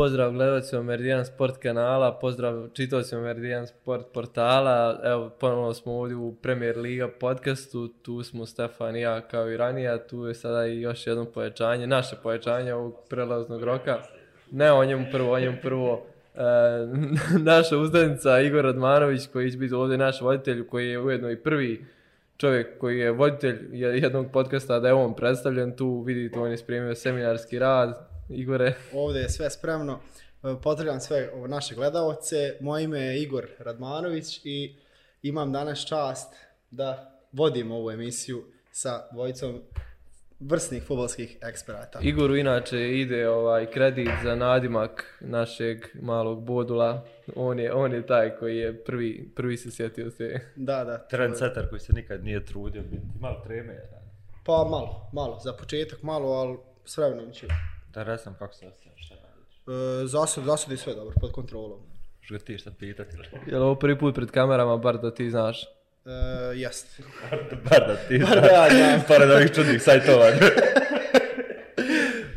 Pozdrav gledalcima Meridian Sport kanala, pozdrav čitavcima Meridian Sport portala. Evo, ponovno smo ovdje u Premier Liga podcastu, tu smo Stefan i ja kao i ranije, tu je sada i još jedno pojačanje, naše pojačanje ovog prelaznog roka. Ne o njemu prvo, o njemu prvo. E, naša uzdanica Igor Radmanović koji će biti ovdje naš voditelj, koji je ujedno i prvi čovjek koji je voditelj jednog podcasta da je on predstavljen tu, vidite on je spremio seminarski rad, Igore. Ovdje je sve spremno. E, pozdravljam sve naše gledalce. Moje ime je Igor Radmanović i imam danas čast da vodim ovu emisiju sa dvojicom vrsnih futbolskih eksperata. Igoru inače ide ovaj kredit za nadimak našeg malog bodula. On je, on je taj koji je prvi, prvi se sjetio se. Da, da. Trendsetter koji se nikad nije trudio biti. Malo treme je. Pa malo, malo. Za početak malo, ali s vremenom će Da resam kako se osjećaš, šta radiš? E, zasad, zasad je sve dobro, pod kontrolom. Što ti šta pitati ili? Je li ovo prvi put pred kamerama, bar da ti znaš? E, jest. bar da ti Bar da ja znam. Pored ovih čudnih sajtova.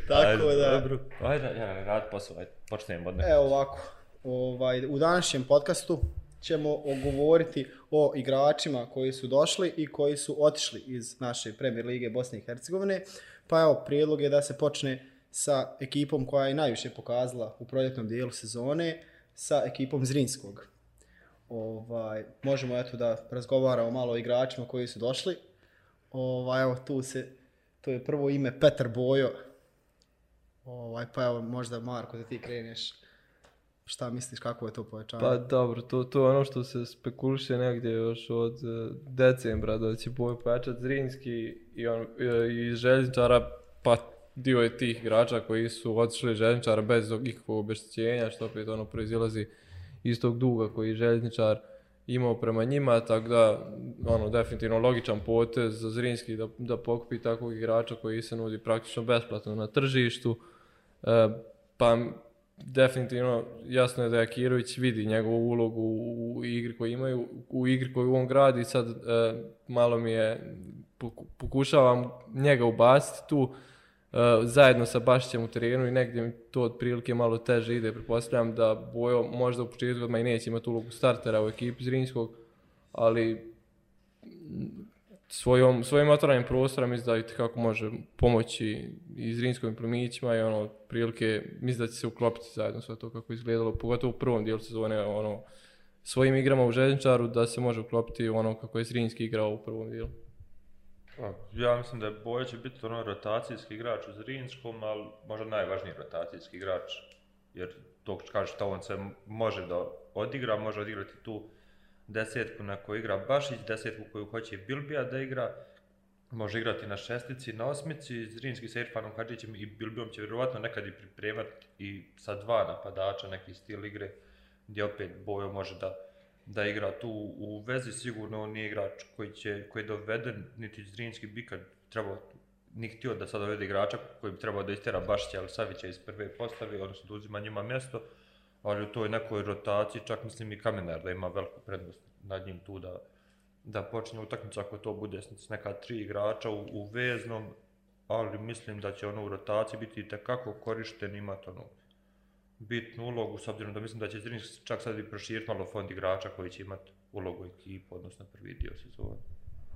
Tako Ajde, da. Dobro. Ajde, ja, rad posao, ajde, počnemo od nekog. Evo ovako. Ovaj, u današnjem podcastu ćemo ogovoriti o igračima koji su došli i koji su otišli iz naše Premier Lige Bosne i Hercegovine. Pa evo, prijedlog je da se počne sa ekipom koja je najviše pokazala u proljetnom dijelu sezone, sa ekipom Zrinskog. Ovaj, možemo eto da razgovaramo malo o igračima koji su došli. Ovaj, evo tu se, to je prvo ime Petar Bojo. Ovaj, pa evo možda Marko da ti kreneš. Šta misliš kako je to povećanje? Pa dobro, to, to je ono što se spekuliše negdje još od e, decembra da će Bojo pojačati Zrinski i, on, e, i, i Željničara, pa dio je tih igrača koji su otišli željezničara bez ikakvog obeštećenja, što opet ono proizilazi iz tog duga koji je željezničar imao prema njima, tako da ono definitivno logičan potez za Zrinski da, da pokupi takvog igrača koji se nudi praktično besplatno na tržištu. E, pa definitivno jasno je da Jakirović vidi njegovu ulogu u igri koju imaju, u igri koju on gradi, sad e, malo mi je pokušavam njega ubaciti tu, Uh, zajedno sa Bašićem u terenu i negdje mi to otprilike malo teže ide. Prepostavljam da Bojo možda u početku odmah i neće imati ulogu startera u ekipi Zrinskog, ali svojom, svojim otvaranjem prostora mislim da kako može pomoći i Zrinskovim plemićima i ono, prilike mislim da će se uklopiti zajedno sve to kako izgledalo, pogotovo u prvom dijelu sezone, ono, svojim igrama u Željničaru da se može uklopiti ono kako je Zrinski igrao u prvom dijelu. Pa, ja mislim da je Boja će biti ono rotacijski igrač u Zrinskom, ali možda najvažniji rotacijski igrač. Jer to kaže što on se može da odigra, može odigrati tu desetku na koju igra Bašić, desetku koju hoće Bilbija da igra, može igrati na šestici, na osmici, Zrinski sa Irfanom Hadžićem i Bilbijom će vjerovatno nekad i pripremati i sa dva napadača neki stil igre, gdje opet Bojo može da da igra tu. U vezi, sigurno on nije igrač koji, će, koji je doveden, niti Zrinski bi kad trebao, ni htio da sad dovede igrača koji bi trebao da istera Bašića ili Savića iz prve postave, odnosno da uzima njima mjesto, ali u toj nekoj rotaciji, čak mislim i Kamenar da ima veliku prednost nad njim tu da, da počne utakmicu ako to bude s neka tri igrača u, u veznom, ali mislim da će ono u rotaciji biti tekako korišten, imati ono, bitnu ulogu, s obzirom da mislim da će Zrinski čak sad i proširiti malo fond igrača koji će imati ulogu ekipu, odnosno prvi dio sezona.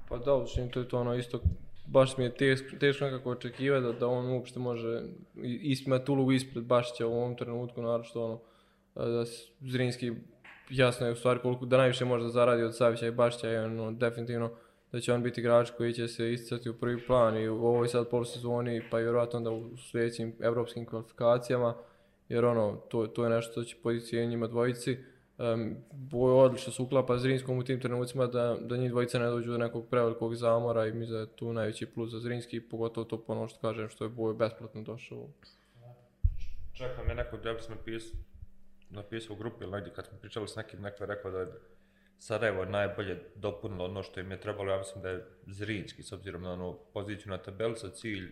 Pa da, učin, to je to ono isto, baš mi je teško, teško nekako očekivati da, da on uopšte može imati ulogu ispred Bašića u ovom trenutku, naravno što ono, da Zrinski jasno je u stvari koliko da najviše može da zaradi od Savića i Bašića i ono, definitivno da će on biti igrač koji će se isticati u prvi plan i u ovoj sad polusezoni pa i vjerojatno da u sljedećim evropskim kvalifikacijama jer ono, to, to je nešto što će podići njima dvojici. Um, boj odlično se uklapa Zrinskom u tim trenucima da, da njih dvojica ne dođu do nekog prevelikog zamora i mi za tu najveći plus za Zrinski, pogotovo to po ono što kažem što je Boj besplatno došao. Čak nam je neko da sam napisao, napisao u grupi ili negdje kad smo pričali s nekim, neko je rekao da je Sarajevo najbolje dopunilo ono što im je trebalo, ja mislim da je Zrinski, s obzirom na ono poziciju na tabelca, cilj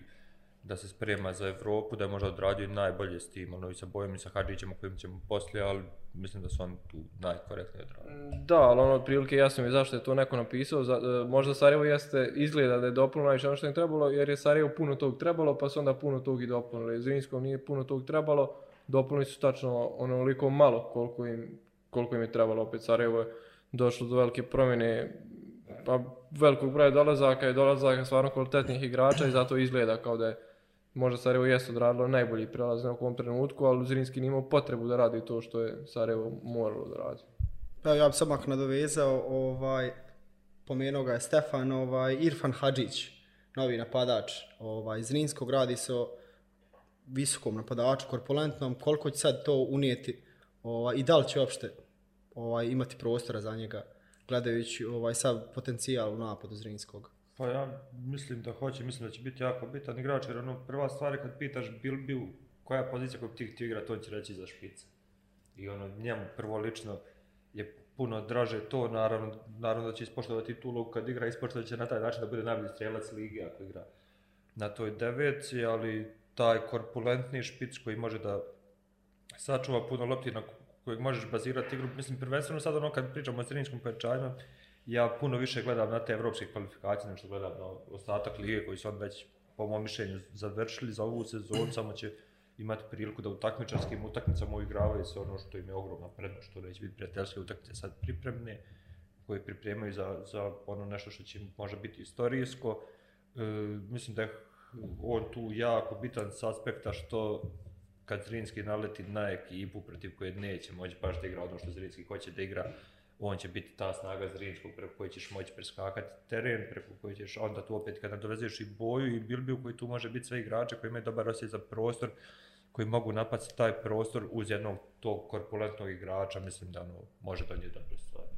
da se sprema za Evropu, da je možda odradio najbolje s tim, ono i sa Bojom i sa Hadžićem kojim ćemo poslije, ali mislim da su oni tu najkorektnije odradili. Mm, da, ali ono, otprilike jasno mi je zašto je to neko napisao, za, uh, možda Sarajevo jeste izgleda da je dopunilo najviše ono što im trebalo, jer je Sarajevo puno tog trebalo, pa su onda puno tog i dopunili. Zrinskom nije puno tog trebalo, dopunili su tačno onoliko malo koliko im, koliko im je trebalo. Opet Sarajevo je došlo do velike promjene, pa velikog broja dolazaka i dolazaka stvarno kvalitetnih igrača i zato izgleda kao da je možda Sarajevo jesu odradilo najbolji prelaz na ovom trenutku, ali Zrinski nije imao potrebu da radi to što je Sarajevo moralo da radi. Pa ja bih samo nadovezao, ovaj, pomenuo ga je Stefan, ovaj, Irfan Hadžić, novi napadač ovaj, iz radi se o visokom napadaču, korpulentnom, koliko će sad to unijeti ovaj, i da li će uopšte ovaj, imati prostora za njega, gledajući ovaj, sav potencijal u napadu Zrinskog. Pa ja mislim da hoće, mislim da će biti jako bitan igrač, jer ono, prva stvar je kad pitaš Bilbiju koja je pozicija koju ti htio igrati, on će reći za špice. I ono, njemu prvo lično je puno draže to, naravno, naravno da će ispoštovati tu ulogu kad igra, ispoštovat će na taj način da bude najbolji strelac lige ako igra na toj deveci, ali taj korpulentni špic koji može da sačuva puno lopti na kojeg možeš bazirati igru, mislim prvenstveno sad ono kad pričamo o sredničkom pojačanju, ja puno više gledam na te evropske kvalifikacije nego što gledam na ostatak lige koji su on već po mom mišljenju završili za ovu sezonu, samo će imati priliku da u takmičarskim utakmicama uigravaju se ono što im je ogromna prednost, što neće biti prijateljske utakmice sad pripremne, koje pripremaju za, za ono nešto što će možda biti istorijsko. E, mislim da je on tu jako bitan s aspekta što kad Zrinski naleti na ekipu protiv koje neće moći baš da igra ono što Zrinski hoće da igra, on će biti ta snaga Zrinskog preko koje ćeš moći preskakati teren, preko koje ćeš onda tu opet kada dovezeš i boju i Bilbiju koji tu može biti sve igrače koji imaju dobar osjećaj za prostor, koji mogu napasti taj prostor uz jednog tog korpulentnog igrača, mislim da ono, može donijeti dobro stvari.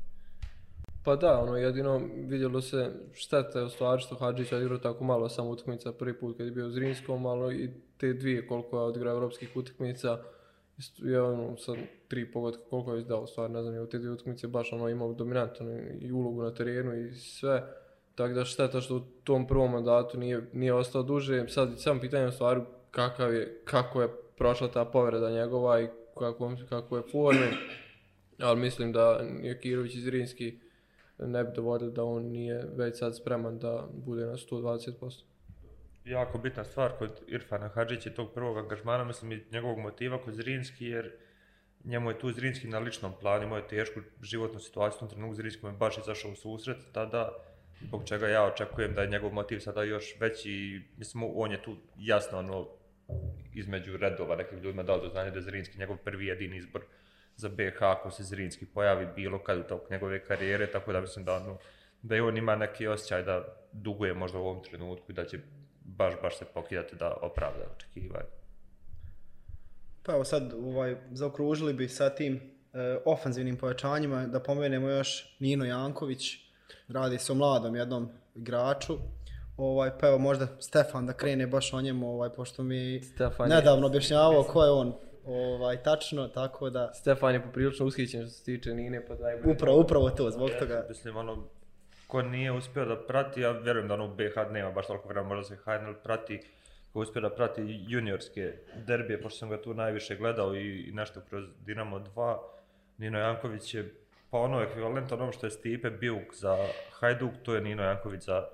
Pa da, ono, jedino vidjelo se štete u stvari što Hadžić odigrao tako malo samo utakmica prvi put kad je bio u Zrinskom, malo i te dvije koliko je odigrao evropskih utakmica, je ono, sa tri pogodka koliko je izdao, stvar ne znam, je u te dvije utakmice baš ono imao dominantnu i ulogu na terenu i sve. Tako da šteta što u tom prvom mandatu nije, nije ostao duže. Sad sam pitanje u stvari kakav je, kako je prošla ta povreda njegova i kako, kako je forme. Ali mislim da Jakirović i Zrinski ne bi dovodili da on nije već sad spreman da bude na 120%. Jako bitna stvar kod Irfana Hadžića tog prvog angažmana, mislim i njegovog motiva kod Zrinski, jer njemu je tu Zrinski na ličnom planu, imao je tešku životnu situaciju, u tom trenutku Zrinski mu je baš izašao u susret tada, zbog čega ja očekujem da je njegov motiv sada još veći, mislim, on je tu jasno ono, između redova nekim ljudima dao do znanja da je Zrinski njegov prvi jedini izbor za BH ako se Zrinski pojavi bilo kad u tog njegove karijere, tako da mislim da, ono, da i on ima neki osjećaj da duguje možda u ovom trenutku i da će baš, baš se pokidati da opravda očekivanje. Pa evo sad ovaj, zaokružili bi sa tim e, ofanzivnim pojačanjima da pomenemo još Nino Janković, radi se o mladom jednom igraču, ovaj, pa evo možda Stefan da krene baš o njemu, ovaj, pošto mi Stefan nedavno objašnjavao ko je on ovaj, tačno, tako da... Stefan je poprilično ushićen što se tiče Nine, pa daj... Upravo, upravo to, zbog toga. Mislim, ono, ko nije uspio da prati, ja vjerujem da ono BH nema baš toliko vremena, možda se HNL prati, ko uspio da prati juniorske derbije, pošto sam ga tu najviše gledao i, i nešto kroz Dinamo 2, Nino Janković je pa ono ekvivalent onom što je Stipe Biuk za Hajduk, to je Nino Janković za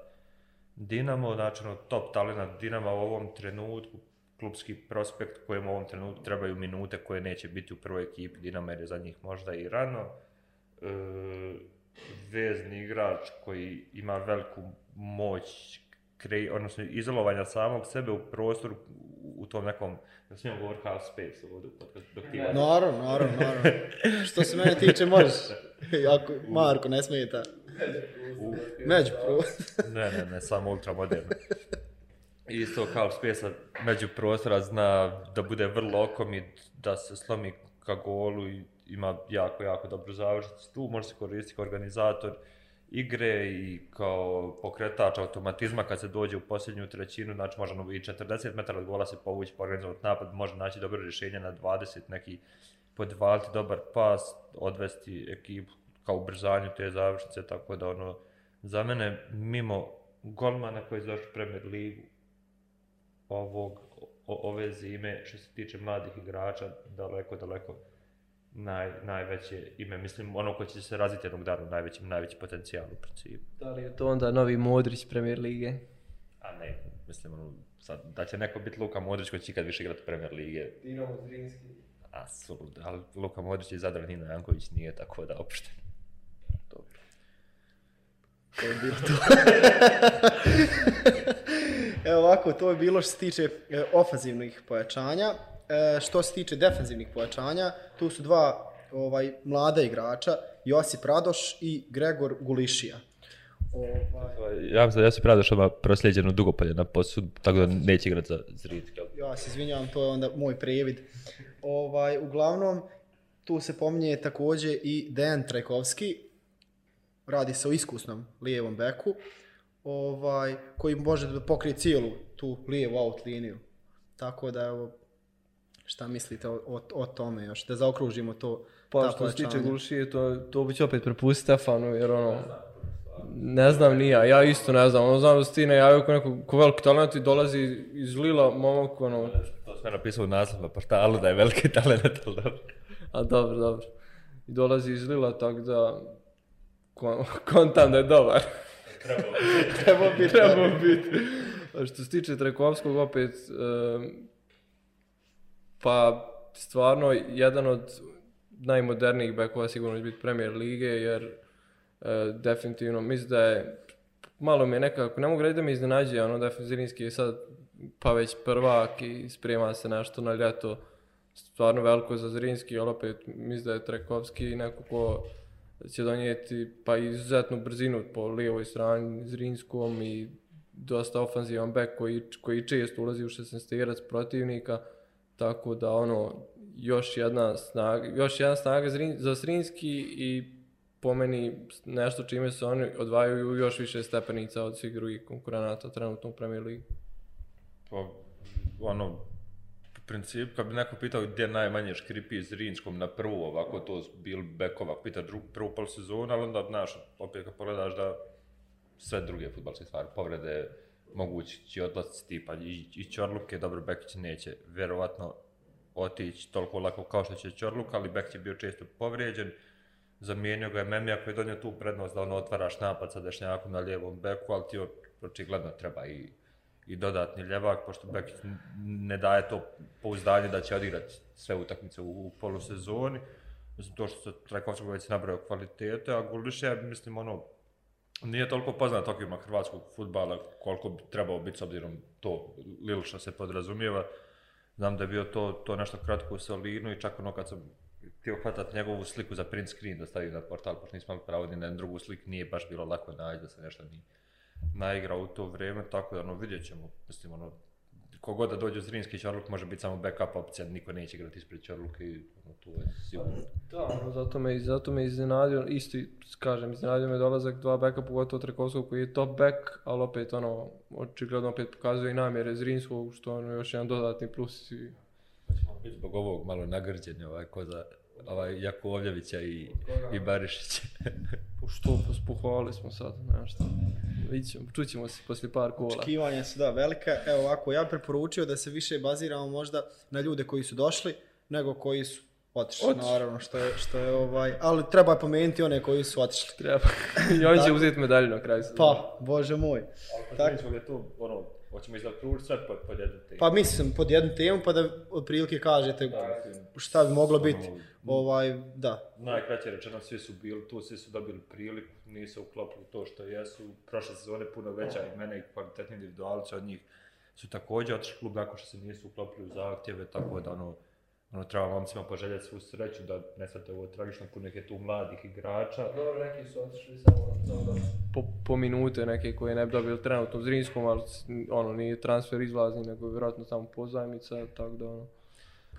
Dinamo, znači ono, top talent Dinama u ovom trenutku, klubski prospekt kojem u ovom trenutku trebaju minute koje neće biti u prvoj ekipi Dinama jer je za njih možda i rano. E, vezni igrač koji ima veliku moć krej, odnosno izolovanja samog sebe u prostoru u tom nekom, da smijem govor half space ovdje dok ti Naravno, naravno, naravno. Što se mene tiče možeš, ako Marko ne smijeta. Među ne, ne, ne, samo ultramoderno. Isto kao spesa među prostora zna da bude vrlo okomit, da se slomi ka golu i ima jako, jako dobru završnicu. Tu može se koristiti kao organizator igre i kao pokretač automatizma kad se dođe u posljednju trećinu, znači može ono i 40 metara od gola se povući po organizovat napad, može naći dobro rješenje na 20, neki podvaliti dobar pas, odvesti ekipu kao ubrzanju te završnice, tako da ono, za mene, mimo golmana koji je završio Premier Ligu ovog, o, ove zime, što se tiče mladih igrača, daleko, daleko naj, najveće ime, mislim, ono ko će se razviti jednog dana, najveći, najveći potencijal u principu. Da li je to onda novi Modrić Premier Lige? A ne, mislim, ono, sad, da će neko biti Luka Modrić koji će ikad više igrati Premier Lige. Dinamo Zrinski. A, sulud, ali Luka Modrić i Zadran Nino Janković nije tako da opšte. Dobro. To je bilo to. Evo ovako, to je bilo što se tiče e, ofanzivnih pojačanja. E, što se tiče defensivnih pojačanja, tu su dva ovaj, mlada igrača, Josip Radoš i Gregor Gulišija. Ovaj, Ja mislim da ja se pravi što ima prosljeđeno dugopolje na posud, tako da neće igrati za Zrinski. ja se izvinjavam, to je onda moj previd. Ovaj, uglavnom, tu se pominje također i Dejan Trajkovski, radi se o iskusnom lijevom beku, ovaj, koji može da pokrije cijelu tu lijevu out liniju. Tako da, evo, šta mislite o, o, o tome još, da zaokružimo to Pa ta što se tiče. Gulšije, to, to bi ću opet prepustiti Stefanu, jer ono, ne znam ni ja, ja isto ne znam, ono znam da si ti najavio kao neko ko veliki talent i dolazi iz Lila, momak, ono, To sve napisao u naslovu na portalu da je veliki talent, ali dobro. a dobro, dobro. I dolazi iz Lila, tako da, kon- kontam da je dobar. Treba biti. Trebao biti. A što se tiče Trekovskog, opet, em, pa stvarno jedan od najmodernijih bekova sigurno će biti Premier Lige, jer e, definitivno mislim da je malo mi je nekako, ne mogu reći da me iznenađuje, ono defenzivinski je sad pa već prvak i sprema se nešto na ljeto stvarno veliko za Zrinski, ali opet mislim da je Trekovski neko ko će donijeti pa izuzetnu brzinu po lijevoj strani Zrinskom i dosta ofanzivan bek koji, koji često ulazi u 16 protivnika, tako da ono još jedna snaga, još jedna snaga za Srinski i po meni nešto čime se oni odvajaju još više stepenica od svih drugih konkurenata trenutno u Premier Ligi. Pa, ono, princip, kad bi neko pitao gdje najmanje škripi iz Rinskom na prvu, ovako to bil bekova, pita drug, prvu pol sezonu, ali onda, znaš, opet kad pogledaš da sve druge futbalske stvari, povrede, mogući će odlasci tipa i, i Čorluke, dobro, Bekić neće vjerovatno otići toliko lako kao što će Čorluk, ali Bekić je bio često povrijeđen, zamijenio ga je Memija koji je donio tu prednost da on otvaraš napad pa sa dešnjakom na lijevom beku, ali ti očigledno treba i, i dodatni ljevak, pošto Bekić ne daje to pouzdanje da će odigrati sve utakmice u, u polusezoni. Mislim, to što se Trajkovskog već nabrao kvalitete, a Guliša, mislim, ono, nije toliko poznat okvirima hrvatskog futbala koliko bi trebao biti s obzirom to Lil što se podrazumijeva. Znam da je bio to, to nešto kratko u Solinu i čak ono kad sam htio hvatat njegovu sliku za print screen da stavim na portal, pošto nisam imali pravo ni na drugu sliku, nije baš bilo lako naći da se nešto ni naigrao u to vrijeme, tako da ono vidjet ćemo, mislim ono, kogod da dođe Zrinski Čorluk može biti samo backup opcija, niko neće igrati ispred Čorluka i ono, tu je sigurno. Da, ono, zato me, zato me iznenadio, isto kažem, iznenadio me dolazak dva beka, pogotovo Trekovskog koji je top back, ali opet ono, očigledno opet pokazuje i namjere Zrinskog, što ono još jedan dodatni plus i biti zbog ovog malo nagrđeni, ovaj, ko za ovaj Jakovljevića i, i Barišića. Po što pospuhovali smo sad, znaš šta. Vidjet ćemo, čućemo se poslije par kola. Očekivanja su da velika. Evo ovako, ja bih preporučio da se više baziramo možda na ljude koji su došli, nego koji su otišli, Otišli. naravno, što je, što je ovaj, ali treba pomenuti one koji su otišli. Treba. I on će uzeti medalju na kraju. Pa, bože moj. Tako. Tako je to, ono, hoćemo izaokružiti sve pod, pod jednu temu. Pa mislim pod jednu temu pa da otprilike kažete šta bi moglo biti. Ovaj, da. Najkraće rečeno, svi su bili tu, svi su dobili priliku, nisu uklopili to što jesu. Prošle sezone puno veća imena i kvalitetni individualci od njih su također otišli klub nakon što se nisu uklopili u zahtjeve, tako da ono, ono treba momcima poželjeti svu sreću da ne shvate ovo tragično, puno ih je tu mladih igrača. Dobro, neki su otišli samo, da... Po, po minute neke koje ne bi dobili trenutno u Zrinskom, ali ono, nije transfer izlazni, nego je vjerojatno samo pozajmica, tako da ono...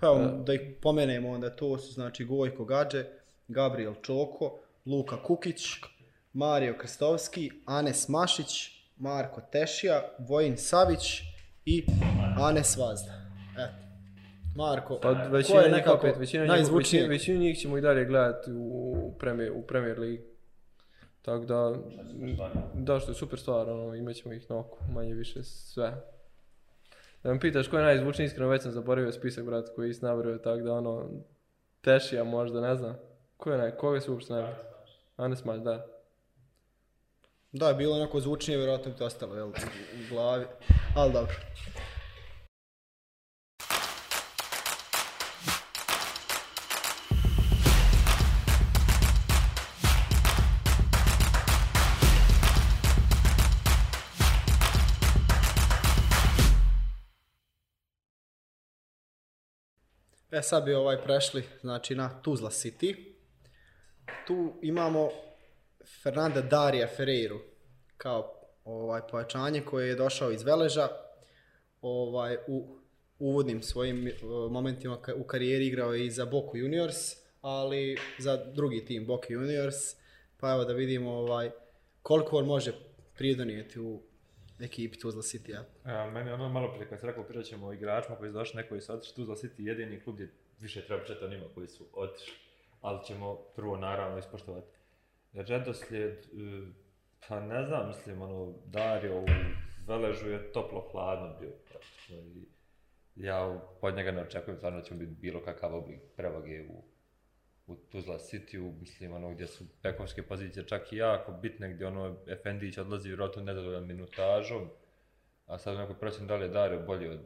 Pa evo, da ih pomenemo onda, to su znači Gojko Gađe, Gabriel Čoko, Luka Kukić, Mario Krstovski, Anes Mašić, Marko Tešija, Vojin Savić i Anes Vazda. Eto. Marko, Pa ko većina je njih nekako opet, većina njih, najzvučniji? većina, većinu njih ćemo i dalje gledati u Premier, u Premier League. Tako da, da što je super stvar, ono, imat ćemo ih na oku, manje više sve. Da me pitaš ko je najzvučniji, iskreno već sam zaboravio spisak, brat, koji je nabrio, tako da ono, Tešija možda, ne znam. Ko je naj, koga su uopšte najbolji? Anes Maš, da. Da, je bilo onako zvučnije, vjerojatno bi to ostalo jel, u glavi. Ali dobro. E sad bi ovaj prešli znači na Tuzla City. Tu imamo Fernanda Darija Ferreiru kao ovaj pojačanje koje je došao iz Veleža. Ovaj u uvodnim svojim eh, momentima ka- u karijeri igrao je i za Boku Juniors, ali za drugi tim Boku Juniors. Pa evo da vidimo ovaj koliko on može pridonijeti u ekipi Tuzla City. Ja, e, meni ono malo prije kad se rekao pričat ćemo o igračima pa koji su došli, neko koji su otišli, Tuzla City jedini klub gdje više treba pričati o njima koji su otišli, ali ćemo prvo naravno ispoštovati redoslijed, e, pa ne znam, mislim, ono, Dario u Veležu je toplo hladno bio praktično i ja od njega ne očekujem stvarno da će biti bilo kakav oblik prevage u, u Tuzla City, mislim, ono, gdje su bekovske pozicije čak i jako bitne, gdje ono, Efendić odlazi vjerojatno nezadovoljan minutažom, a sad neko procen da li je Dario bolji od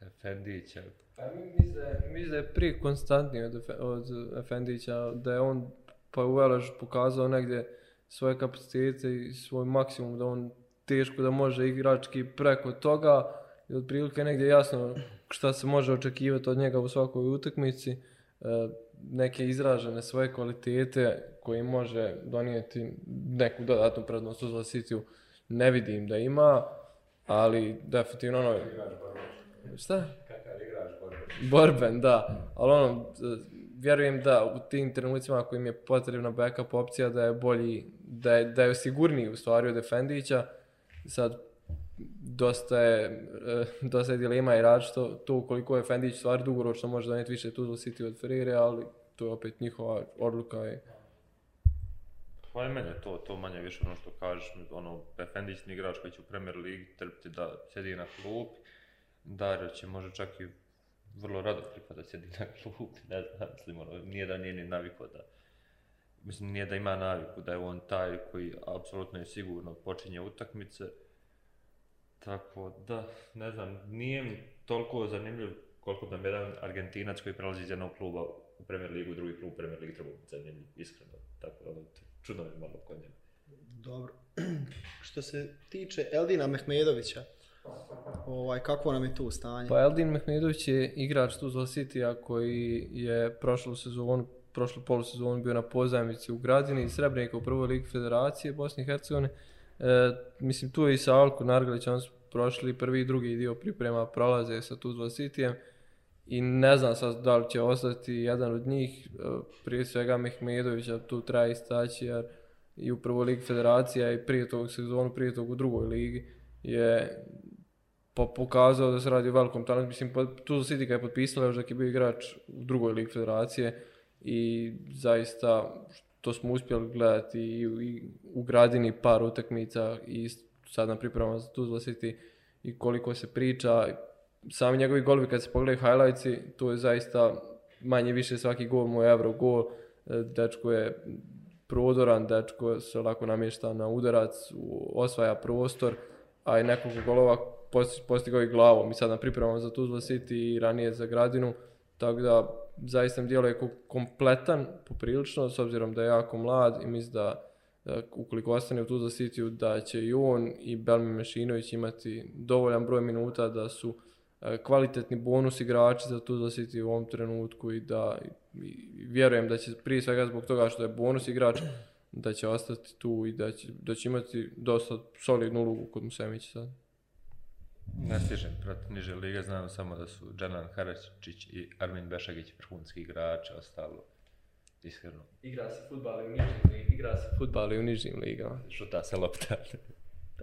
Efendića. Pa mi- mislim da je- mislim da je prije konstantniji od, od Efendića, da je on pa u Veležu pokazao negdje svoje kapacitete i svoj maksimum, da on teško da može igrački preko toga i otprilike negdje jasno šta se može očekivati od njega u svakoj utakmici, e, neke izražene svoje kvalitete koje može donijeti neku dodatnu prednost u ne vidim da ima, ali definitivno ono... Šta? Borben, da. Ali ono, vjerujem da u tim trenucima ako im je potrebna backup opcija da je bolji, da je, da je sigurniji u stvari od Efendića. Sad, dosta je, eh, dosta je dilema i rad što to koliko je Efendić stvar dugoročno može donijeti više Tuzla City od Ferreira, ali to je opet njihova odluka i Pa je meni to, to manje više ono što kažeš, ono, Efendić ni igrač koji će u Premier Ligi trpiti da sjedi na klupi, Dario će može čak i vrlo rado pripada sjedi na klupi, ne znam, mislim, ono, nije da nije ni naviko da, mislim, nije da ima naviku, da je on taj koji apsolutno je sigurno počinje utakmice, tako da, ne znam, nije mi toliko zanimljiv koliko nam jedan Argentinac koji prelazi iz jednog kluba u Premier Ligu, u drugi klub u Premier Ligi treba biti zanimljiv, iskreno, tako da, ono, čudno mi je malo kod njega. Dobro. Što se tiče Eldina Mehmedovića, ovaj, kakvo nam je tu stanje? Pa Eldin Mehmedović je igrač Tuzla City-a koji je prošlu sezonu, prošlu polusezonu bio na pozajmici u Gradini i Srebrenika u prvoj ligi Federacije Bosne i Hercegovine. E, mislim, tu je i sa Alko Nargalić, oni su prošli prvi i drugi dio priprema, prolaze sa Tuzla Cityjem i ne znam sad da li će ostati jedan od njih, e, prije svega Mehmedovića tu treba istaći jer i u prvoj ligi Federacija i prije tog sezonu, prije tog u drugoj ligi je pa pokazao da se radi o velikom talentu. Mislim, pa, tu City ga je potpisala još dok je bio igrač u drugoj ligi federacije i zaista to smo uspjeli gledati i, u- i u gradini par utakmica i sad na pripremama za Tuzla City i koliko se priča. Sami njegovi golovi kad se pogledaju highlightsi, to je zaista manje više svaki gol mu je euro gol. E, dečko je prodoran, dečko se lako namješta na udarac, osvaja prostor, a i nekoliko golova posti- postigao i glavom. I sad na pripremama za Tuzla City i ranije za Gradinu, tako da zaista mi djeluje kompletan poprilično, s obzirom da je jako mlad i mislim da da ukoliko ostane u Tuzla City da će i on i Belmi Mešinović imati dovoljan broj minuta da su e, kvalitetni bonus igrači za Tuzla City u ovom trenutku i da i vjerujem da će prije svega zbog toga što je bonus igrač da će ostati tu i da će, da će imati dosta solidnu ulogu kod Musemića sad. Ne stižem proti niže lige, znam samo da su Džanan Haračić i Armin Bešagić vrhunski igrači, ostalo iskreno Igra se futbal i u nižim ligama. Igra se futbal i u nižim ligama. šuta se lopta.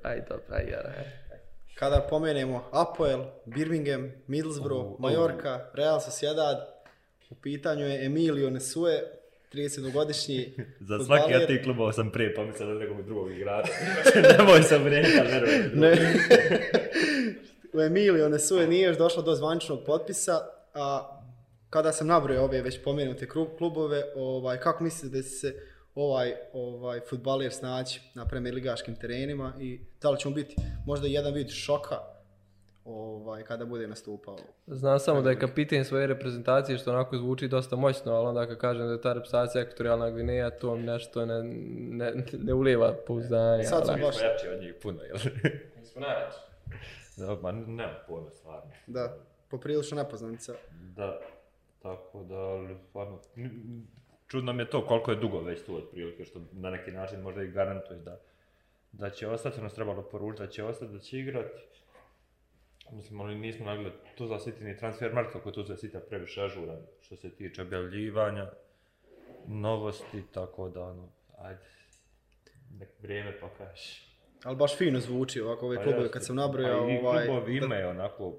Aj dobro, aj jara. Kada pomenemo Apoel, Birmingham, Middlesbrough, U, u. Majorka, Real Sociedad, u pitanju je Emilio Nesue, 30-godišnji Za svaki od tih klubova sam prije pomislio da nekog drugog igrača. Nemoj sam rekao, verujem. Ne. u Emilio Nesue nije još došlo do zvančnog potpisa, a kada sam nabrojao ove već pomenute klubove, ovaj, kako mislite da će se ovaj, ovaj futbaler snaći na premier ligaškim terenima i da li će mu biti možda jedan vid šoka ovaj, kada bude nastupao? Znam samo da je kapiten svoje reprezentacije, što onako zvuči dosta moćno, ali onda kad kažem da je ta reprezentacija ekvatorijalna Gvineja, to mi nešto ne, ne, ne ulijeva pouzdanje. Sad su ali- baš, Smo jači od njih puno, jel? Mi smo najjači. Da, ma nemam pojma stvarno. da, poprilično nepoznanica. Da, Tako da, ali, stvarno, čudno mi je to koliko je dugo već tu otprilike, što na neki način možda i garantuje da, da će ostati, ono trebalo poručiti da će ostati, da će igrati. Mislim, ali nismo nagledali Tuzla City ni transfer market, kako je Tuzla City previše ažuran što se tiče objavljivanja, novosti, tako da, ono, ajde, nek vrijeme pokaže. Ali baš fino zvuči ovako ove Pa klubove kad sam nabrojao. Pa i ovaj, klubovi imaju onako,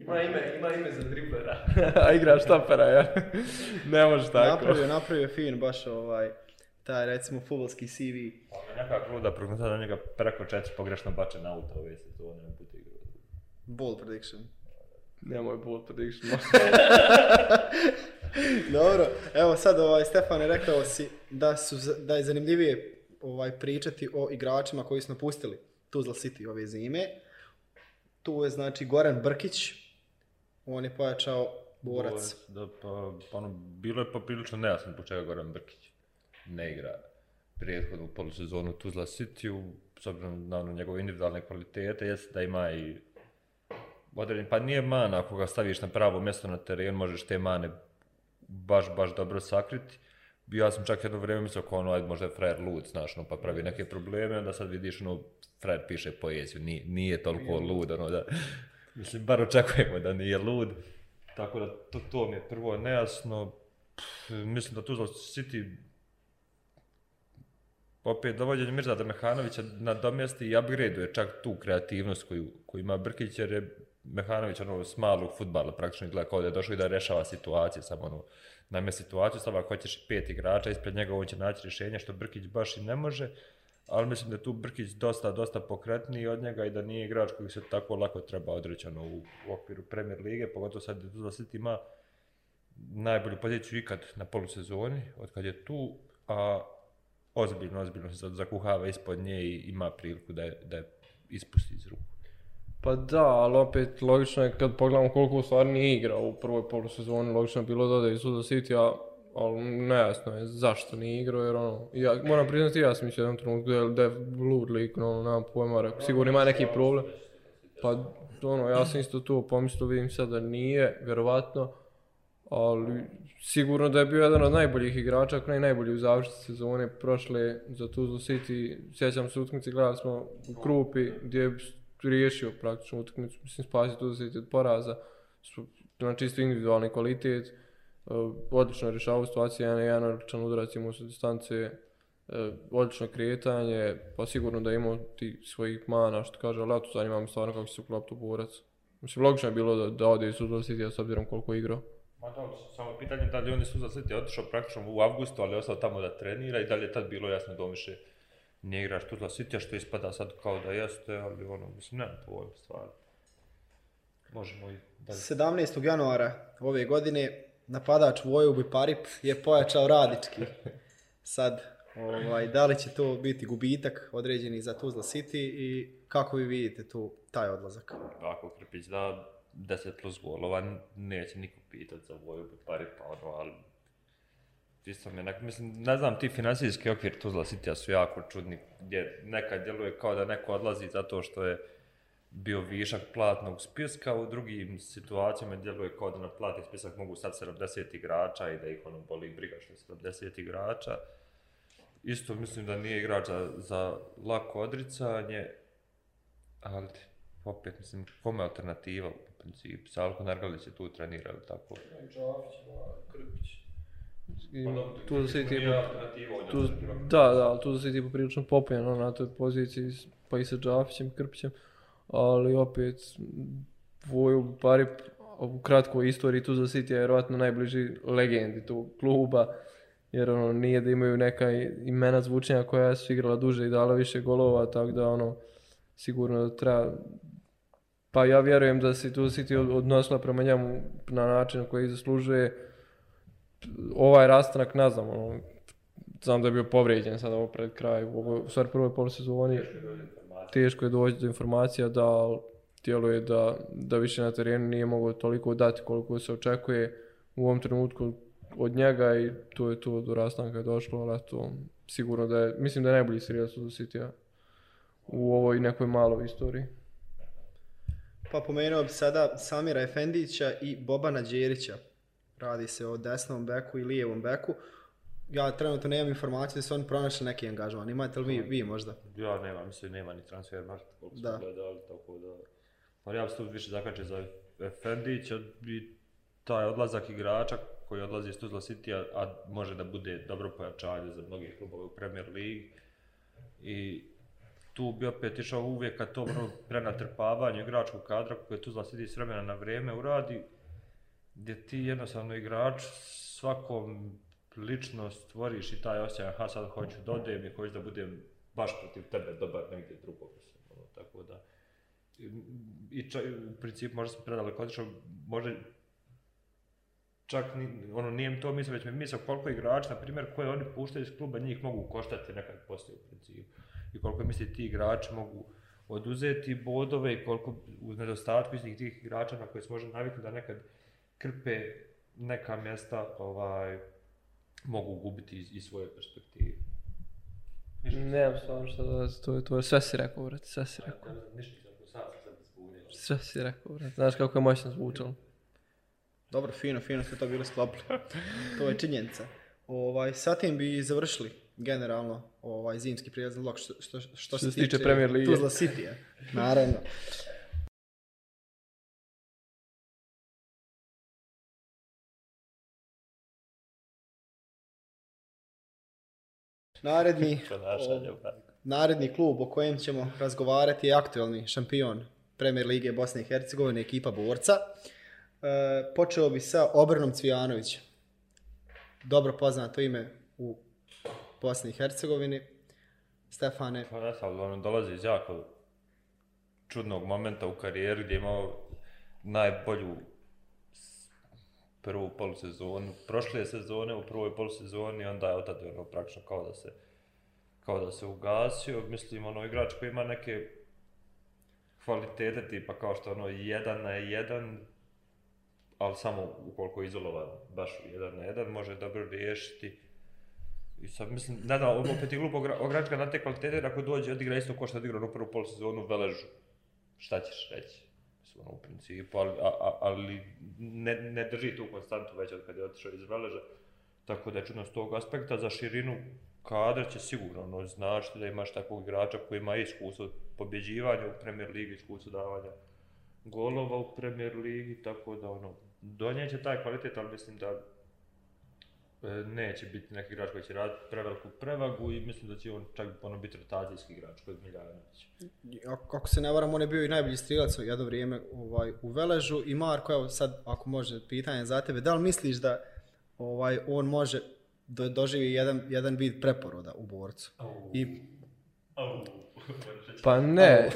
Ima ime, ima ime za driblera. A igra štapera, ja. ne može tako. Napravio, napravio je fin baš ovaj, taj recimo futbolski CV. ali nekak luda prognoza da njega preko četiri pogrešno bačena auta ove sezone u budu igrao. Bold prediction. Nemoj bold prediction. Dobro, evo sad ovaj, Stefane rekao si da, su, da je zanimljivije ovaj, pričati o igračima koji su napustili Tuzla City ove zime. Tu je znači Goran Brkić, on je pojačao borac. Da, pa, pa ono, bilo je poprilično nejasno po čega Goran Brkić ne igra prethodnu polusezonu Tuzla City, s obzirom na ono, njegove individualne kvalitete, jest da ima i određen, pa nije mana, ako ga staviš na pravo mjesto na teren, možeš te mane baš, baš dobro sakriti. Ja sam čak jedno vrijeme mislio kao ono, ajde, možda je frajer lud, znaš, no, pa pravi neke probleme, onda sad vidiš, ono, frajer piše poeziju, nije, nije toliko lud, ono, da, mislim, bar očekujemo da nije lud. Tako da, to, to mi je prvo nejasno. Pff, mislim da Tuzla City opet dovođenje Mirzada Mehanovića nadomjesti i upgradeuje čak tu kreativnost koju, koju ima Brkić, jer je Mehanović ono s malog futbala praktično gleda kao da je došao i da rešava situacije, samo ono, najme situaciju, sad ako hoćeš pet igrača, ispred njega on će naći rješenje, što Brkić baš i ne može, ali mislim da je tu Brkić dosta, dosta pokretniji od njega i da nije igrač koji se tako lako treba odreći ono, u, u okviru Premier Lige, pogotovo sad da Tuzla City ima najbolju poziciju ikad na polusezoni, od kad je tu, a ozbiljno, ozbiljno se zakuhava ispod nje i ima priliku da je, da je ispusti iz ruku. Pa da, ali opet logično je kad pogledamo koliko u stvari nije igrao u prvoj polusezoni, logično je bilo da ode iz Suda City, a, ali nejasno je zašto nije igrao, jer ono, ja, moram priznati, ja sam mislio jednom trenutku da je, da je lud lik, ono, nemam pojma, rekao, sigurno ima neki problem. Pa, ono, ja sam isto tu pomislio, vidim sad da nije, vjerovatno, ali sigurno da je bio jedan od najboljih igrača, ako ne najbolji u završnici sezone prošle za Tuzlu City. Sjećam se utakmice, gledali smo u Krupi gdje je riješio praktično utakmicu, mislim spasio Tuzlu od poraza. Znači isto individualni kvalitet, e, odlično rješavao situacije, jedan, jedan odličan udarac imao sa distance, e, odlično kretanje, pa sigurno da imao ti svojih mana, što kaže, ali ja to zanima me stvarno kako se uklopiti borac. Mislim, logično je bilo da, da ode iz Tuzla City, s obzirom koliko je igrao. Ma da, samo pitanje da li on je Suza City otišao praktično u avgustu, ali je ostao tamo da trenira i da li je tad bilo jasno da nije igrač Tuzla City, što ispada sad kao da jeste, ali ono, mislim, nemam pojma stvarno. Možemo i dalje. 17. januara ove godine napadač Vojubi Parip je pojačao radički. Sad, ovaj, da li će to biti gubitak određeni za Tuzla City i kako vi vidite tu taj odlazak? Ako Krpić da 10 plus golova, neće niko pitat za Vojubu pari, pa ono, ali Isto mi nek- mislim, ne znam, ti financijski okvir Tuzla City su jako čudni, gdje nekad djeluje kao da neko odlazi zato što je bio višak platnog spiska, u drugim situacijama djeluje kao da na platni spisak mogu sad 70 igrača i da ih ono boli briga što je 70 igrača. Isto mislim da nije igrač za, za lako odricanje, ali opet mislim, kome je alternativa u principu? Salko Nargalić je tu trenira ili tako? I Pa tu da se ti alternativa ovdje tu, da, da, tu da se ti poprilično popijen ono, na toj poziciji, pa i sa Džafićem, Krpićem, ali opet Voju Parip u kratkoj istoriji tu za City je vjerovatno najbliži legendi tog kluba, jer ono nije da imaju neka imena zvučenja koja su igrala duže i dala više golova, tako da ono sigurno da treba pa ja vjerujem da se tu City od- odnosila prema njemu na način na koji zaslužuje ovaj rastanak, ne znam, ono, znam da je bio povrijeđen sad ovo pred kraj, u ovoj, u stvari prvoj polusezoni, teško je doći do informacija da ali djeluje da, da više na terenu nije mogao toliko dati koliko se očekuje u ovom trenutku od njega i to je to do rastanka je došlo, ali eto, sigurno da je, mislim da je najbolji strelac od City u ovoj nekoj maloj istoriji. Pa pomenuo bi sada Samira Efendića i Bobana Đerića. Radi se o desnom beku i lijevom beku. Ja trenutno nemam informaciju da su oni pronašli neki angažman. Imate li vi, vi možda? Ja nema, mislim, nema ni transfer market koliko smo Da. gledali, tako da... Pa ja bi se tu više zakačio za Efendića i taj odlazak igrača koji odlazi iz Tuzla City, a, a može da bude dobro pojačanje za mnoge klubove u Premier Ligi. I tu bi opet išao uvijek ka tom ono prenatrpavanju igračkog kadra koje Tuzla City s vremena na vrijeme uradi, gdje ti jednostavno igrač svakom lično stvoriš i taj osjećaj, aha sad hoću da odem i hoću da budem baš protiv tebe dobar negdje drugog, mislim, ono, tako da. I, i čak, u principu možda sam predaleko otišao, možda čak ni, ono, nije mi to mislim, već mi mislio koliko igrača, na primjer, koje oni puštaju iz kluba, njih mogu koštati nekad poslije u principu. I koliko misli ti igrači mogu oduzeti bodove i koliko u nedostatku istih tih igrača na koje se može naviknuti da nekad krpe neka mjesta ovaj, mogu gubiti iz, iz svoje perspektive. Nemam stvarno šta da to je, to je sve si rekao, brate, sve si rekao. Ništa. Sve si rekao, brate. Znaš kako je moćno zvučalo. Dobro, fino, fino ste to bili sklopili. to je činjenica. Ovaj, sa tim bi završili generalno ovaj zimski prijelazni blok što, što, što, se tiče Premier lige. Tuzla City, naravno. Naredni, o, naredni klub o kojem ćemo razgovarati je aktualni šampion Premier Lige Bosne i Hercegovine, ekipa Borca. E, počeo bi sa Obrnom Cvijanovićem. Dobro poznato ime u Bosni i Hercegovini. Stefane, Pa ne znam, on dolazi iz jako čudnog momenta u karijeri gdje je imao najbolju prvu polusezonu, prošle sezone u prvoj polusezoni, onda je otad ono praktično kao da se kao da se ugasio, mislim ono igrač koji ima neke kvalitete tipa kao što ono jedan na jedan, ali samo ukoliko je izolovan, baš jedan na jedan, može dobro riješiti. I sad mislim, ne da, ono opet je glupo ogračka na te kvalitete, ako dođe odigra isto ko što je u prvu polusezonu Veležu. Šta ćeš reći? Ono, u principu, ali, a, a, ali ne, ne drži tu konstantu već od kada je otišao iz Veleža. Tako da je čudno s tog aspekta, za širinu kadra će sigurno ono, značiti da imaš takvog igrača koji ima iskustvo pobjeđivanja u Premier Ligi, iskustvo davanja golova u Premier Ligi, tako da ono, donijeće taj kvalitet, ali mislim da neće biti neki igrač koji će raditi preveliku prevagu i mislim da će on čak ono biti rotacijski igrač kod Miljanovića. ako ako se ne varam, on je bio i najbolji strilac u jedno vrijeme ovaj, u Veležu. I Marko, evo sad, ako može, pitanje za tebe. Da li misliš da ovaj, on može do, doživi jedan, jedan vid preporoda u borcu? I Pa ne,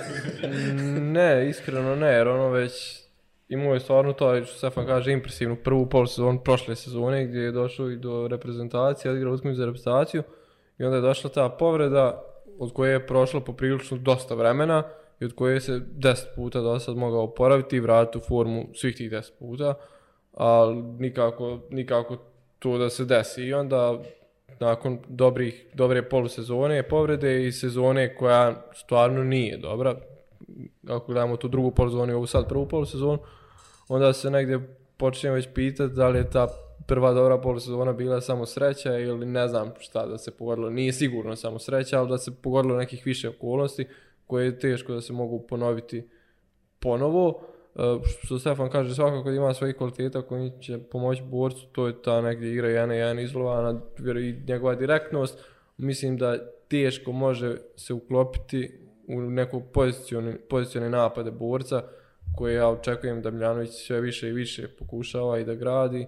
ne, iskreno ne, jer ono već imao je stvarno to, što Stefan kaže, impresivnu prvu polusezonu prošle sezone gdje je došao i do reprezentacije, odigrao utakmicu za reprezentaciju. I onda je došla ta povreda od koje je prošlo poprilično dosta vremena i od koje se 10 puta do sad mogao oporaviti i vratiti u formu svih tih 10 puta, ali nikako, nikako to da se desi. I onda nakon dobrih, dobre polusezone, povrede i sezone koja stvarno nije dobra, ako gledamo tu drugu polusezonu i ovu sad prvu polusezonu, onda se negdje počinjem već pitati da li je ta prva dobra polusezona bila samo sreća ili ne znam šta da se pogodilo. Nije sigurno samo sreća, ali da se pogodilo nekih više okolnosti koje je teško da se mogu ponoviti ponovo. E, što Stefan kaže, svakako da ima svojih kvaliteta koji će pomoći borcu, to je ta negdje igra 1 na 1 izlovana, i njegova direktnost. Mislim da teško može se uklopiti u neko pozicione, pozicione napade borca koje ja očekujem da Miljanović sve više i više pokušava i da gradi,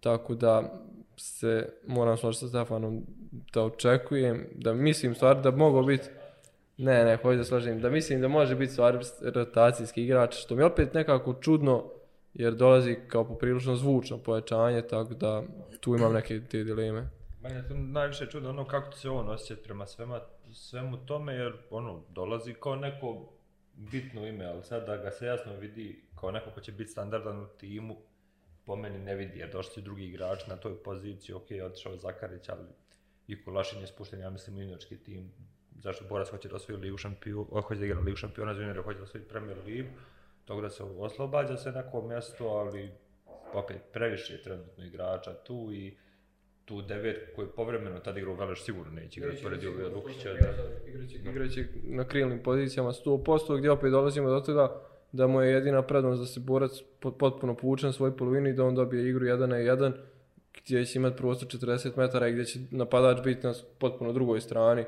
tako da se moram složiti sa Stefanom da očekujem, da mislim stvar da mogu biti Ne, ne, hoću da složim. Da mislim da može biti stvar rotacijski igrač, što mi je opet nekako čudno, jer dolazi kao poprilično zvučno pojačanje, tako da tu imam neke te dileme. Meni je to najviše čudno ono kako se on osjeća prema svema, svemu tome, jer ono, dolazi kao neko bitno ime, ali sad da ga se jasno vidi kao neko ko će biti standardan u timu, po meni ne vidi, jer došli drugi igrač na toj poziciji, ok, otišao je Zakarić, ali i Kulašin je spušten, ja mislim, juniorski tim, zašto Borac hoće da osvoji ligu šampiona, eh, hoće da igra ligu šampiona za juniore, hoće da osvoji Premier ligu, tako da se oslobađa se neko mjesto, ali opet previše je trenutno igrača tu i tu devetku koju povremeno tad igrao Veleš sigurno neće igrati pored Jovija Lukića. Da, Igraće, igraće na krilnim pozicijama 100%, gdje opet dolazimo do toga da mu je jedina prednost da se borac pot- potpuno povuče na svoj polovini i da on dobije igru 1 na 1 gdje će imati prostor 40 metara i gdje će napadač biti na potpuno drugoj strani, e,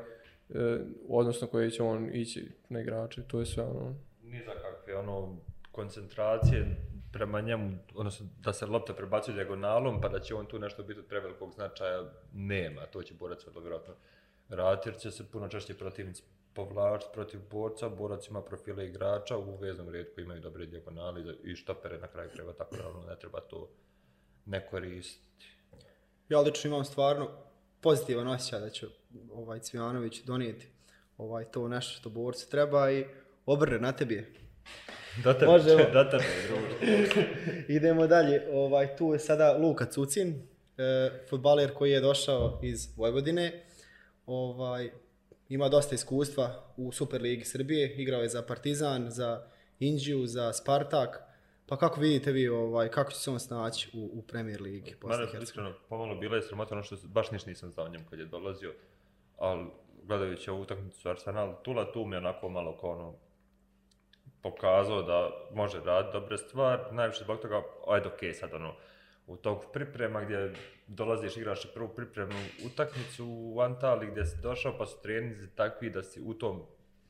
odnosno koje će on ići na igrače, to je sve ono. ni za kakve ono koncentracije prema njemu, odnosno da se lopta prebacuje dijagonalom, pa da će on tu nešto biti od prevelikog značaja, nema. To će borac vrlo vjerojatno raditi, jer će se puno češće protivnici povlačiti protiv borca, borac ima profile igrača, u veznom redku imaju dobre dijagonali i štopere na kraju kreva, tako da ono, ne treba to ne koristiti. Ja lično imam stvarno pozitivan osjećaj da će ovaj Cvijanović donijeti ovaj to nešto što borcu treba i obrne na tebi je. Da te, Može, evo. da te, druže. Idemo dalje, ovaj, tu je sada Luka Cucin, e, futbaler koji je došao iz Vojvodine, ovaj, ima dosta iskustva u Superligi Srbije, igrao je za Partizan, za Inđiju, za Spartak, pa kako vidite vi, ovaj, kako će se on snaći u, u Premier Ligi Hercegovine? iskreno pomalo bila je sramota ono što baš ništa nisam znao o njemu kad je dolazio, ali gledajući ovu utakmicu Arsenal, Tula tu mi onako malo kao ono pokazao da može raditi dobre stvari, najviše zbog toga, ajde okej sad ono, u toku priprema gdje dolaziš, igraš prvu pripremnu utakmicu u Antali gdje si došao pa su treninzi takvi da si u tom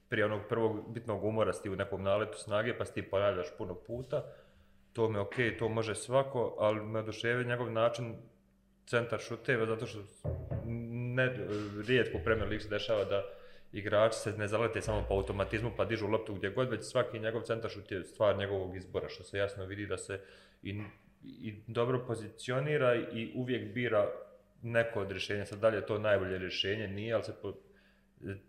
prije onog prvog bitnog umora si u nekom naletu snage pa si ti ponavljaš puno puta, to mi je okej, to može svako, ali me oduševio njegov način centar šuteva, zato što ne, rijetko u Premier League se dešava da igrači se ne zalete samo po automatizmu pa dižu loptu gdje god, već svaki njegov centar šut je stvar njegovog izbora, što se jasno vidi da se i, i dobro pozicionira i uvijek bira neko od rješenja. Sad dalje je to najbolje rješenje, nije, ali se po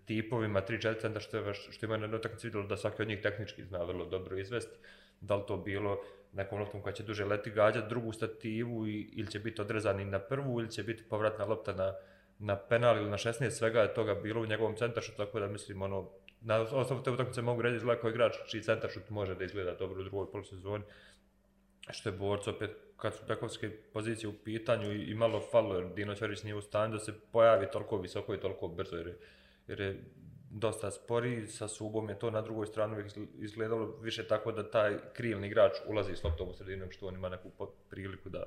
tipovima 3-4 centra što, je, što ima na jednoj utakmici vidjelo da svaki od njih tehnički zna vrlo dobro izvesti. Da li to bilo nekom loptom koja će duže leti gađati drugu stativu i, ili će biti odrezani na prvu ili će biti povratna lopta na, na penal ili na 16, svega je toga bilo u njegovom centaršu, tako da mislim ono, na osnovu te utakmice mogu reći izgleda kao igrač čiji centaršut može da izgleda dobro u drugoj polusezoni. Što je borac opet kad su bekovske pozicije u pitanju i, i malo falo, jer Dino Ćorić nije u stanju da se pojavi toliko visoko i toliko brzo, jer je, jer je dosta spori, sa Subom je to na drugoj strani uvijek izgledalo više tako da taj krilni igrač ulazi s loptom u sredinu, što on ima neku priliku da,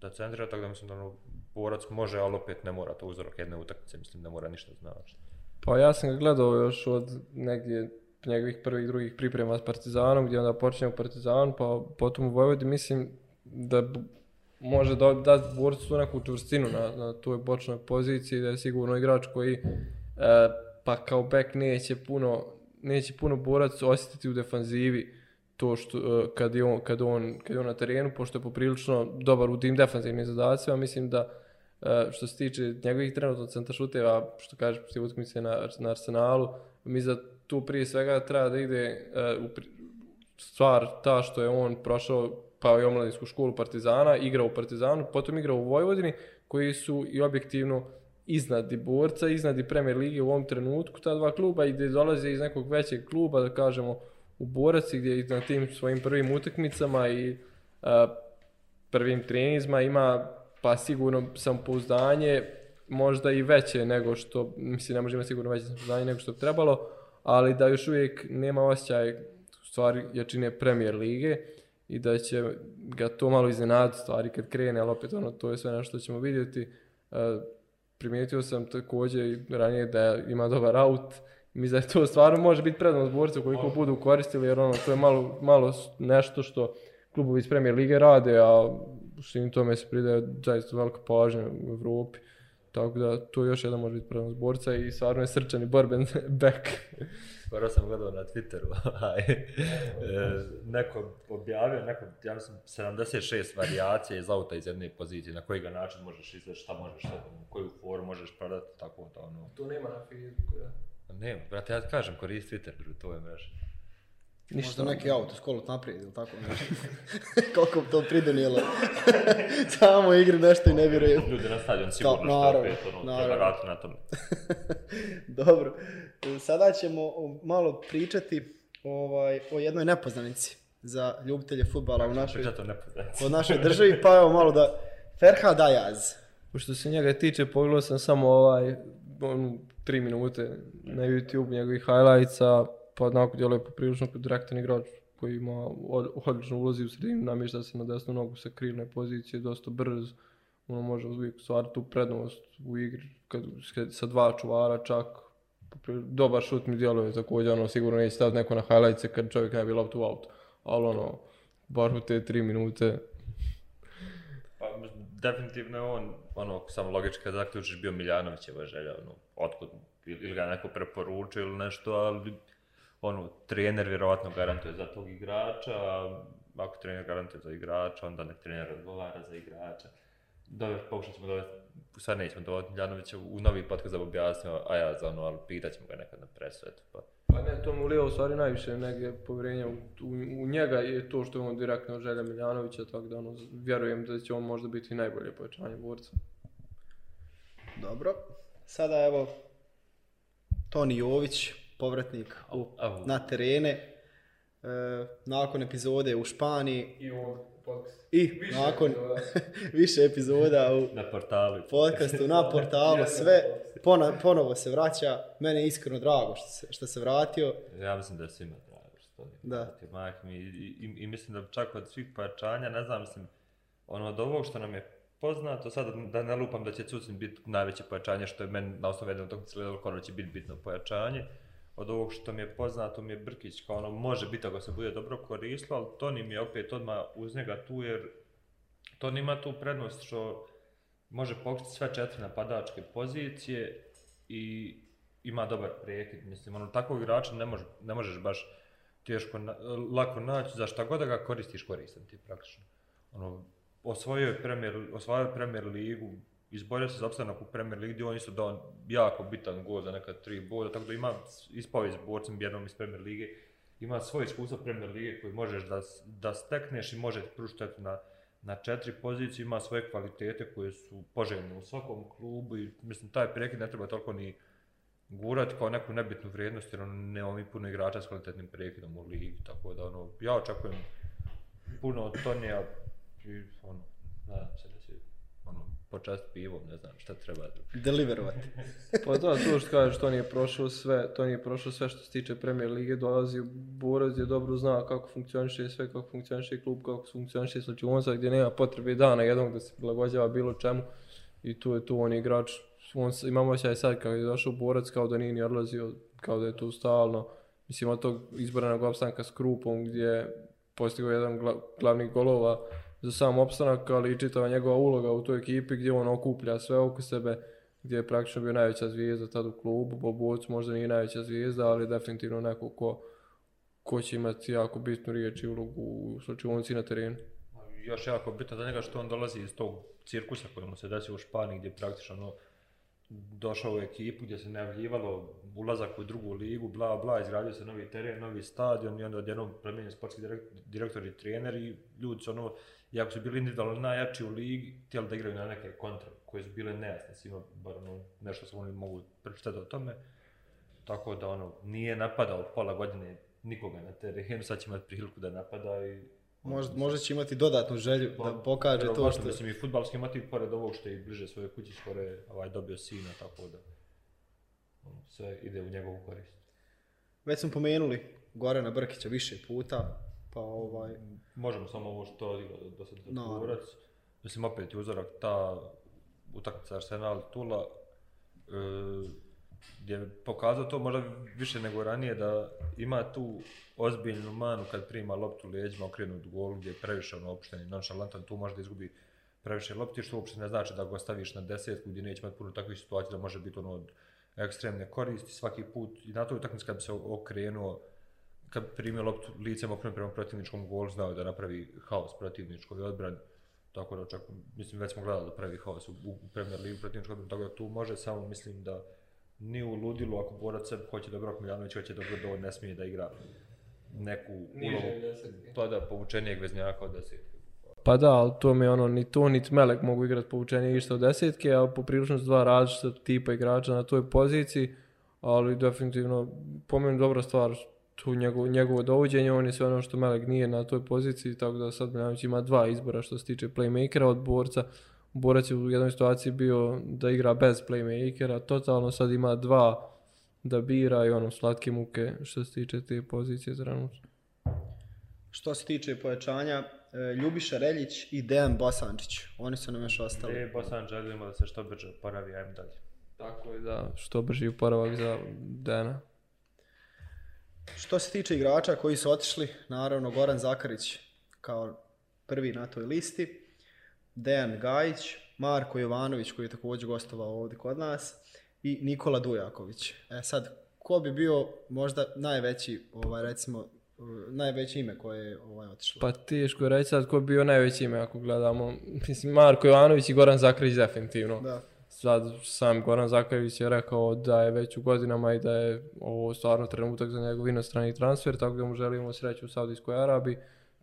da centrira, tako da mislim da ono, borac može, ali opet ne mora to uzrok jedne utakmice, mislim da mora ništa znači. Pa ja sam ga gledao još od negdje njegovih prvih drugih priprema s Partizanom, gdje onda počinje u Partizan, pa potom u Vojvodi, mislim da može da da borcu tu neku čvrstinu na, na toj bočnoj poziciji, da je sigurno igrač koji e, pa kao bek neće puno, neće puno borac osjetiti u defanzivi to što e, kad je on, kad on, kad je on na terenu, pošto je poprilično dobar u tim defanzivnim zadacima, mislim da e, što se tiče njegovih trenutno centar šuteva, što kaže protiv utakmice na, na Arsenalu, mi za tu prije svega treba da ide e, u pri- stvar ta što je on prošao pa i omladinsku školu Partizana, igrao u Partizanu, potom igrao u Vojvodini, koji su i objektivno iznad i borca, iznad i Premier Lige u ovom trenutku, ta dva kluba i gdje dolaze iz nekog većeg kluba, da kažemo, u borac i gdje i na tim svojim prvim utakmicama i a, prvim trenizma ima pa sigurno samopouzdanje možda i veće nego što, mislim ne može imati sigurno veće samopouzdanje nego što bi trebalo, ali da još uvijek nema osjećaj u stvari jačine Premier Lige i da će ga to malo iznenaditi stvari kad krene, ali opet ono, to je sve nešto što ćemo vidjeti. E, primijetio sam također i ranije da ima dobar aut, Mislim da je to stvarno može biti prednost borca koliko budu koristili, jer ono, to je malo, malo nešto što klubovi iz Premier Lige rade, a u svim tome se pridaje zaista velika pažnja u Evropi. Tako da to još jedan može biti prednost borca i stvarno je srčan i borben back. Skoro sam gledao na Twitteru, aj, e, neko objavio, neko, ja mislim, 76 varijacija iz auta iz jedne pozicije, na koji ga način možeš izvesti, šta možeš, šta, koju foru možeš prodati, tako da ono. To nema na Facebooku, da. Ne, brate, ja ti kažem, koristi Twitter, bro, to je mreža. Možda neki auto skolut naprijed ili tako nešto. Koliko bi to pridonijelo. Samo igri nešto i ne vjerujem. Ljudi na stadion sigurno što naravno, opet, ono, treba naravno. raditi na tome. Dobro. Sada ćemo o- malo pričati ovaj, o jednoj nepoznanici za ljubitelje futbala u našoj, od našoj državi, pa evo malo da Ferhad Ajaz. Što se njega tiče, pogledao sam samo ovaj, on, tri minute na YouTube njegovih highlightsa, pa onako djeluje poprilično kao direktan igrač koji ima od- odlično ulazi u sredinu, namješta se na desnu nogu sa krilne pozicije, dosta brz, ono može uvijek stvarati tu prednost u igri kad, kad- sa dva čuvara čak. Dobar šut mi djeluje također, ono sigurno neće staviti neko na highlightse kad čovjek ne bi loptu u auto, ali ono, bar u te tri minute definitivno je on, ono, samo logički kad zaključiš bio Miljanovićeva želja, ono, otkud, ili ga neko preporučio ili nešto, ali, ono, trener vjerovatno garantuje za tog igrača, a ako trener garantuje za igrača, onda nek trener odgovara za igrača. Dobro, pokušat ćemo dovesti, sad nećemo dovesti Miljanovića u novi podcast da objasnimo, objasnio, a ja za ono, ali pitat ćemo ga nekad na presu, eto, pa. Pa ne, to mu ulija u stvari najviše negdje povjerenja u, u, u njega je to što je on direktno želja Miljanovića, tako da ono, vjerujem da će on možda biti najbolje pojačanje borca. Dobro. Sada evo Toni Jović, povratnik u, na terene. E, nakon epizode u Španiji I on i nakon više epizoda u Na portalu. podcastu, na portalu, sve pona, ponovo se vraća. Meni je iskreno drago što se, što se vratio. Ja mislim da je svima drago što to nije Da. majke mi. I, i, I mislim da čak od svih pojačanja, ne znam, mislim, ono od ovog što nam je poznato, sad da ne lupam da će Cucin biti najveće pojačanje, što je meni na osnovu gledalo kao da će biti bitno pojačanje. Od ovog što mi je poznato mi je Brkić, kao ono može biti ako se bude dobro koristilo, ali Toni mi je opet odmah uz njega tu jer Toni ima tu prednost što može pokriti sve četiri napadačke pozicije i ima dobar prekid. Mislim, ono, takvog igrača ne, može, ne možeš baš teško, na, lako naći, za šta god da ga koristiš, koristan ti praktično. Ono, osvojio je Premier, osvojio je Premier ligu, izborio se za opstanak u Premier ligi, gdje on isto dao jako bitan gol za neka tri boda, tako da ima, ispao je s borcem jednom iz Premier lige, ima svoje iskustvo Premier lige koji možeš da, da stekneš i može ti pružiti na, na četiri pozicije, ima svoje kvalitete koje su poželjne u svakom klubu i mislim taj prekid ne treba toliko ni gurati kao neku nebitnu vrijednost jer on nemamo mi puno igrača s kvalitetnim prekidom u ligi, tako da ono, ja očekujem puno od Tonija i ono, nadam se da počast pivom, ne znam šta treba. Deliverovati. Pa da, to što kažeš, to nije prošlo sve, to nije prošlo sve što se tiče Premier Lige, dolazi u Borac gdje dobro zna kako funkcioniše sve, kako funkcioniše klub, kako funkcioniše slačivonca, gdje nema potrebe dana jednog da se prilagođava bilo čemu i tu je tu on je igrač, on, imamo osjećaj sad kada je došao u Borac kao da nije ni odlazio, kao da je tu stalno, mislim od tog izborenog opstanka s Krupom gdje je postigao jedan gla, glavnih golova za sam opstanak, ali i čitava njegova uloga u toj ekipi gdje on okuplja sve oko sebe, gdje je praktično bio najveća zvijezda tad u klubu, Bobovac možda nije najveća zvijezda, ali definitivno neko ko, ko će imati jako bitnu riječ i ulogu u slučajovnici na terenu. Još jako bitno za njega što on dolazi iz tog cirkusa koji mu se desio u Španiji gdje praktično no, došao u ekipu gdje se najavljivalo ulazak u drugu ligu, bla bla, izgradio se novi teren, novi stadion i onda odjednom promijenjen sportski direktor i trener i ljudi su ono, iako su bili individualno najjači u ligi, htjeli da igraju na neke kontra koje su bile nejasne svima, bar ono, nešto su oni mogu pročitati o tome. Tako da ono, nije napadao pola godine nikoga na terenu, sad će imati priliku da napada i Možda, možda će imati dodatnu želju Pa, da pokaže to što... Mislim, i futbalski motiv, pored ovog što je bliže svoje kući, skoro je ovaj, dobio sina, tako da ono, sve ide u njegovu korist. Već smo pomenuli Gorana Brkića više puta, pa ovaj... Možemo samo ovo što odigrao do, do sad Naravno. Turac. Mislim, opet je uzorak ta utakmica Arsenal-Tula, e, gdje je pokazao to možda više nego ranije da ima tu ozbiljnu manu kad prima loptu leđima okrenut gol gdje je previše ono opušten i nonšalantan, tu možda izgubi previše lopti, što uopšte ne znači da ga staviš na desetku gdje neće imati puno takvih situacija da može biti ono od ekstremne koristi svaki put i na toj utakmici kad bi se okrenuo kad bi primio loptu licem okrenuo prema protivničkom golu, znao da napravi haos protivničkoj odbrani. Tako da čak, mislim, već smo gledali da pravi haos u, u Premier Ligi protivničkoj odbrani, tako da tu može, samo mislim da ni u ludilu, ako borac sebe hoće da Brok Miljanović hoće da da on ne smije da igra neku ulogu, pa da povučenijeg veznjaka od desetke. Pa da, ali to mi je ono, ni to, niti Melek mogu igrati povučenje išta od desetke, a poprilično su dva različita tipa igrača na toj poziciji, ali definitivno, po meni dobra stvar tu njegovo, njegovo dovođenje, on je sve ono što Melek nije na toj poziciji, tako da sad Miljanović ima dva izbora što se tiče playmakera od borca. Borac je u jednoj situaciji bio da igra bez playmakera, totalno sad ima dva da bira i ono slatke muke što se tiče te pozicije trenutno. Što se tiče pojačanja, e, Ljubiša Reljić i Dejan Bosančić. Oni su nam još ostali. E, Bosan želimo da se što brže oporavi, ajmo dalje. Tako je da što brži uporavak za Dena. Što se tiče igrača koji su otišli, naravno Goran Zakarić kao prvi na toj listi, Dejan Gajić, Marko Jovanović koji je također gostovao ovdje kod nas i Nikola Dujaković. E sad, ko bi bio možda najveći, ovaj, recimo, najveće ime koje je ovaj, otišlo? Pa teško je reći sad ko bi bio najveći ime ako gledamo. Mislim, Marko Jovanović i Goran Zakrić definitivno. Da. Sad sam Goran Zakrić je rekao da je već u godinama i da je ovo stvarno trenutak za njegov inostrani transfer, tako da mu želimo sreću u Saudijskoj Arabiji.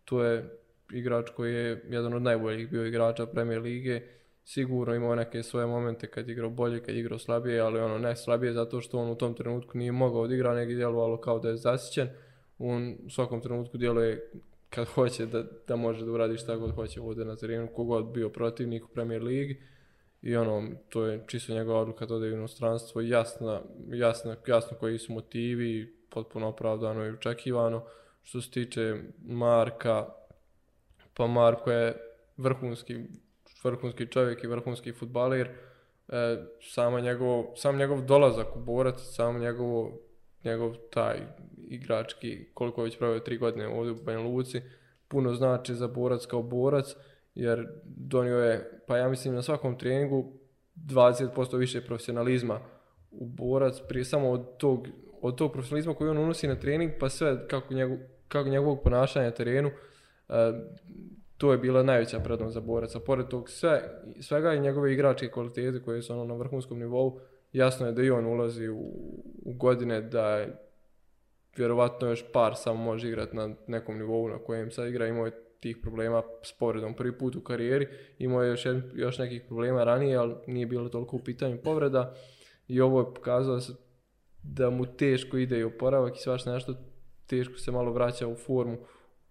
Tu je igrač koji je jedan od najboljih bio igrača Premier Lige. Sigurno imao neke svoje momente kad je igrao bolje, kad je igrao slabije, ali ono ne slabije zato što on u tom trenutku nije mogao odigra, nego je djelovalo kao da je zasićen. On u svakom trenutku djeluje kad hoće da, da može da uradi šta god hoće ovdje na terenu, kogod bio protivnik u Premier Ligi. I ono, to je čisto njegova odluka da ode u inostranstvo, jasna, jasna, jasno koji su motivi, potpuno opravdano i očekivano. Što se tiče Marka, pa Marko je vrhunski, vrhunski čovjek i vrhunski futbaler. E, samo njegov, sam njegov dolazak u borac, samo njegov, njegov taj igrački, koliko je već pravio tri godine ovdje u Banja Luci, puno znači za borac kao borac, jer donio je, pa ja mislim na svakom treningu 20% više profesionalizma u borac, prije samo od tog, od tog profesionalizma koji on unosi na trening, pa sve kako, njegov, kako njegovog ponašanja na terenu, E, to je bila najveća prednost za boraca. Pored tog sve, svega i njegove igračke kvalitete koje su ono na vrhunskom nivou, jasno je da i on ulazi u, u godine da je vjerovatno još par samo može igrati na nekom nivou na kojem sad igra, imao je tih problema s povredom prvi put u karijeri, imao je još, još nekih problema ranije, ali nije bilo toliko u pitanju povreda. I ovo je pokazalo da, se, da mu teško ide i oporavak i svašta nešto teško se malo vraća u formu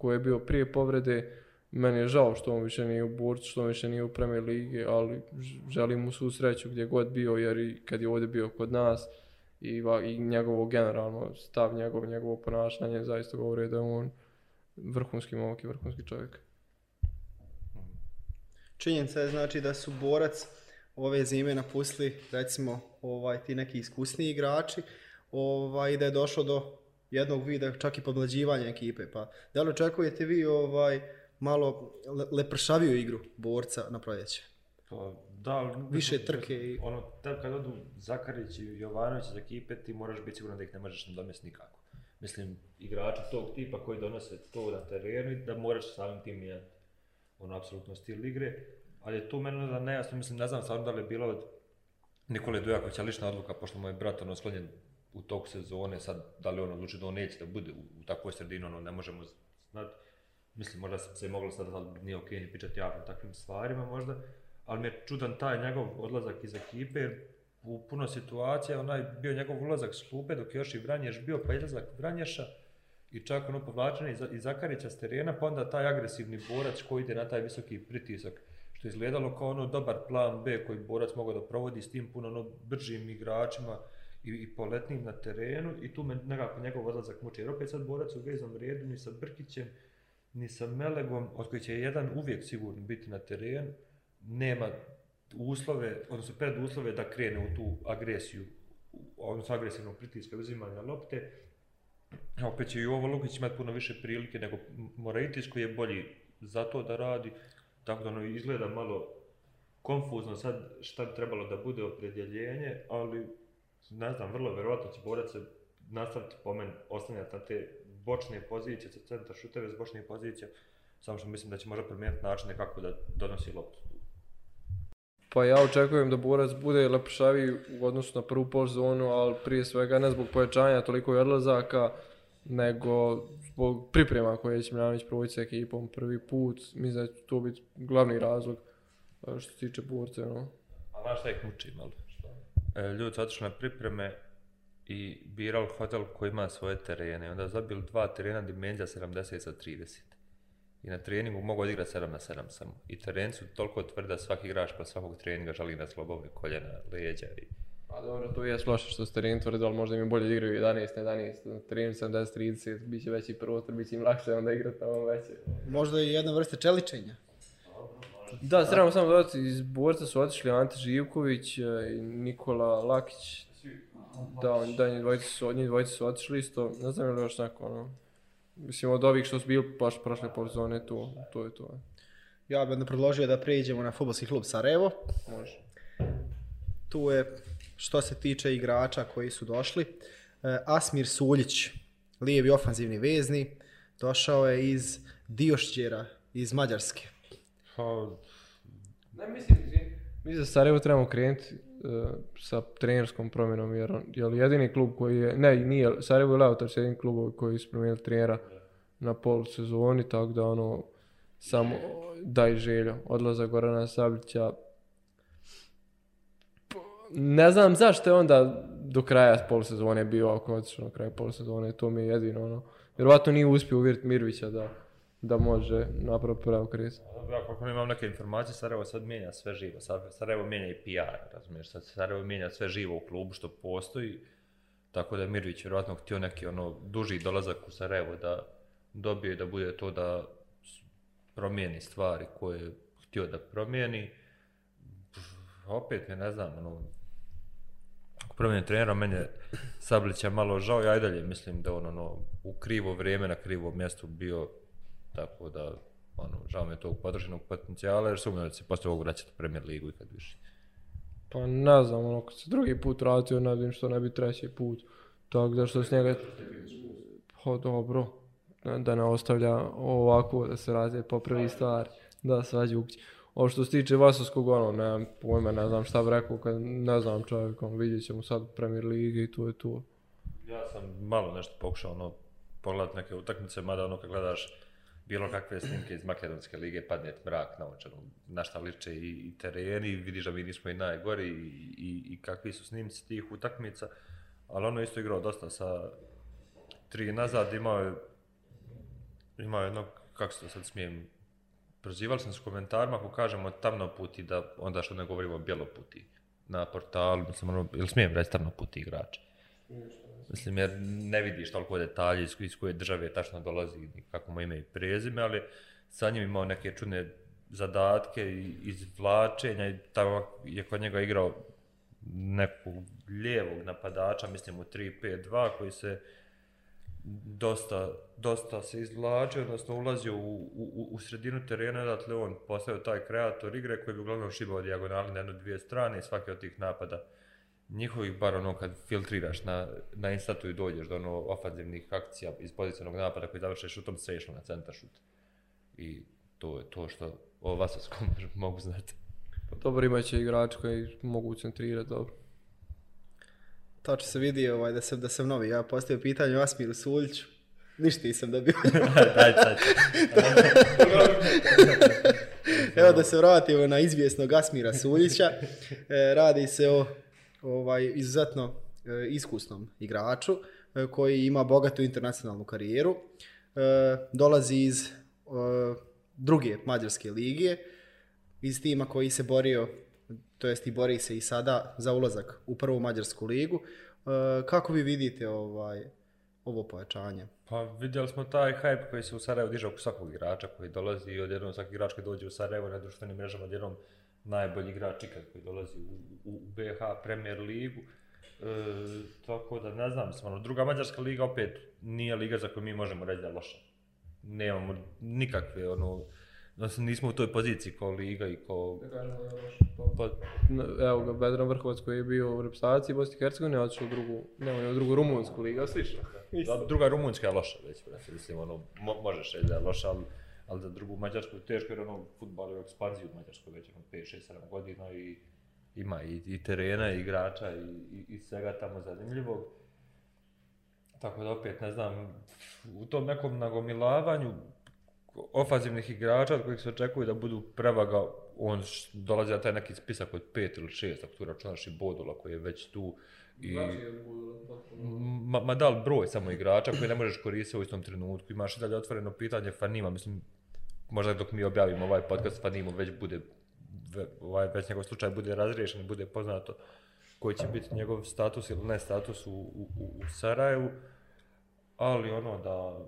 koji je bio prije povrede, meni je žao što on više nije u borcu, što on više nije u Premier Ligi, ali želim mu svu sreću gdje god bio, jer i kad je ovdje bio kod nas, i, i njegovo generalno stav, njegov, njegovo ponašanje, zaista govori da je on vrhunski momak i vrhunski čovjek. Činjenica je znači da su borac ove zime napustili recimo ovaj ti neki iskusni igrači ovaj da je došlo do jednog vida čak i podmlađivanja ekipe pa da li očekujete vi ovaj malo le, lepršaviju igru borca na proljeće. Pa, da, Više trke i... Ono, tad kad odu Zakarić i Jovanović iz ekipe, ti moraš biti siguran da ih ne možeš nadomjestiti nikako. Mislim, igrači tog tipa koji donose to na terenu i da moraš samim tim mijenjati ono, apsolutno stil igre. Ali je tu meni da nejasno, mislim, ne znam stvarno da li je bilo od Nikole Dujakovića lična odluka, pošto moj brat ono sklonjen u toku sezone, sad da li on odluči da on neće da bude u, u takvoj sredini, ono ne možemo znati mislim, možda se je moglo sad, ali nije okej okay, pričati javno o takvim stvarima možda, ali mi je čudan taj njegov odlazak iz ekipe, jer u puno situacija, onaj bio njegov ulazak s klupe dok je još i Vranješ bio, pa izlazak Vranješa i čak ono povlačenje iz, iz Zakarića s terena, pa onda taj agresivni borac koji ide na taj visoki pritisak, što je izgledalo kao ono dobar plan B koji borac mogao da provodi s tim puno ono bržim igračima i, i poletnim na terenu i tu me nekako njegov odlazak muči. jer opet sad borac u vezom redu ni sa Brkićem, ni sa Melegom, od koji će jedan uvijek sigurno biti na terenu, nema uslove, odnosno preduslove da krene u tu agresiju, odnosno agresivnog pritiska uzimanja lopte. Opet će i ovo Lukić imati puno više prilike nego Moraitis koji je bolji za to da radi, tako da ono izgleda malo konfuzno sad šta bi trebalo da bude opredjeljenje, ali ne znam, vrlo verovatno će borac se nastaviti po meni ostanjati na te bočne pozicije, sa centar šuteve s bočne pozicije, samo što mislim da će možda promijeniti načine kako da donosi loptu. Pa ja očekujem da Borac bude lepšavi u odnosu na prvu pol zonu, ali prije svega ne zbog pojačanja toliko i odlazaka, nego zbog priprema koje će Miljanović provoditi s ekipom prvi put. Mislim da će to biti glavni razlog što se tiče Borca. No. A znaš šta ih muči malo? E, ljudi su otišli na pripreme, i birali hotel koji ima svoje terene. Onda zabili dva terena dimenzija 70 sa 30. I na treningu mogu odigrati 7 na 7 samo. I tereni su toliko tvrdi da svaki igrač pa svakog treninga žali na slobove, koljena, leđa i... Pa dobro, to je loše što ste teren tvrdi, ali možda im je bolje igraju 11 na 11, na terenu 70-30, bit će veći prostor, bit će im lakše onda igrati tamo veće. Možda i jedna vrsta čeličenja. Da, trebamo samo dodati, iz borca su otišli Ante Živković e, i Nikola Lakić. Da, on- da, njih dvojice su, njih dvojice su otišli isto, ne znam je li još neko, ono. Mislim, od ovih što su bili baš prošle polsezone, to, to je to. Ja bih onda predložio da pređemo na futbolski klub Sarajevo. Može. Tu je, što se tiče igrača koji su došli, e, Asmir Suljić, lijevi ofanzivni vezni, došao je iz Diošćera, iz Mađarske. Pa, Ne, mislim, mi za Sarajevo trebamo krenuti uh, sa trenerskom promjenom, jer je jedini klub koji je, ne, nije, Sarajevo i Leotar jedini klub koji su promijenili trenera na pol sezoni, tako da ono, samo daj želju. Odlazak Gorana Sablića, P- ne znam zašto je onda do kraja polusezone bio ako otišao na kraju polusezone, to mi je jedino ono. Vjerovatno nije uspio uvjeriti Mirvića da, da može napraviti preokret. Ja kako imam neke informacije, Sarajevo sad mijenja sve živo. Sarajevo mijenja i PR, razumiješ? Sad Sarajevo mijenja sve živo u klubu što postoji. Tako da je Mirvić vjerojatno htio neki ono duži dolazak u Sarajevo da dobije da bude to da promijeni stvari koje je htio da promijeni. Pff, Opet ne znam, ono, ako promijeni trenera, meni je Sablića malo žao, ja i dalje mislim da on ono, u krivo vrijeme na krivo mjestu bio, tako da ono, žao mi je tog podrženog potencijala, jer sumnjam da će se poslije ovog vraćati u Premier ligu ikad više. Pa ne znam, ono, kad se drugi put vratio, ne vidim što ne bi treći put. Tako da što s njega... Pa dobro, da ne ostavlja ovako da se radi popravi stvar, da svađa ukći. Ovo što se tiče Vasovskog, ono, nemam pojma, ne znam šta bi rekao, kad ne znam čovjek, ono, vidjet ćemo sad u Premier Ligi i to je to. Ja sam malo nešto pokušao ono, pogledat neke utakmice, mada ono kad gledaš bilo kakve snimke iz Makedonske lige, padne ti mrak na oči, na šta liče i, i tereni, vidiš da mi nismo i najgori i, i, i kakvi su snimci tih utakmica, ali ono isto igrao dosta sa tri nazad, imao je, imao je jednog, kako se to sad smijem, prozivali sam s komentarima ako kažemo tamno puti, da onda što ne govorimo bjeloputi na portalu, mislim, ono, ili smijem reći tamno puti igrač? Mislim, jer ne vidiš toliko detalje iz, iz koje države tačno dolazi, ni kako mu ime i prezime, ali sa njim imao neke čudne zadatke i izvlačenja i tamo je kod njega igrao nekog lijevog napadača, mislim u 3-5-2 koji se dosta, dosta se izvlačio, odnosno ulazio u, u, u sredinu terena, odatle on postao taj kreator igre koji bi uglavnom šibao dijagonali na jednu dvije strane i svaki od tih napada njihovih, bar ono kad filtriraš na, na instatu i dođeš do ono ofanzivnih akcija iz pozicionog napada koji završe šutom, sve na centar šut. I to je to što o Vasovskom mogu znati. Pa dobro, imat će igrači koji mogu centrirati dobro. Tačno se vidi ovaj, da sam, da sam novi. Ja postavio pitanje o Asmiru Suljiću. Ništa nisam dobio. Daj sad. Evo da se vratimo na izvjesnog Asmira Suljića. E, radi se o ovaj, izuzetno e, iskusnom igraču e, koji ima bogatu internacionalnu karijeru. E, dolazi iz e, druge mađarske lige, iz tima koji se borio, to jest i bori se i sada za ulazak u prvu mađarsku ligu. E, kako vi vidite ovaj, ovo pojačanje? Pa vidjeli smo taj hype koji se u Sarajevu diže oko svakog igrača koji dolazi i odjednom svaki igrač koji dođe u Sarajevo na društvenim mrežama odjednom najbolji igrač ikad koji dolazi u, u, u BH Premier ligu. E, tako da ne znam, mislim, ono, druga mađarska liga opet nije liga za koju mi možemo reći da je loša. Nemamo nikakve, ono, odnosno nismo u toj poziciji kao liga i kao... Pa, Evo ga, Bedran Vrhovac koji je bio u reprezentaciji Bosne i Hercegovine, otišao u drugu, ne, u drugu rumunsku ligu, slično. Da, druga rumunjska je loša već, mislim, ono, mo, možeš reći da je loša, ali, ali za drugu Mađarsku je teško, jer ono, futbal je u ekspanziji u Mađarskoj već ono, 5, 6, 7 godina i ima i, i terena, i igrača, i, i, i svega tamo zanimljivog. Tako da opet, ne znam, u tom nekom nagomilavanju ofanzivnih igrača od kojih se očekuje da budu prevaga, on dolazi na taj neki spisak od pet ili šest, ako tu računaš i Bodula koji je već tu. I, ma, ma da li broj samo igrača koji ne možeš koristiti u istom trenutku. Imaš i dalje otvoreno pitanje Fanima, mislim, možda dok mi objavimo ovaj podcast Fanimu već bude, ovaj, već njegov slučaj bude razriješen, bude poznato koji će biti njegov status ili ne status u, u, u, u Sarajevu, ali ono da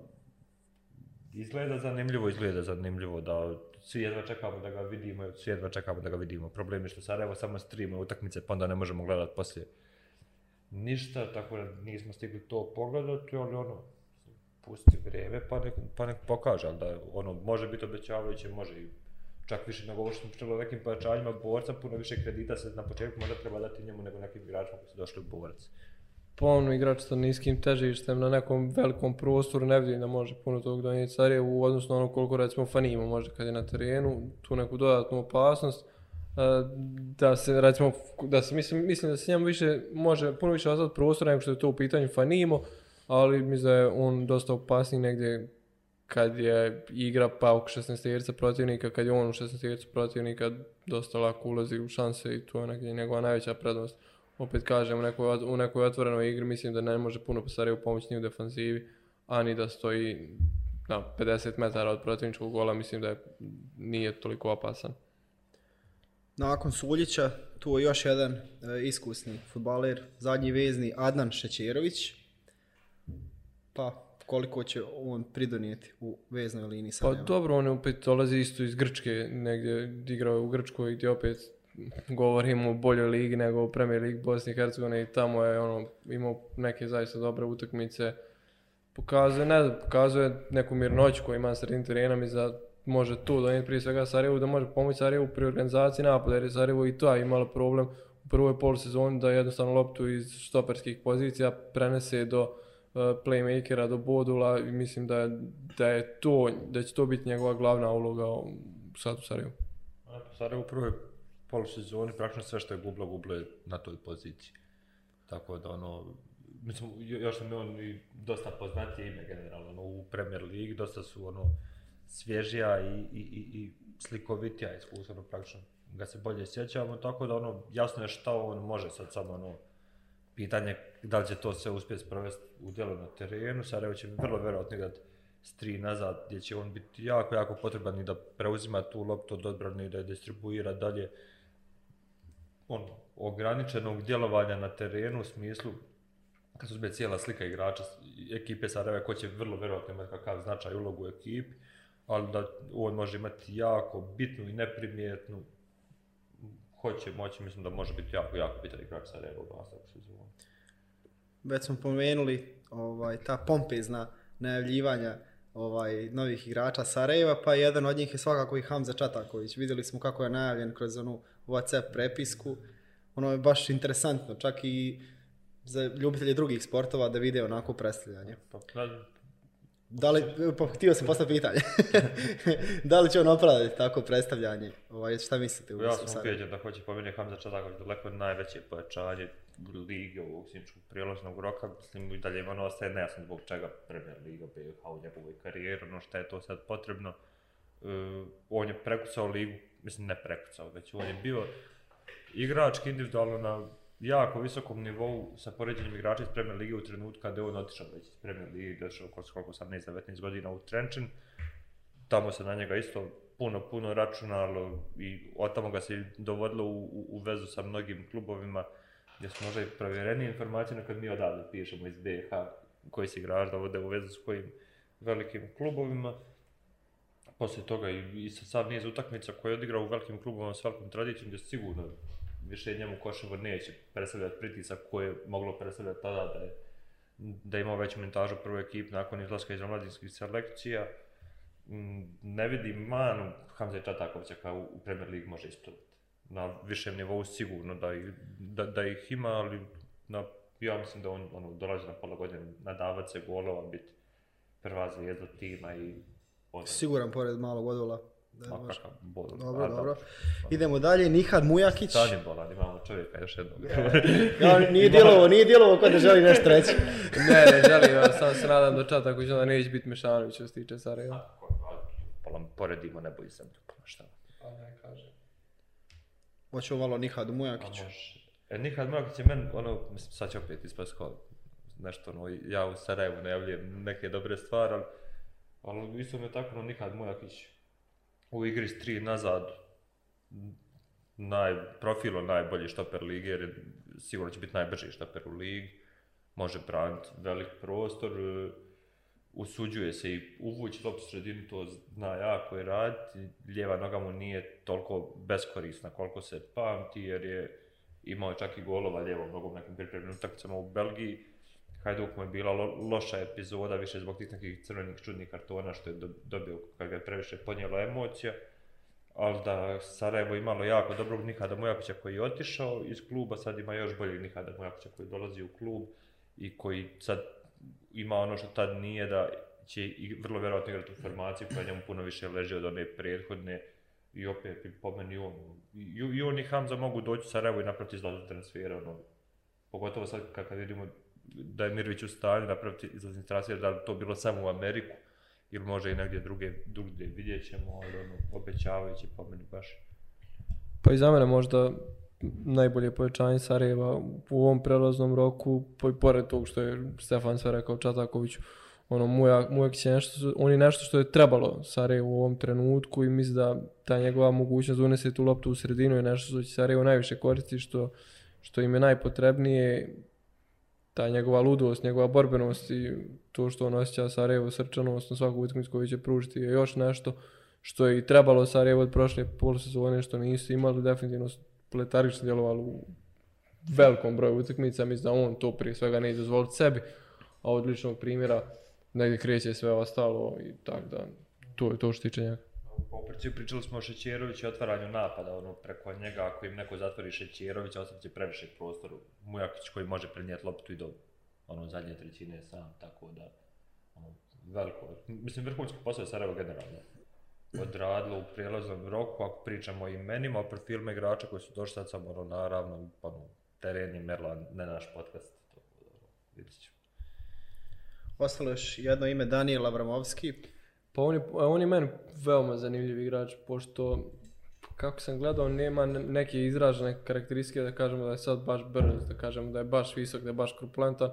izgleda zanimljivo, izgleda zanimljivo da svi jedva čekamo da ga vidimo, svi jedva čekamo da ga vidimo. Problem je što Sarajevo samo streamuje utakmice, pa onda ne možemo gledati poslije ništa, tako da nismo stigli to pogledati, ali ono, pusti vreme pa nek, pa nek pokaže, ali da ono, može biti obećavajuće, može i čak više nego ovo što smo pričali o nekim pojačanjima borca, puno više kredita se na početku možda treba dati njemu nego nekim igračima koji su došli u borac. Ponovno igrač sa niskim težištem na nekom velikom prostoru, ne vidim da može puno tog donijeti Sarajevu u odnosu ono koliko recimo Fanimo može kad je na terenu, tu neku dodatnu opasnost. Da se recimo, da se mislim, mislim da se njemu više može puno više ostati prostora nego što je to u pitanju Fanimo, ali mislim da je on dosta opasniji negdje kad je igra pa oko 16 protivnika, kad je on u 16 protivnika dosta lako ulazi u šanse i to je negdje njegova najveća prednost. Opet kažem, u nekoj, u nekoj otvorenoj igri mislim da ne može puno Sarajevu pomoći ni u defanzivi, ani da stoji na 50 metara od protivničkog gola, mislim da je, nije toliko opasan. Nakon Suljića, tu je još jedan e, iskusni futbaler, zadnji vezni Adnan Šećerović. Pa, koliko će on pridonijeti u veznoj liniji Pa Sarajeva? dobro, on je opet dolazi isto iz Grčke, negdje igrao je u Grčkoj gdje opet govorimo o boljoj ligi nego u Premier Ligi Bosne i Hercegovine i tamo je ono imao neke zaista dobre utakmice. Pokazuje, ne znam, pokazuje neku mirnoću koju ima na sredini terena mi za može tu donijeti prije svega Sarajevu da može pomoći Sarajevu pri organizaciji napada jer je Sarajevo i to je imalo problem u prvoj polusezoni da jednostavno loptu iz štoperskih pozicija prenese do uh, playmakera, do bodula i mislim da je, da je to, da će to biti njegova glavna uloga sad u Sarajevu. Sarajevo u prvoj polusezoni praktično sve što je gubla, gubla je na toj poziciji. Tako da ono, mislim, još nam je on i dosta poznatije ime generalno ono, u Premier Ligi, dosta su ono svježija i, i, i, i slikovitija iskustveno praktično ga se bolje sjećamo, tako da ono, jasno je šta on može sad samo ono, pitanje da li će to sve uspjeti sprovesti u djelu na terenu, Sarajevo će vrlo vjerojatno igrati s tri nazad, gdje će on biti jako, jako potreban i da preuzima tu loptu od odbrane i da je distribuira dalje. On, ograničenog djelovanja na terenu u smislu kad se uzme cijela slika igrača ekipe Sarajeva ko će vrlo vjerojatno imati kakav značaj ulogu u ekipi, ali da on može imati jako bitnu i neprimjetnu hoće moći, mislim da može biti jako, jako bitan igrač Sarajeva u nastavku sezonu. Već smo pomenuli ovaj, ta pompezna najavljivanja ovaj, novih igrača Sarajeva, pa jedan od njih je svakako i Hamza Čataković. Vidjeli smo kako je najavljen kroz onu WhatsApp prepisku. Ono je baš interesantno, čak i za ljubitelje drugih sportova da vide onako predstavljanje. Pa, ne, Da li, pa htio sam postaviti pitanje. da li će on opravdati tako predstavljanje? Ovaj, šta mislite? u ja sam ubijeđen da hoće pomenuti Hamza Čataković daleko najveće pojačanje lige ovog sinčkog prijelaznog roka, mislim i dalje ono ostaje nejasno zbog čega Premier Liga BiH u njegovoj karijeri, ono što je to sad potrebno. Uh, on je prekucao ligu, mislim ne prekucao, već on je bio igrački individualno na jako visokom nivou sa poređenjem igrača iz Premier Lige u trenutku kada je on otišao već iz Premier Lige, došao oko koliko 18-19 godina u Trenčin. Tamo se na njega isto puno, puno računalo i od tamo ga se dovodilo u, u, u vezu sa mnogim klubovima gdje su možda i provjerenije informacije kad mi odavde pišemo iz BiH koji se igrač dovode u vezu s kojim velikim klubovima. Poslije toga i, i sa sav niz utakmica koje je odigrao u velikim klubovima s velikom tradicijom gdje sigurno više njemu Koševo neće predstavljati pritisak koji je moglo predstavljati tada da je da ima imao veću mintažu u prvoj ekipi nakon izlaska iz omladinskih selekcija. Mm, ne vidim manu Hamza Čatakovića kao u Premier League može ispraviti. Na višem nivou sigurno da, ih- da, da ih ima, ali na, ja mislim da on ono, dolazi na pola godine nadavat se golova, biti prva zvijezda tima i ono, Siguran pored malog odola. Da, ma može. kakav bol. Dobro, A, dobro. Idemo dalje, Nihad Mujakić. Sad je bolan, imamo čovjeka još jednog. Ja, nije djelovo, nije djelovo kod da želi nešto reći. ne, ne želim, ja sam se nadam da Čataković onda neće biti Mešanović što se tiče Sarajeva. Pola poredimo nebo i zemlju, pa šta. Pa ne kažem. Hoćemo malo Nihad Mujakić. E, Nihad Mrakić je meni, ono, mislim, sad će opet ispast kao nešto ono, ja u Sarajevu najavljujem neke dobre stvari, ali, ali isto mi je tako, no, nikad Mujakić u igri s tri nazad, naj, profilo najbolji štoper lige, jer je, sigurno će biti najbrži štoper u ligi, može braniti velik prostor, e, usuđuje se i uvući loptu sredinu, to zna jako i raditi, lijeva noga mu nije toliko beskorisna koliko se pamti, jer je imao čak i golova lijevom nogom nekim pripremnim utakmicama u Belgiji. Hajduk mu je bila lo, loša epizoda, više zbog tih nekih crvenih čudnih kartona što je do, dobio kad ga je previše podnijela emocija. Ali da Sarajevo imalo jako dobrog Nihada Mujakića koji je otišao iz kluba, sad ima još boljeg Nihada Mujakića koji dolazi u klub i koji sad ima ono što tad nije da će i vrlo vjerojatno igrati u formaciji koja njemu puno više leži od one prethodne i opet po meni on i, i on i Hamza mogu doći u Sarajevo i napraviti zlatu transfera ono, pogotovo sad kad, kad vidimo da je Mirvić u stanju napraviti izlazni transfer da li to bilo samo u Ameriku ili može i negdje druge, drugdje vidjet ćemo, ali ono, obećavajući po meni baš. Pa i za mene možda najbolje povećanje Sarajeva u ovom prelaznom roku, po, pored tog što je Stefan sve rekao Čatakoviću, ono, Mujak, Mujak je nešto, on je nešto što je trebalo Sarajevu u ovom trenutku i mislim da ta njegova mogućnost unese tu loptu u sredinu je nešto što će Sarajevo najviše koristiti, što, što im je najpotrebnije, ta njegova ludost, njegova borbenost i to što on osjeća Sarajevo srčanost na svaku utakmicu koju će pružiti je još nešto što je i trebalo Sarajevo od prošle polusezone što nisu imali definitivno pletarično djelovalo u velikom broju utakmica, mislim da on to prije svega ne dozvoliti sebi, a od ličnog primjera negdje kreće sve ostalo i tak da to je to što tiče njega. Pa u principu pričali smo o Šećeroviću i otvaranju napada, ono, preko njega, ako im neko zatvori Šećerovića, ostat će previše prostor. Mujakić koji može prenijeti loptu i do ono, zadnje trećine sam, tako da, ono, veliko, mislim, vrhunski posao je Sarajevo generalno odradilo u prijelaznom roku, ako pričamo o imenima, o profilima igrača koji su došli sad samo, ono, naravno, pa, ono, teren je merla, ne naš podcast, to, ono, vidit ćemo. Ostalo još jedno ime, Daniel Abramovski. Pa on je, on je meni veoma zanimljiv igrač, pošto kako sam gledao, nema neke izražene karakteristike da kažemo da je sad baš brz, da kažemo da je baš visok, da je baš krupulentan,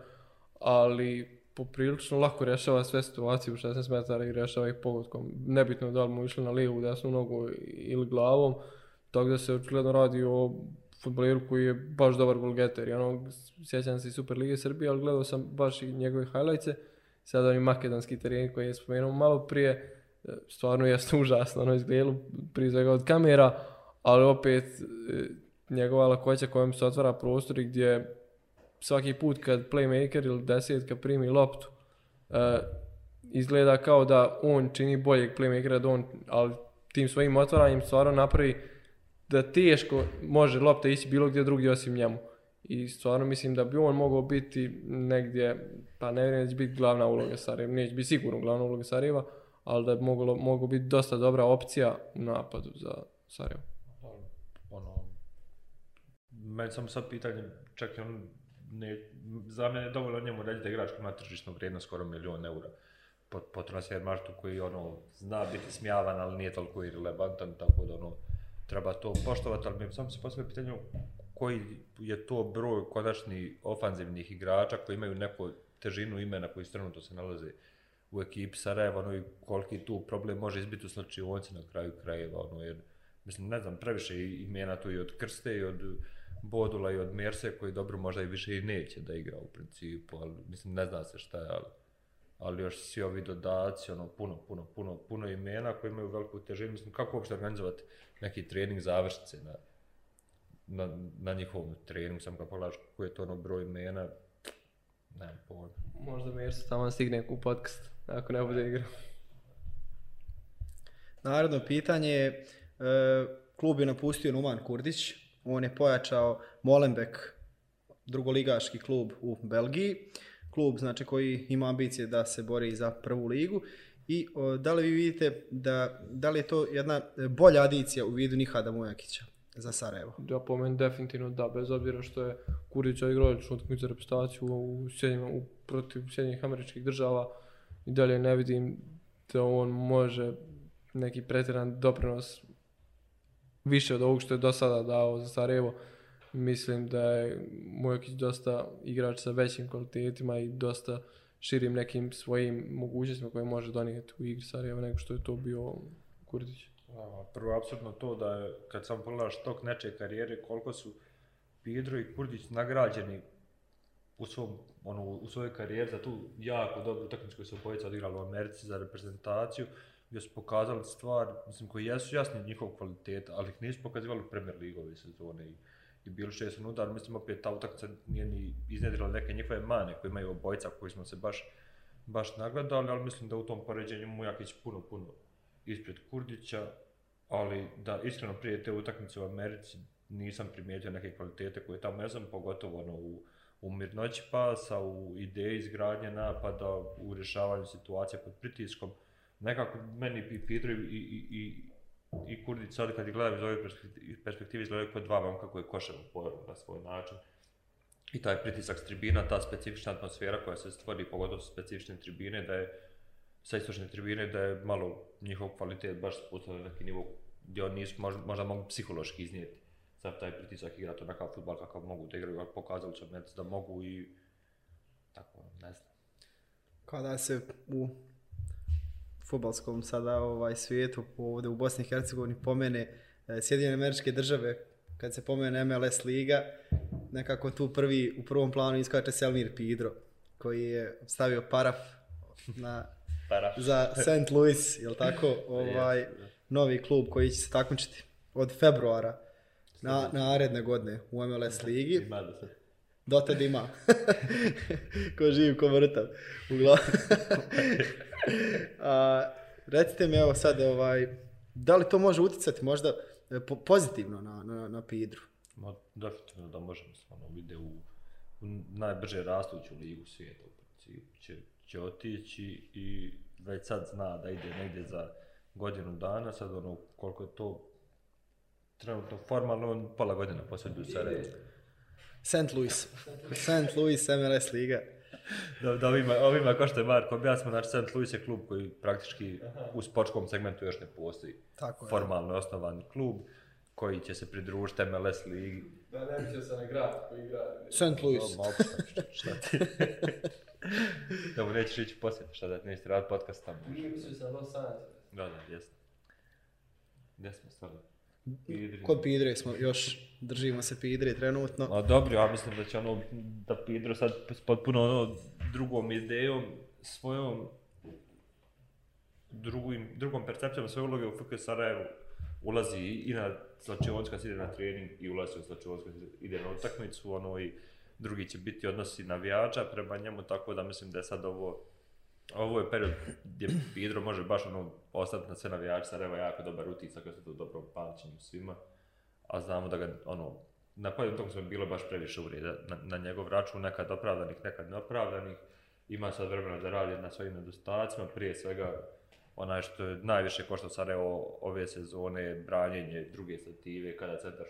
ali poprilično lako rješava sve situacije u 16 metara i rješava ih pogodkom. Nebitno da li mu išli na lijevu, desnu nogu ili glavom, tako da se očigledno radi o futboliru koji je baš dobar golgeter. Ono, sjećam se i Super Lige Srbije, ali gledao sam baš i njegove highlightse. Sad oni makedonski teren koji je spomenuo malo prije, e, stvarno jeste užasno, ono izgledalo prije svega od kamera, ali opet e, njegova lakoća kojom se otvara prostor i gdje svaki put kad playmaker ili desetka primi loptu, uh, izgleda kao da on čini boljeg playmakera, da on, ali tim svojim otvaranjem stvarno napravi da teško može lopta ići bilo gdje drugdje osim njemu. I stvarno mislim da bi on mogao biti negdje, pa ne vjerujem da će biti glavna uloga Sarajeva, neće biti sigurno glavna uloga Sarajeva, ali da bi moglo, moglo biti dosta dobra opcija u napadu za Sarajevo. Ono, meni samo sad pitanje, čak i on ne, za mene je dovoljno njemu reći da igrač ima tržišnu vrijednost skoro milion eura po, po transfer marštu koji ono, zna biti smijavan, ali nije toliko irrelevantan, tako da ono, treba to poštovati, ali mi sam se postavio pitanje koji je to broj konačni ofanzivnih igrača koji imaju neku težinu imena koji trenutno se nalaze u ekipi Sarajeva, ono, i koliki tu problem može izbiti u slučajovnici na kraju krajeva, ono, jer, mislim, ne znam, previše imena tu i od Krste i od Bodula i od Merse koji dobro možda i više i neće da igra u principu, ali mislim ne zna se šta je, ali, ali još svi ovi dodaci, ono puno, puno, puno, puno imena koji imaju veliku težinu, mislim kako uopšte organizovati neki trening završnice na, na, na njihovom treningu, sam kad pogledaš koji je to ono broj imena, ne pojma. Možda Mersa tamo stigne u podcast, ako ne bude igra. Narodno pitanje je, e, klub je napustio Numan Kurdić, on je pojačao Molenbeek, drugoligaški klub u Belgiji, klub znači koji ima ambicije da se bori za prvu ligu i o, da li vi vidite da, da li je to jedna bolja adicija u vidu Nihada Mujakića za Sarajevo? Ja po meni definitivno da, bez obzira što je Kurić igrao ličnu utakmicu reprezentaciju u, Sjednjima, u protiv Sjedinjenih američkih država i dalje ne vidim da on može neki pretjeran doprinos više od ovog što je do sada dao za Sarajevo mislim da je Mujokić dosta igrač sa većim kvalitetima i dosta širim nekim svojim mogućnostima koje može donijeti u igri Sarajeva nego što je to bio Kurdić. A, Prvo, apsolutno to da je, kad sam pogledaš tok neče karijere, koliko su Pedro i Kurdić nagrađeni u, svom, ono, u svojoj karijeri za tu jako dobru utakmicu koju su obojica odigrali u Americi za reprezentaciju, gdje su pokazali stvar, mislim, koji jesu jasni njihov kvalitet, ali ih nisu pokazivali u Premier Ligove sezone i, i bili šest na udar, mislim, opet ta utakmica nije ni iznedrila neke njihove mane koje imaju obojica koji smo se baš, baš nagledali, ali mislim da u tom poređenju Mujakić puno, puno ispred Kurdića, ali da iskreno prije te utakmice u Americi nisam primijetio neke kvalitete koje tamo ne znam, pogotovo ono u, u mirnoći pasa, u ideji izgradnje napada, u rješavanju situacije pod pritiskom. Nekako meni i Pedro i, i, i, i Kurdić sad kad ih gledam iz ove perspektive- izgledaju kao dva momka koji košaju po na svoj način. I taj pritisak s tribina, ta specifična atmosfera koja se stvori, pogotovo sa specifične tribine, da je sa istočne tribine, da je malo njihov kvalitet baš spustao na neki nivo gdje oni nisu možda, možda mogu psihološki iznijeti za taj pritisak igrati onakav futbal kakav mogu da igraju, ali pokazali su Mets da mogu i tako, ne znam. kada se u futbalskom sada ovaj svijetu ovdje u Bosni i Hercegovini pomene e, Sjedinjene američke države, kad se pomene MLS liga, nekako tu prvi, u prvom planu iskače Selmir Pidro, koji je stavio paraf na, Para. za St. Louis, jel tako, ovaj, novi klub koji će se takmičiti od februara na, naredne godine u MLS ligi. Ima da se... Dotad ima. ko živ, ko mrtav. Uglavnom. A, recite mi evo sad, ovaj, da li to može utjecati možda e, po- pozitivno na, na, na Pidru? Ma, definitivno da možemo ono ide u, u najbrže rastuću ligu svijeta u principu će, će otići i već sad zna da ide negdje za godinu dana, sad ono koliko je to trenutno formalno, on pola godina posjedi u Sarajevo. St. Louis. St. Louis MLS liga. Da, da ovima, ovima ko što je Marko objasnimo, znači St. Louis je klub koji praktički u sportskom segmentu još ne postoji. Tako je. Formalno je osnovan klub koji će se pridružiti MLS ligi. Da, ne mislio sam na grad koji igra. St. Louis. Opet, šta, šta ti? mu nećeš ići posjet, šta da ti nećete raditi podcast tamo. Nije mislio sam na Los Angeles. Da, da, jesno. Gdje smo stvarno? Idri. Kod Pidre smo još, držimo se Pidre trenutno. A dobro, ja mislim da će ono, da Pedro sad s potpuno ono drugom idejom, svojom drugim, drugom percepcijom svoje uloge u FK Sarajevu ulazi i na slačionicu kad se ide na trening i ulazi u slačionicu kad se ide na utakmicu, ono i drugi će biti odnosi navijača prema njemu, tako da mislim da je sad ovo ovo je period gdje Pedro može baš ono ostati na sve navijače evo jako dobar utisak, ja se to dobro pamćenju svima a znamo da ga, ono, na pojedinom tom smo bilo baš previše uvreda na, na njegov račun, nekad opravdanih, nekad neopravdanih, ima sad vremena da radi na svojim nedostacima, prije svega onaj što je najviše košta Sarajevo ove sezone branjenje druge stative, kada centar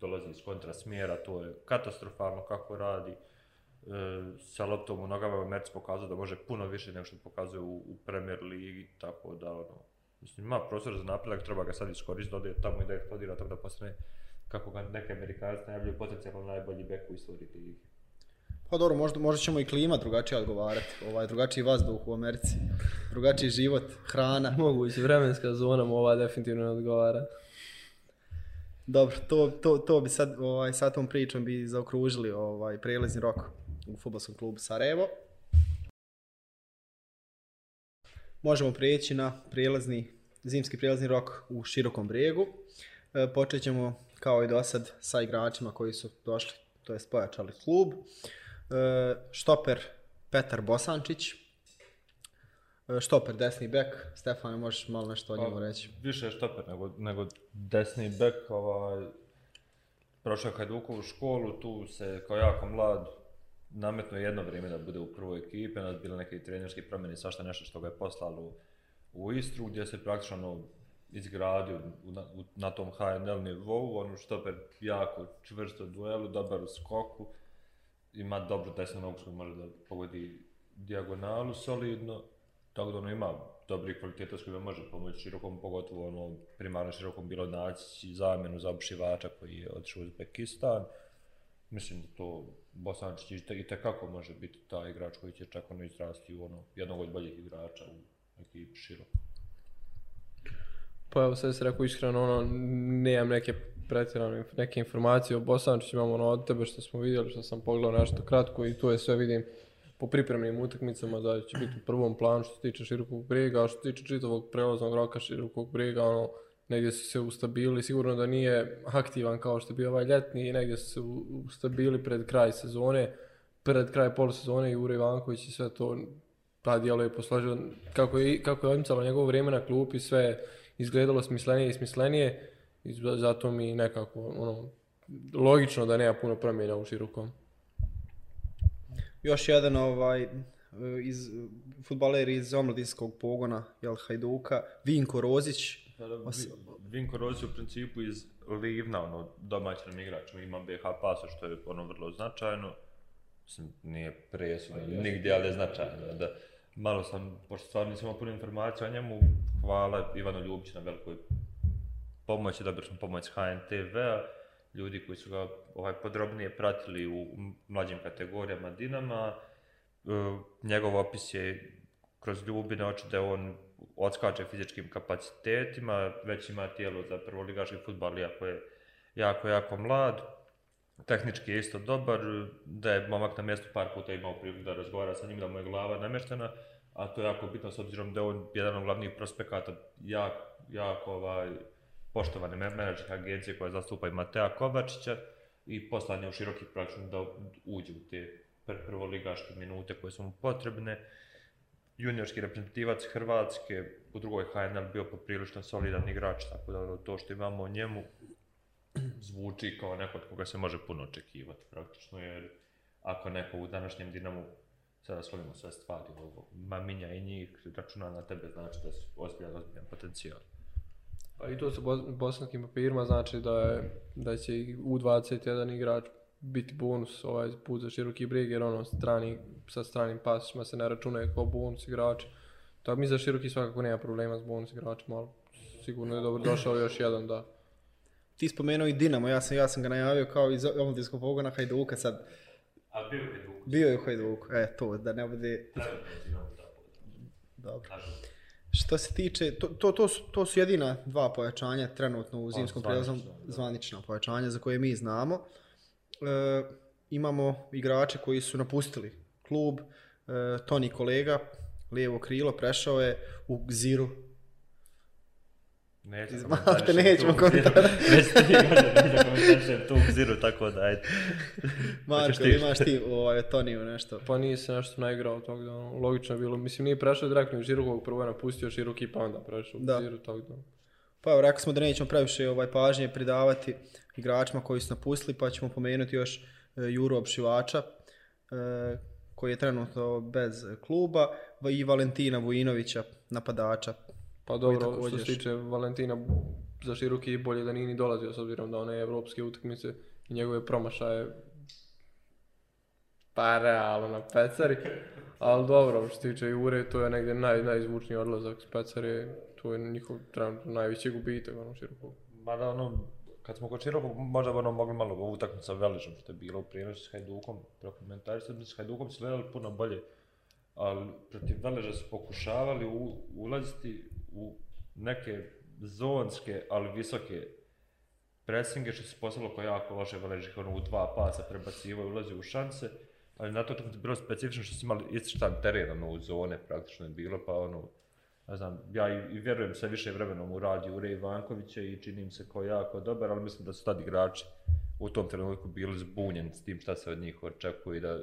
dolazi iz kontra smjera, to je katastrofalno kako radi. E, sa loptom u nogama Merc pokazao da može puno više nego što pokazuje u, u Premier Ligi, tako da ono, mislim, ima prostor za napredak, treba ga sad iskoristiti, da ode tamo i da eksplodira tako da postane kako ga neki Amerikanci najavljuju potencijalno najbolji bek u istoriji lige. Pa dobro, možda, možda ćemo i klima drugačije odgovarati. Ovaj, drugačiji vazduh u Americi. Drugačiji život, hrana. Moguće, vremenska zona mu ova definitivno ne odgovara. Dobro, to, to, to bi sad, ovaj, sa tom pričom bi zaokružili ovaj, prelazni rok u futbolskom klubu Sarajevo. Možemo prijeći na prelazni, zimski prelazni rok u širokom brijegu. E, počet ćemo kao i do sad sa igračima koji su došli, to jest pojačali klub. E, štoper Petar Bosančić, E, štoper desni bek, Stefane možeš malo nešto o njemu reći. Više je štoper nego, nego desni bek, ovaj, prošao je Hajdukovu školu, tu se kao jako mlad nametno jedno vrijeme da bude u prvoj ekipi, onda su bile neke trenerske promjene, svašta nešto što ga je poslalo u, u Istru, gdje se praktično ono, izgradio u, na, u, na tom HNL nivou, ono štoper jako čvrsto u duelu, dobar u skoku, ima dobro desnu nogu što može da pogodi dijagonalu solidno, tako da ono ima dobri kvaliteta s kojima može pomoći širokom, pogotovo ono primarno širokom bilo naći zamjenu za obšivača koji je otišao u Uzbekistan. mislim da to Bosančić i, te, i tekako može biti taj igrač koji će čak ono izrasti u ono, jednog od boljih igrača u ekipi široko. Pa evo sad se rekao iskreno, ono, nemam neke pretjerano neke informacije o Bosančiću, imamo ono od tebe što smo vidjeli, što sam pogledao nešto kratko i tu je sve vidim po pripremnim utakmicama da će biti u prvom planu što se tiče širokog brega, a što se tiče čitavog prelaznog roka širokog brega, ono, negdje su se ustabili, sigurno da nije aktivan kao što je bio ovaj ljetni, i negdje su se ustabili pred kraj sezone, pred kraj polusezone Jure Ivanković i sve to pa je posložio, kako je, kako je odmicalo njegovo vrijeme na klupi, sve je izgledalo smislenije i smislenije i za- zato mi nekako ono, logično da nema puno promjena u širokom. Još jedan ovaj, e, iz, futbaler iz omladinskog pogona, jel, Hajduka, Vinko Rozić. Os- Vinko Rozić u principu iz Livna, ono, domaći nam igrač, ima BH pasu, što je ono vrlo značajno. Mislim, nije presudno nigdje, ali je značajno. Da, malo sam, pošto stvarno nisam imao puno informacija o njemu, hvala Ivanu Ljubiću na velikoj pomoći, dobili smo pomoć HNTV-a, ljudi koji su ga ovaj, podrobnije pratili u mlađim kategorijama Dinama. E, njegov opis je kroz ljubine oči da on odskače fizičkim kapacitetima, već ima tijelo za prvoligaški futbal, iako je jako, jako mlad. Tehnički je isto dobar, da je momak na mjestu par puta imao priliku da razgovara sa njim, da mu je glava nameštena, a to je jako bitno s obzirom da je on jedan od glavnih prospekata, jako, jako ovaj, poštovane menadžer agencije koja zastupa i Matea Kovačića i poslan je u široki proračun da uđe u te pr- prvoligaške minute koje su mu potrebne. Juniorski reprezentativac Hrvatske, u drugoj HNL bio poprilično solidan igrač, tako da ono, to što imamo o njemu zvuči kao neko od koga se može puno očekivati praktično, jer ako neko u današnjem Dinamu sada svolimo sve stvari, ovo, maminja i njih računa na tebe, znači da su ozbiljan, ozbiljan potencijal. Pa i to sa bos- bosanskim papirima znači da, je, da će i U21 igrač biti bonus ovaj put za široki brijeg jer ono strani, sa stranim pasima se ne računaju kao bonus igrač. Tako mi za široki svakako nema problema s bonus igračima, ali sigurno je dobro došao još jedan da. Ti spomenuo i Dinamo, ja sam, ja sam ga najavio kao iz omladinskog pogona Hajduka, sad A bio je dug, bio je u Hajduku, e to, da ne bude... Dobro. Što se tiče, to, to, to, su, to su jedina dva pojačanja trenutno u zimskom da. zvanična pojačanja za koje mi znamo. E, imamo igrače koji su napustili klub, e, Toni kolega, lijevo krilo, prešao je u Gziru. Neću Malte, nećemo komentariš. Već ti godine da komentarišem tu ziru, tako da ajde. Marko, ti? imaš ti ovaj, Toniju nešto? Pa nije se nešto naigrao tog da logično je bilo. Mislim nije prešao direktno u širokog, prvo je napustio široki pa onda prešao Da. u ziru tog da. Pa evo, rekli smo da nećemo previše ovaj, pažnje pridavati igračima koji su napustili, pa ćemo pomenuti još e, Juru Opšivača, e, koji je trenutno bez kluba, i Valentina Vujinovića, napadača. Pa dobro, što se tiče Valentina, za široki bolje da nije ni dolazio s obzirom da one evropske utakmice i njegove promašaje pa realno na pecari. Ali dobro, što se tiče Jure, to je negdje naj, najzvučniji odlazak s pecari, to je njihov trenutno najveći gubitak ono širokog. Mada ono, kad smo kod širokog, možda bi ono mogli malo ovu utakmicu sa Veližom, što je bilo u prijenosu s Hajdukom, prokomentarisati, s Hajdukom su gledali puno bolje, ali protiv Veleža su pokušavali u, ulaziti u neke zonske, ali visoke presinge, što se postavilo kao jako loše Veleži, ono u dva pasa i ulazi u šanse, ali na to tako je bilo specifično što su imali istištan teren, ono, u zone praktično je bilo, pa ono, ne znam, ja i, i vjerujem sve više vremenom u radi Ure Ivankovića i čini se kao jako dobar, ali mislim da su tad igrači u tom trenutku bili zbunjeni s tim šta se od njih očekuje i da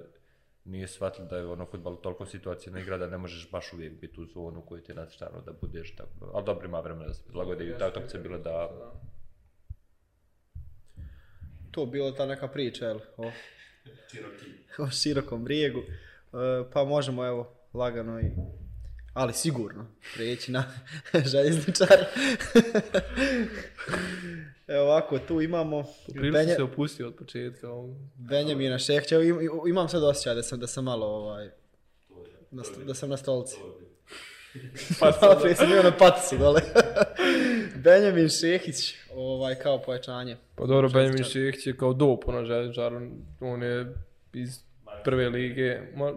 nije shvatili da je ono futbal toliko situacija igra da ne možeš baš uvijek biti u zonu koju ti je natštano da budeš tako. Ali dobro ima vremena da se prilagode i ta utakmica je bila da To bilo ta neka priča, jel? O, o širokom brijegu. E, pa možemo, evo, lagano i ali sigurno prijeći na željezničar. Evo ovako, tu imamo Prilično Benja- se opustio od početka. Benjamina Šehća. Imam sad osjećaj da sam, da sam malo ovaj, na da sam na stolci. Pa malo prije sam bio na patici dole. Benjamin Šehić, ovaj, kao pojačanje. Pa dobro, Benjamin Željezničar. Šihić je kao dopo na željezničaru, on je iz prve lige. Ma,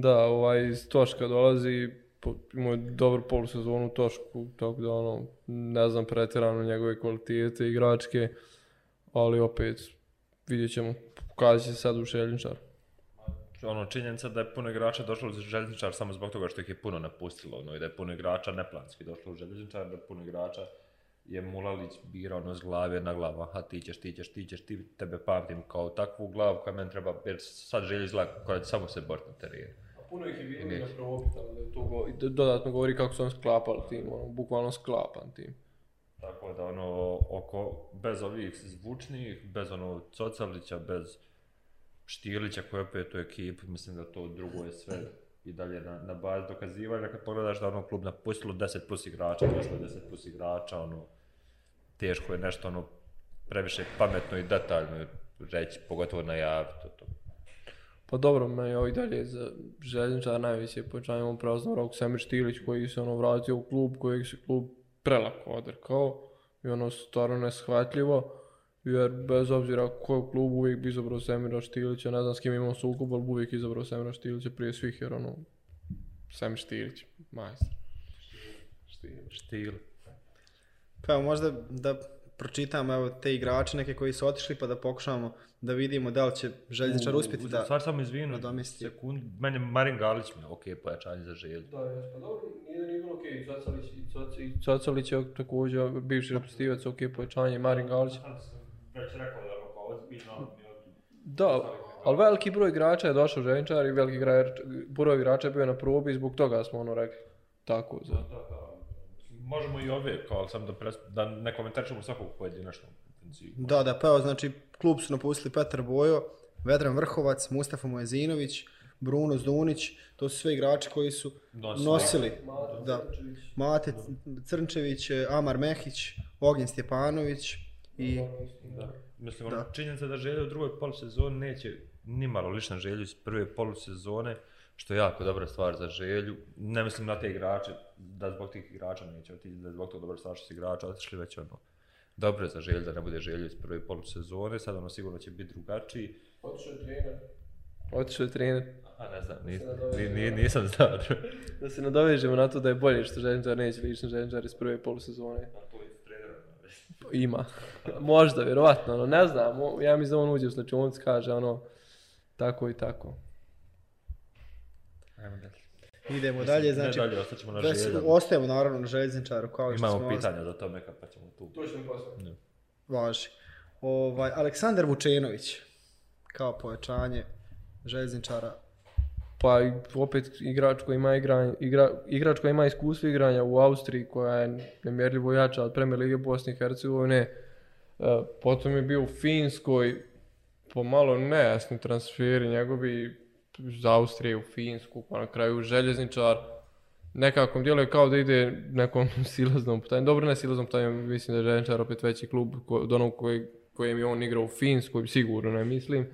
da, ovaj, iz Toška dolazi, po- imao je dobru polusezonu u Tošku, tako da ono, ne znam pretjerano njegove kvalitete igračke, ali opet vidjet ćemo, pokazat će se sad u Željničar. Znači, ono, činjenica da je puno igrača došlo u željezničar samo zbog toga što ih je puno napustilo, ono, i da je puno igrača neplanski došlo u željezničar, da je puno igrača je Mulalić birao ono s glave na glavu, aha ti ćeš, ti ćeš, ti ćeš, ti tebe pamtim kao takvu glavu koja meni treba, jer sad želji zla koja će samo se boriti na terenu. Puno ih je bilo i na probi, tako da je to go- i do- dodatno govori kako su on sklapali tim, ono, bukvalno sklapan tim. Tako da ono, oko, bez ovih zvučnih, bez ono Cocalića, bez Štilića koji opet u ekipi, mislim da to drugo je sve i dalje na, na bazi dokazivanja. Kad pogledaš da ono klub napustilo 10 plus igrača, došlo je 10 plus igrača, ono, teško je nešto ono previše pametno i detaljno reći, pogotovo najaviti to. to. Pa dobro, meni je ovo i dalje za željezničar najveće pojačanje u praznom roku Semir Štilić koji se ono vratio u klub kojeg se klub prelako odrekao i ono stvarno neshvatljivo jer bez obzira ko je u klubu uvijek bi izabrao Semira Štilića, ne znam s kim imao sukob, ali bi uvijek izabrao Semira Štilića prije svih jer ono Semir Štilić, majstor. Štilić. Štil. Pa evo, možda da pročitamo evo, te igrače neke koji su otišli pa da pokušamo da vidimo da li će željezničar uspjeti da... Stvar sam izvinu, nadomesti. sekund, meni Marin Galić mi je ok pojačanje za želju. Da, jes, pa dobro, nije da nije bilo okej, Cocalić i Coc- i Cocalić je također bivši reprezentativac, ok, pojačanje, i Marin Galić. Već rekao da kao ozbiljno, Da, ali veliki broj igrača je došao u Željničar i veliki broj igrača je bio na probi i zbog toga smo ono rekli. Tako, za... Možemo i ove, kao ali sam da, pres, da ne komentarišemo svakog pojedinačno. Da, da, pa evo, znači, klub su napustili Petar Bojo, Vedran Vrhovac, Mustafa Mojezinović, Bruno Zdunić, to su sve igrači koji su Nosili. nosili, da, Mate Crnčević, Amar Mehić, Ognjen Stjepanović i Da. Mislim, Da. ono, činjenica da želje u drugoj polusezoni neće nimalo lišna želju iz prve polusezone, što je jako dobra stvar za želju. Ne mislim na te igrače, da zbog tih igrača neće otići, da je zbog toga dobra stvar što su igrača otišli već ono, dobro je za želju da ne bude želju iz prve polusezone, sad ono sigurno će biti drugačiji. Otišao je trener. Otišao je trener. A ne znam, nis, ni, ni, nisam znao. Da se nadovežemo na to da je bolje što Željničar neće lični Željničar iz prve polusezone. Ima. Možda, vjerovatno, ono, ne znam. Ja mislim da on uđe u slačunac, kaže ono, tako i tako. Ajmo dalje. Idemo dalje, znači, ne dalje, ostaćemo na želju. ostajemo naravno na željezničaru kao što Imamo smo pitanja za to neka, pa ćemo tu. To ćemo poslati. važi. Ovaj, Aleksandar Vučenović, kao pojačanje željezničara. Pa opet igrač koji ima igranje, igra, igrač koji ima iskustvo igranja u Austriji koja je nemjerljivo jača od Premier Lige Bosne i Hercegovine. E, potom je bio u Finskoj, pomalo nejasni transferi njegovi iz Austrije u Finsku, pa na kraju u željezničar. Nekako mi djeluje kao da ide nekom silaznom putanjem. Dobro, ne silaznom putanjem, mislim da je željezničar opet veći klub ko, od onog koji, kojem je on igrao u Finskoj, sigurno ne mislim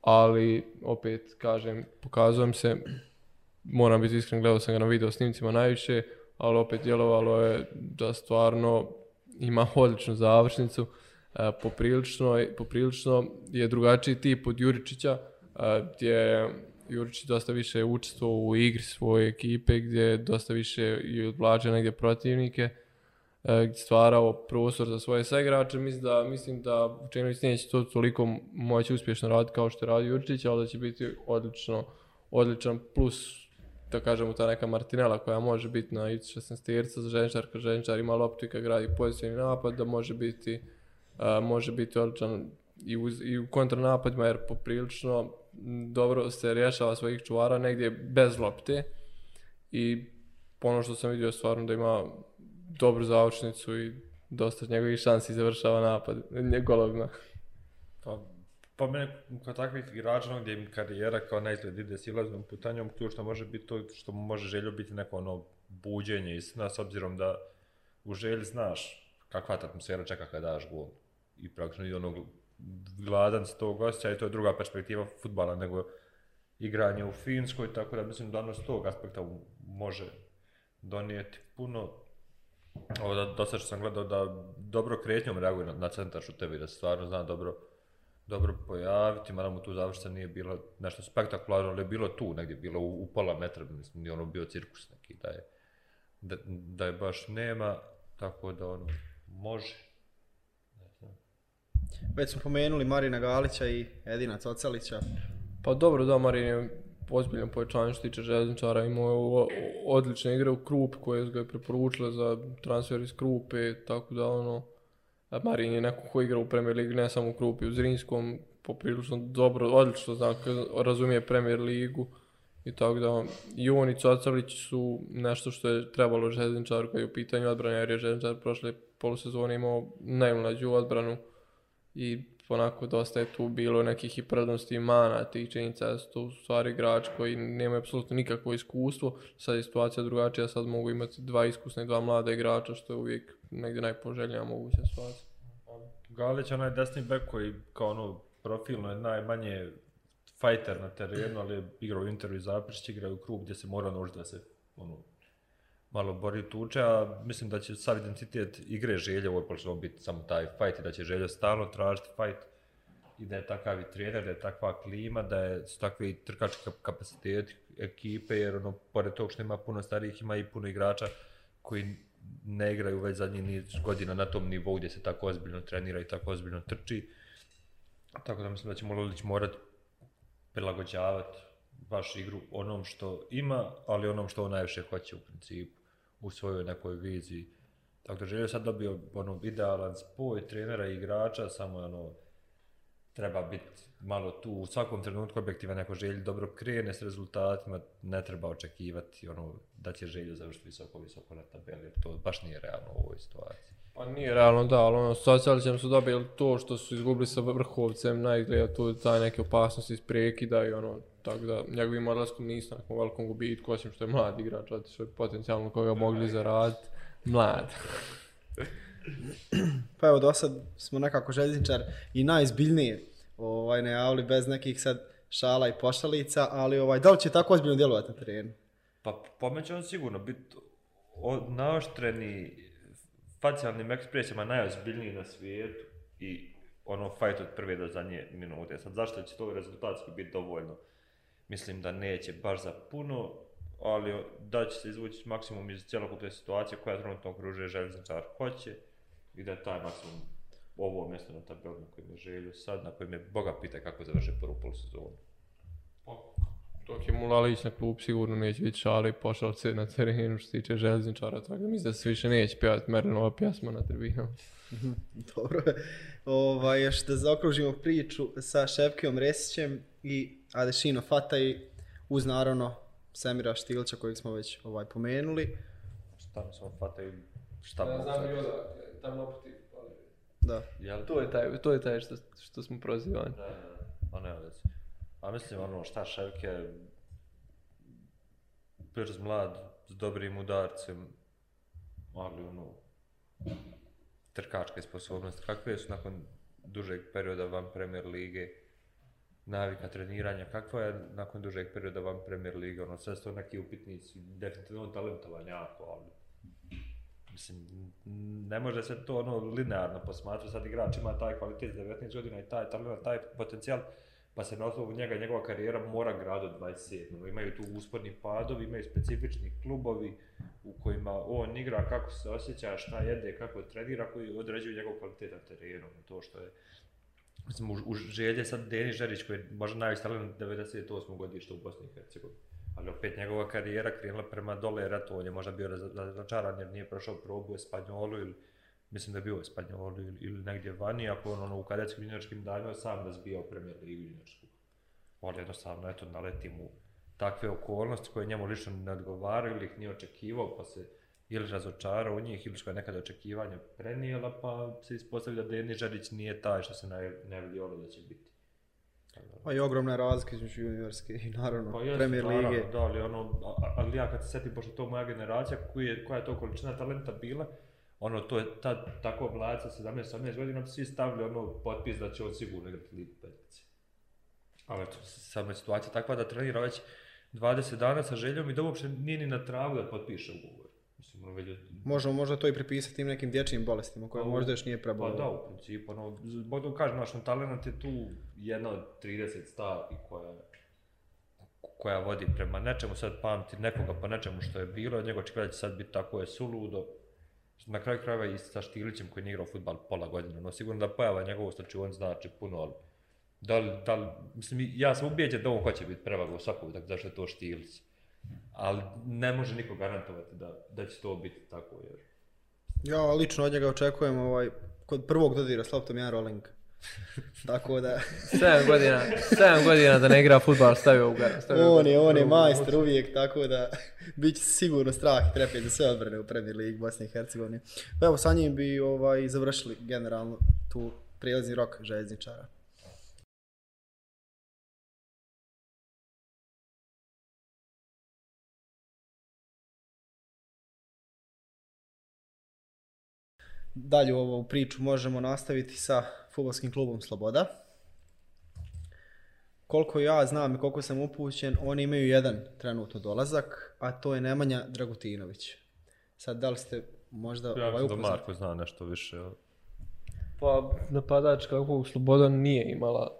ali opet kažem, pokazujem se, moram biti iskren, gledao sam ga na video snimcima najviše, ali opet djelovalo je da stvarno ima odličnu završnicu, e, poprilično, poprilično je drugačiji tip od Juričića, gdje Jurić dosta više učestvovao u igri svoje ekipe, gdje dosta više i odblađa negdje protivnike, gdje stvarao prostor za svoje saigrače. Mislim da, mislim da Vučenović neće to toliko moći uspješno raditi kao što je radio Jurčić, ali da će biti odlično, odličan plus da kažemo ta neka Martinela koja može biti na ivici 16 za Ženčar, kad Ženčar ima loptu i kad gradi pozitivni napad, da može biti, uh, može biti odličan i, uz, i u kontranapadima jer poprilično dobro se rješava svojih čuvara negdje bez lopte i ono što sam vidio stvarno da ima dobru završnicu i dosta njegovih šansi završava napad golovima. Pa, pa mene kod takvih igrača ono gdje im karijera kao na izgled ide silaznom putanjom, ključno može biti to što mu može željo biti neko ono buđenje i sna, s obzirom da u želji znaš kakva ta atmosfera čeka kada daš gol. I praktično i ono gladan s tog osjeća i to je druga perspektiva futbala nego igranje u Finskoj, tako da mislim da ono s tog aspekta može donijeti puno. Ovo da, dosta što sam gledao da dobro kretnjom reaguje na, na centar tebi da se stvarno zna dobro, dobro pojaviti, mada mu tu završca nije bilo nešto spektakularno, ali je bilo tu negdje, bilo u, u pola metra, mislim, nije ono bio cirkus neki, da je, da, da je baš nema, tako da ono, može. Već smo pomenuli Marina Galića i Edina Cocalića. Pa dobro, da, Marin je ozbiljno pojačanje što se tiče železničara. imao je odlične igre u Krup koje su ga je preporučile za transfer iz Krupe, tako da ono, a Marin je neko ko igra u Premier Ligi, ne samo u Krupi, u Zrinskom, poprilično dobro, odlično zna, razumije Premier Ligu i tako da i on i Cocavlić su nešto što je trebalo željezničaru koji je u pitanju odbrane, jer je železničar prošle polusezone imao najmlađu odbranu i onako dosta je tu bilo nekih i prednosti i mana tih činjenica da su to u stvari igrač koji nema apsolutno nikakvo iskustvo. Sad je situacija drugačija, sad mogu imati dva iskusna i dva mlada igrača, što je uvijek negdje najpoželjnija moguća situacija. Galić, onaj desni bek koji kao ono profilno je najmanje fajter na terenu, ali je igrao u Interu i Zaprišć, igra u krug gdje se mora nož da se ono, malo bori tuče, a mislim da će sav identitet igre želje, ovo je počelo biti samo taj fight i da će želje stalno tražiti fight i da je takav i trener, da je takva klima, da je, su takve i trkački kapaciteti ekipe, jer ono, pored tog što ima puno starijih, ima i puno igrača koji ne igraju već zadnjih niz godina na tom nivou gdje se tako ozbiljno trenira i tako ozbiljno trči. Tako da mislim da će Mololić morat prilagođavati baš igru onom što ima, ali onom što on najviše hoće u principu, u svojoj nekoj viziji. Tako da želio sad dobio ono idealan spoj trenera i igrača, samo ono, treba biti malo tu u svakom trenutku objektivan neko želji dobro krene s rezultatima, ne treba očekivati ono da će želju završiti visoko, visoko na tabeli, jer to baš nije realno u ovoj situaciji. Pa nije realno da, ali ono, Socialićem su dobili to što su izgubili sa Vrhovcem, najgleda tu taj neke opasnosti iz prekida i ono, tako da njegovim odlaskom nisu na nekom velikom gubitku, osim što je mlad igrač, otišao je potencijalno koga mogli zaraditi. Mlad. Pa evo, do sad smo nekako željezničar i najzbiljnije ovaj, najavili bez nekih sad šala i pošalica, ali ovaj, da li će tako ozbiljno djelovati na terenu? Pa po će on sigurno biti naoštreni facijalnim ekspresijama najozbiljniji na svijetu i ono fight od prve do zadnje minute. Sad zašto će to rezultatski biti dovoljno? Mislim da neće baš za puno, ali da će se izvući maksimum iz cjelokupne situacije koja trenutno okružuje željezničar hoće i da taj maksimum ovo mjesto na tabeli na kojem je želju sad, na kojem je Boga pita kako završi prvu polusezonu. Dok je Mulalić na klub sigurno neće biti šale i pošalce na terenu što se tiče željezničara, tako da mislim da se više neće pjevati Merlinova pjesma na tribinama. Dobro. Ovaj, još da zaokružimo priču sa Šepkijom Resićem i Adešino Fataj uz naravno Semira Štilča kojeg smo već ovaj, pomenuli. Šta mi samo fataju, šta mogu sad? tamo opet Da. Jel? To je taj, to je taj što, što smo prozivani. Da, da, da. Pa veze. A mislim, ono, šta Ševke, brz mlad, s dobrim udarcem, ali ono, trkačke sposobnosti, kakve su nakon dužeg perioda van Premier Lige, navika treniranja, kakva je nakon dužeg perioda van Premier Lige, ono, sve su to neki upitnici, definitivno on talentovan jako, ali Mislim, ne može se to ono linearno posmatrati, sad igrač ima taj kvalitet 19 godina i taj talent, taj potencijal, pa se na osnovu njega njegova karijera mora grad od 27. Imaju tu usporni padovi, imaju specifični klubovi u kojima on igra, kako se osjeća, šta jede, kako trenira, koji određuju njegov kvalitet na terenu. Ono to što je Mislim, u, u želje sad Denis Žerić koji je možda najveći talent 98. godište u Bosni i Hercegovini. Ali opet njegova karijera krenula prema dole, jer eto, on je možda bio razočaran jer nije prošao probu u Espanjolu ili mislim da je bio u Espanjolu ili, ili negdje vani, ako on ono, u kadetskim juniorskim danima sam razbijao premijer Ligu juniorsku. On jednostavno, eto, naleti mu takve okolnosti koje njemu lično ne odgovaraju ili ih nije očekivao, pa se ili razočarao u njih ili što je nekada očekivanja prenijela, pa se ispostavlja da Deni Žarić nije taj što se naj, najavljivalo da će biti. Pa i ogromna razlika između juniorske i naravno Pa Premier Lige. naravno, Da, ali, ono, ali ja kad se setim, pošto to moja generacija, koji je, koja je to količina talenta bila, ono, to je tad, tako mlad sa 17-18 godina, svi stavili ono potpis da će on sigurno igrati Ligu petice. Ali eto, samo je situacija takva da trenira već 20 dana sa željom i da uopće nije ni na tragu da potpiše ugovor. Mislim, ono, već, Možemo možda to i pripisati tim nekim dječjim bolestima koje Pa, možda još nije Pa prebolio. da, u principu, ono, zbog toga kažem, naš talent je tu jedna od 30 stavki koja, koja vodi prema nečemu, sad pamti nekoga po nečemu što je bilo, od njega očekivati da će sad biti tako je suludo. Na kraju krajeva i sa Štilićem koji nije igrao futbal pola godine, no sigurno da pojava njegovu slučaju on znači puno, ali da li, da li, mislim, ja sam ubijeđen da on hoće biti prevaga u svaku utak, zašto je to Štilić. Ali ne može niko garantovati da, da će to biti tako, jer Ja lično od njega očekujem ovaj, kod prvog dodira s loptom jedan rolling. Tako da, 7 godina, 7 godina da ne igra futbal stavio u ga. stavio on je, on je ulicu. uvijek, tako da bit će sigurno strah i trepet za sve odbrane u Premier Ligi Bosne i Hercegovine. Pa evo, sa njim bi ovaj, završili generalno tu prijelazni rok željezničara. Dalje u ovu priču možemo nastaviti sa futbolskim klubom Sloboda. Koliko ja znam i koliko sam upućen, oni imaju jedan trenutno dolazak, a to je Nemanja Dragutinović. Sad, da li ste možda ja ovaj mislim da upoznati? Marko zna nešto više. Pa napadač kakvog Slobodan nije imala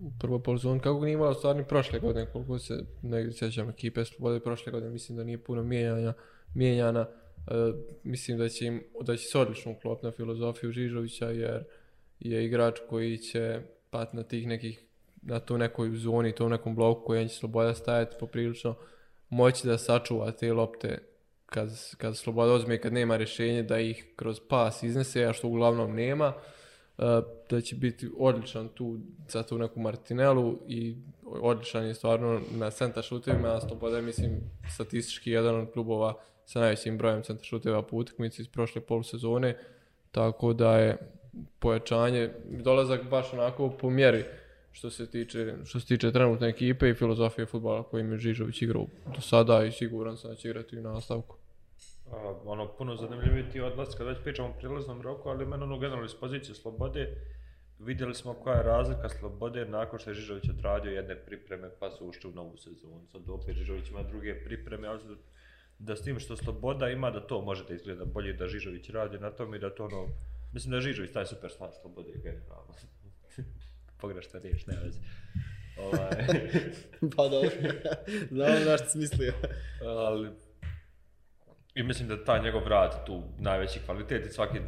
u prvoj poluzoni, kako nije imala stvarno ni prošle godine, koliko se negdje sjećam ekipe Slobode prošle godine, mislim da nije puno mijenjanja, mijenjana. E, mislim da će, im, da će se odlično uklopiti na filozofiju Žižovića jer je igrač koji će pat na tih nekih na to nekoj zoni, to nekom bloku koji će Sloboda stajati poprilično moći da sačuva te lopte kad, kad Sloboda uzme i kad nema rješenje da ih kroz pas iznese, a što uglavnom nema, e, da će biti odličan tu za tu neku Martinelu i odličan je stvarno na centar šutevima, a Sloboda je mislim statistički jedan od klubova sa najvećim brojem centar šuteva po utakmici iz prošle polusezone, tako da je pojačanje, dolazak baš onako po mjeri što se tiče, što se tiče trenutne ekipe i filozofije futbala kojim je Žižović igrao do sada i siguran sam da će igrati i u nastavku. A, ono, puno zanimljiviji ti odlas kad već pričamo o prilaznom roku, ali meni ono generalno iz pozicije Slobode, vidjeli smo koja je razlika Slobode nakon što je Žižović odradio jedne pripreme pa su ušli u novu sezonu. Sad opet Žižović ima druge pripreme, ali da- da s tim što Sloboda ima da to može da izgleda bolje da Žižović radi na tom i da to ono, mislim da Žižović taj superstar Slobode generalno. Pogrešna riječ, ne veze. Ovaj, Pa dobro, znam na što si mislio. ali i mislim da taj njegov rad tu najveći kvalitet i svaki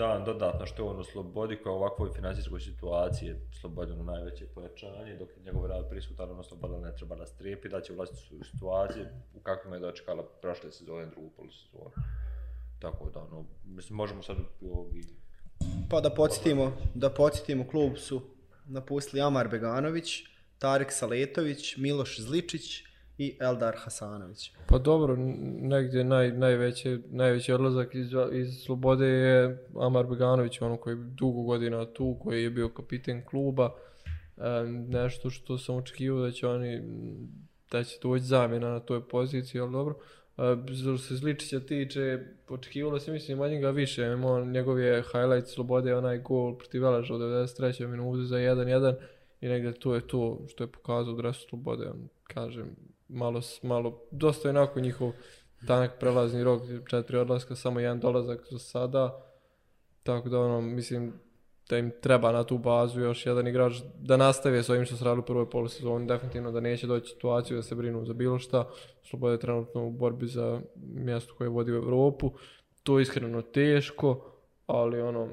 dan dodatno što je on u slobodi koja u ovakvoj financijskoj situaciji je slobodno najveće pojačanje dok je njegov rad prisutan ono sloboda ne treba da strepi da će vlastiti u situaciju u kakvim je dočekala prošle sezone drugu polusezonu tako da ono mislim možemo sad ovi Pa da podsjetimo, da podsjetimo, klub su napustili Amar Beganović, Tarek Saletović, Miloš Zličić i Eldar Hasanović. Pa dobro, negdje naj, najveće, najveći odlazak iz, iz Slobode je Amar Beganović, ono koji je dugo godina tu, koji je bio kapiten kluba. E, nešto što sam očekivao da će oni, da će doći zamjena na toj poziciji, ali dobro. E, što se Zličića tiče, očekivalo se mislim od njega više, imao njegov je highlight Slobode, onaj gol protiv Velaža u 93. minutu za 1-1 i negdje to je to što je pokazao u dresu Slobode, kažem, malo, s- malo, dosta je onako njihov tanak prelazni rok, četiri odlaska, samo jedan dolazak za sada, tako da ono, mislim da im treba na tu bazu još jedan igrač da nastave s ovim što se radili u prvoj polusezoni, definitivno da neće doći situaciju da se brinu za bilo šta, Sloboda je trenutno u borbi za mjesto koje vodi u Evropu, to je iskreno teško, ali ono,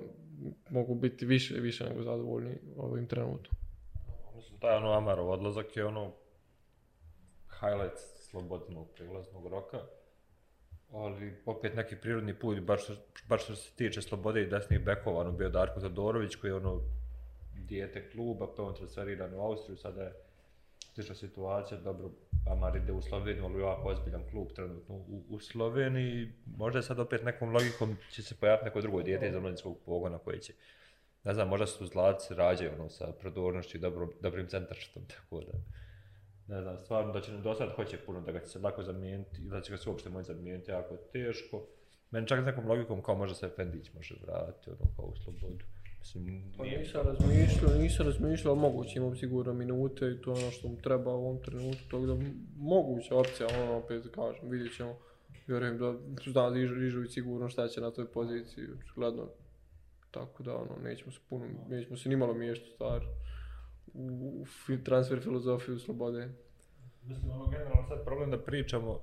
mogu biti više, više nego zadovoljni ovim trenutom. Mislim, taj ono Amarov odlazak je ono highlight slobodnog prilaznog roka. Ali opet neki prirodni put, baš, baš što se tiče slobode i desnih bekova, ono bio Darko Todorović koji je ono dijete kluba, pa je on transferiran u Austriju, sada je slična situacija, dobro, pa Amar ide u Sloveniju, ali jako ozbiljan klub trenutno u, u Sloveniji. Možda sad opet nekom logikom će se pojaviti neko drugo dijete iz omladinskog pogona koji će ne znam, možda su zlaci rađaju ono sa prodornošću i dobro, dobrim centarštom, tako da ne znam, stvarno da će do sad hoće puno da ga će se lako zamijeniti i da će ga se uopšte moći zamijeniti jako je teško. Meni čak s nekom logikom kao možda se Fendić može vratiti, ono kao u slobodu. Mislim, Pa nisam razmišljao, nisam razmišljao, moguće imam sigurno minute i to ono što mu treba u ovom trenutku, tako da moguća opcija, ono opet kažem, vidjet ćemo vjerujem da zna Rižović sigurno šta će na toj poziciji, očigledno. Tako da, ono, nećemo se puno, nećemo se nimalo miješati stvar u, u transfer filozofiju slobode. Mislim, ono generalno sad problem da pričamo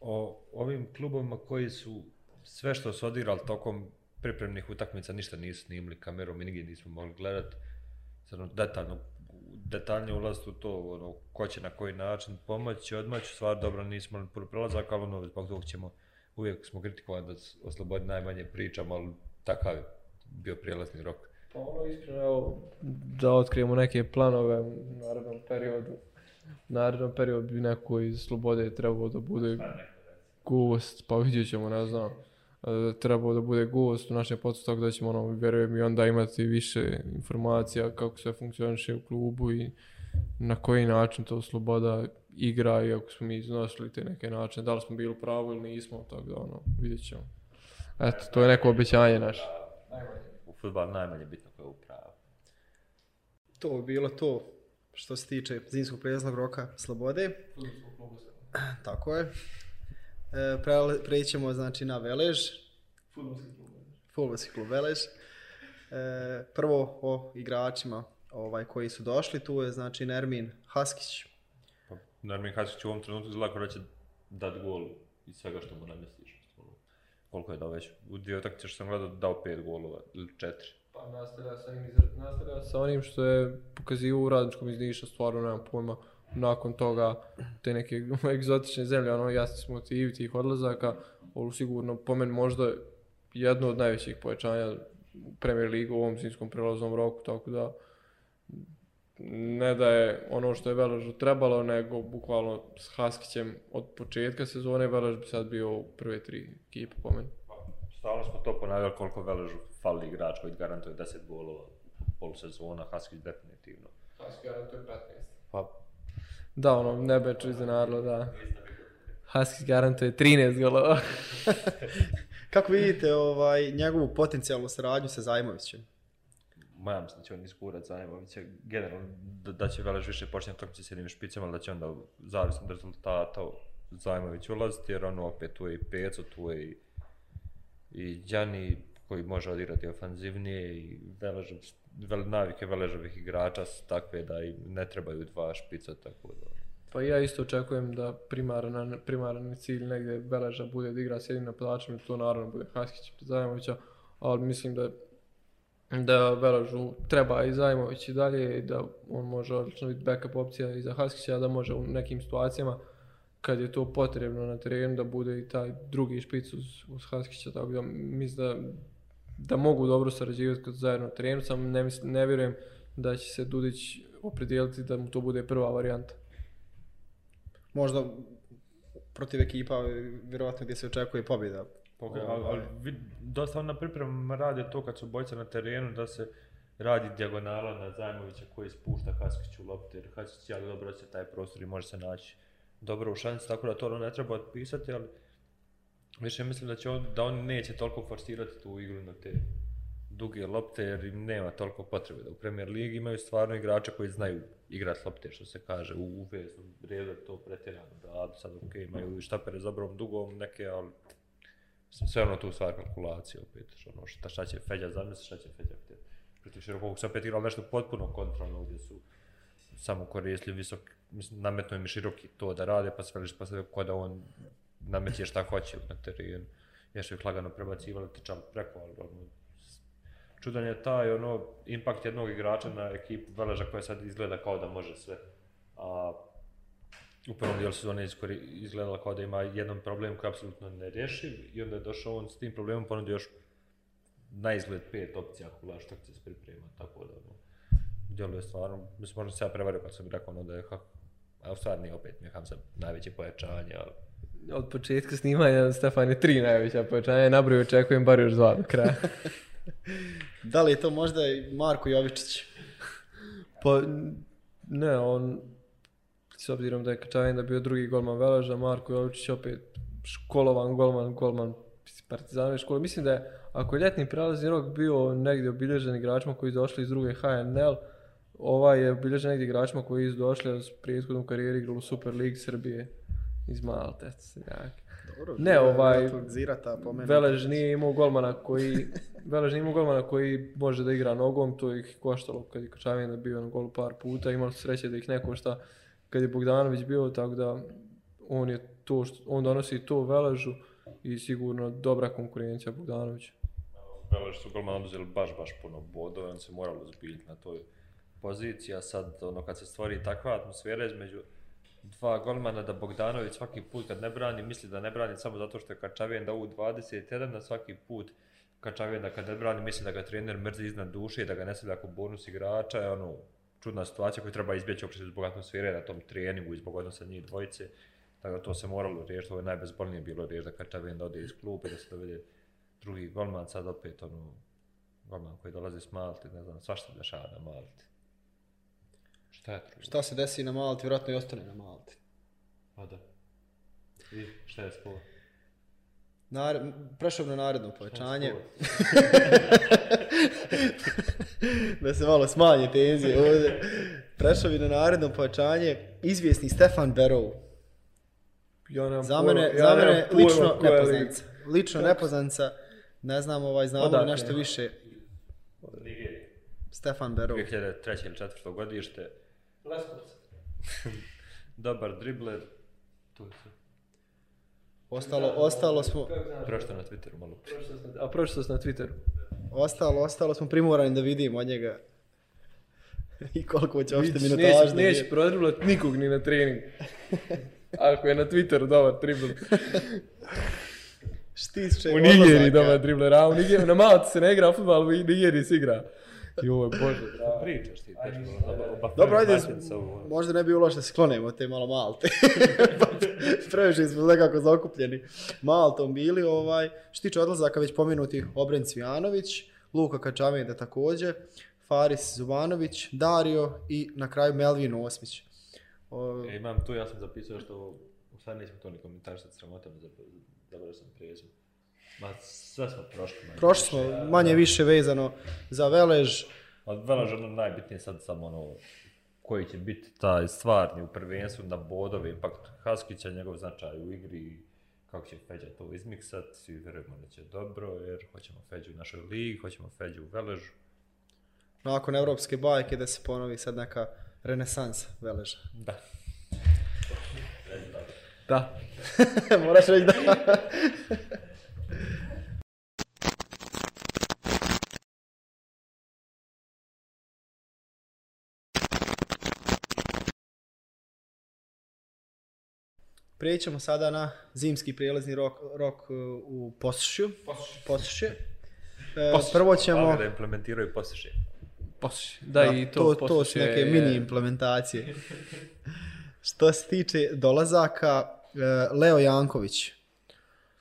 o ovim klubovima koji su sve što su odigrali tokom pripremnih utakmica ništa nisu snimili kamerom i nigdje nismo mogli gledati. Sad ono, detaljno, detaljnije ulaziti u to, ono, ko će na koji način pomoći, odmaći, stvar dobro nismo imali puno prelazak, ali ono, zbog toga ćemo, uvijek smo kritikovali da o slobodi najmanje pričamo, ali takav je bio prijelazni rok. Pa ono iskreno, evo, da otkrijemo neke planove u narednom periodu. U narednom periodu bi neko iz Slobode trebao da bude gost, pa vidjet ćemo, ne znam. e, Trebao da bude gost u našem podcastu, tako da ćemo, ono, vjerujem, i onda imati više informacija kako sve funkcioniše u klubu i na koji način to Sloboda igra i ako smo mi iznosili te neke načine, da li smo bili u pravu ili nismo, tako da, ono, vidjet ćemo. Eto, to je neko obećanje naše. U futbalu najmanje bitno ko je upravo. To bi bilo to što se tiče zimskog prijelaznog roka Slobode. Tako je. E, prećemo znači na Velež, Futbolski klub Velež. E, prvo o igračima ovaj, koji su došli, tu je znači Nermin Haskić. Pa, Nermin Hasić u ovom trenutku izgleda kao da će dat gol iz svega što mu namjestiš. Koliko je dao već? U dvije utakmice što sam gledao dao pet golova ili četiri. Pa nastavlja sa onim, nastavlja sa onim što je pokazivao u radničkom iz Niša, stvarno nemam pojma. Nakon toga, te neke egzotične zemlje, ono jasni smo motivi tih odlazaka, ovo sigurno po meni možda jedno od najvećih povećanja u Premier Ligu u ovom zimskom prelaznom roku, tako da ne da je ono što je Veležu trebalo, nego bukvalno s Haskićem od početka sezone Velež bi sad bio u prve tri ekipe po meni. Stalno smo to ponavljali koliko Veležu fali igrač koji garantuje 10 golova polusezona, Haskić definitivno. Haskić garantuje 15. Pa, Da, ono, ne bi iznenadilo, da. Husky garantuje 13 golova. Kako vidite ovaj, njegovu potencijalnu saradnju sa Zajmovićem? Ma se da će on izgurat Zajmovića, generalno da, da će Velež više počinjati utakmice s jednim špicama, da će onda zavisno od rezultata Zajmović ulaziti, jer ono opet tu je i Peco, tu je i, i Đani koji može odigrati ofanzivnije i Veležov, vel, navike Veležovih igrača su takve da i ne trebaju dva špica, tako da... Pa ja isto očekujem da primaran, primaran cilj negdje Beleža bude da igra s jednim napadačem i to naravno bude Haskić Zajmovića, ali mislim da da Veležu treba i Zajmović i dalje i da on može odlično biti backup opcija i za Haskića, da može u nekim situacijama kad je to potrebno na terenu da bude i taj drugi špic uz, uz Haskića, tako da mislim da, da mogu dobro sarađivati kod zajedno na terenu, samo ne, mislim, ne vjerujem da će se Dudić opredijeliti da mu to bude prva varijanta. Možda protiv ekipa, vjerovatno gdje se očekuje pobjeda. Ok, ali, ali vid, dosta on na pripremama rade to kad su bojca na terenu da se radi dijagonala na Zajmovića koji spušta Haskiću lopte jer Haskić jako dobro osjeća taj prostor i može se naći dobro u šanci, tako da to ono ne treba otpisati, ali više mislim da će on, da on neće toliko forsirati tu igru na te duge lopte jer im nema toliko potrebe da u Premier Ligi imaju stvarno igrače koji znaju igrati lopte što se kaže u, u veznom redu to pretjerano da sad ok imaju i štapere za brom dugom neke ali Mislim, sve ono tu stvar kalkulacije opet, ono, šta, šta će Feđa zamisliti, šta će Feđa htjeti. Protiv širokog se opet igrali nešto potpuno kontrolno, gdje su samo koristili visok, mislim, nametno im široki to da rade, pa sve pa sve ko da on nameće šta hoće na terenu. Još ih lagano prebacivali tečan preko, ali ono, čudan je taj ono, impakt jednog igrača na ekipu Veleža koja sad izgleda kao da može sve. A u prvom dijelu sezone izgledala kao da ima jedan problem koji je apsolutno nerješiv i onda je došao on s tim problemom ponudio još na izgled pet opcija što će se priprema, tako da ono, djeluje stvarno, mislim možda se ja prevario kad sam rekao ono da je kako, a u stvari nije opet, mi je sam najveće pojačanje, ali Od početka snimanja Stefan je tri najveća povećanja, nabroj očekujem bar još dva do kraja. Da li je to možda i Marko Jovičić? Pa, ne, on, s obzirom da je Kačavinda bio drugi golman Veleža, Marko Jovičić opet školovan golman, golman Partizanove škole. Mislim da je, ako je ljetni prelazni rok bio negdje obilježen igračima koji su došli iz druge HNL, ovaj je obilježen negdje igračima koji su došli s prethodnom karijeri igrali u Super Ligi Srbije. iz Malte, seljak. Dobro, Ne, ovaj, Zirata. Velež nije imao golmana koji, Velež nije imao golmana koji može da igra nogom, to ih koštalo kad je Kočavina bio na golu par puta, imali su sreće da ih ne košta kad je Bogdanović bio, tako da on je to, što, on donosi to Veležu i sigurno dobra konkurencija Bogdanovića. Velež su golman oduzeli baš, baš puno bodova, on se moralo zbiljiti na toj poziciji, a sad ono kad se stvori takva atmosfera između dva golmana da Bogdanović svaki put kad ne brani, misli da ne brani samo zato što je Kačavijen da u 21, da svaki put Kačavijen da kad ne brani misli da ga trener mrzi iznad duše i da ga ne stavlja kao bonus igrača, je ono čudna situacija koju treba izbjeći uopšte zbog atmosfere na tom treningu i zbog odnosa njih dvojice. Tako da to se moralo riješiti, ovo je najbezbolnije bilo riješiti da Kačaven da ode iz klupe, da se dovede drugi golman, sad opet ono, golman koji dolazi s Malte, ne znam, svašta se dešava na Malti. Šta je to? Šta se desi na Malti, vjerojatno i ostane na Malti. Pa da. I šta je sport? Nar... Prešao na naredno povećanje. da se malo smanje tenzije ovdje. Prešao bi na naredno povećanje. Izvjesni Stefan Berov. Ja nemam Za pojma- mene, ja za nemam mene pojma lično koja je nepoznanica. Lično nepoznanica. Ne znam, ovaj, znamo Odakle? nešto više. Nigerija. Stefan Berov. 2003. ili 4. godište. Dobar dribler. To je sve. Ostalo, ostalo smo, Prošto na Twitteru malo. A sam na Twitteru. Ostalo, ostalo smo primorani da vidimo od njega. I koliko će uopšte Vidiš, minutaž da neće prodriblat nikog ni na trening. Ako je na Twitteru dobar dribler. Štiće U Nigeriji dobar dribler, a u Nigeriji, na Malti se ne igra futbal, u Nigeriji se igra. Joj, bože, dragi. Pričaš ti, dečko. Dobro, ajde, možda ne bi loše da se klonemo te malo Malte. Previše smo nekako zaokupljeni Maltom bili. Ovaj. Što tiče odlazaka, već pomenuti Obren Cvijanović, Luka Kačavenda također, Faris Zubanović, Dario i na kraju Melvin Osmić. O, E, imam tu, ja sam zapisao što sad nismo to ni komentarisati sramotom, zaboravio sam prezime. Ma sve smo prošli. manje prošli više. smo manje više vezano za Velež. Od Velaža ono najbitnije sad samo ono koji će biti taj stvarni u prvenstvu na bodove, ipak Haskića, njegov značaj u igri, kako će Feđa to izmiksat, svi vjerujemo da će dobro, jer hoćemo Feđu u našoj ligi, hoćemo Feđu u Veležu. Nakon evropske bajke da se ponovi sad neka renesansa Veleža. Da. Da. Moraš reći da. Prijećemo sada na zimski prijelazni rok, rok uh, u Posušju. Posušje. E, prvo ćemo... Da implementiraju poslušaj. Poslušaj. Da, i to, to, to su neke je- mini implementacije. Što se tiče dolazaka, e, Leo Janković.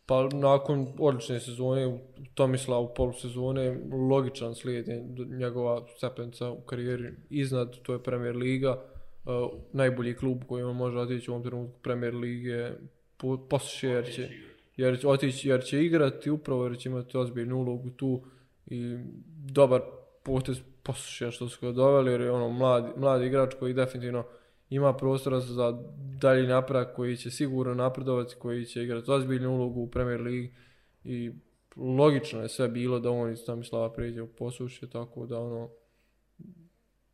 Pa nakon odlične sezone, Tomislav u polusezone, logičan slijed je njegova stepenca u karijeri iznad, to je Premier Liga. Uh, najbolji klub koji on može otići u ovom trenutku Premier Lige posluše jer će, jer će otići, jer će igrati upravo jer će imati ozbiljnu ulogu tu i dobar potez posluše što su ga doveli jer je ono mladi, mladi igrač koji definitivno ima prostora za dalji napredak koji će sigurno napredovati, koji će igrati ozbiljnu ulogu u Premier Ligi i logično je sve bilo da on iz Tomislava prijeđe u posušje, tako da ono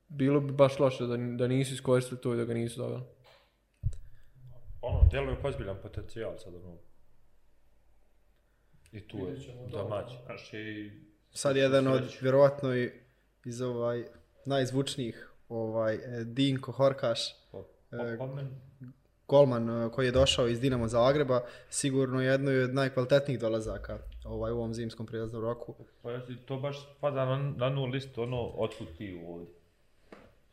bilo bi baš loše da, da nisu iskoristili to i da ga nisu doveli. Ono, djeluje kao ozbiljan potencijal sad, ono. I tu je domaći. Znaš, i... Sad jedan od, vjerovatno i iz ovaj najzvučnijih, ovaj, e, Dinko Horkaš, E, golman e, koji je došao iz Dinamo Zagreba, sigurno jedno od najkvalitetnijih dolazaka ovaj, u ovom zimskom prijelaznom roku. Pa to baš spada na, na nu listu, ono, otkud ti ovdje.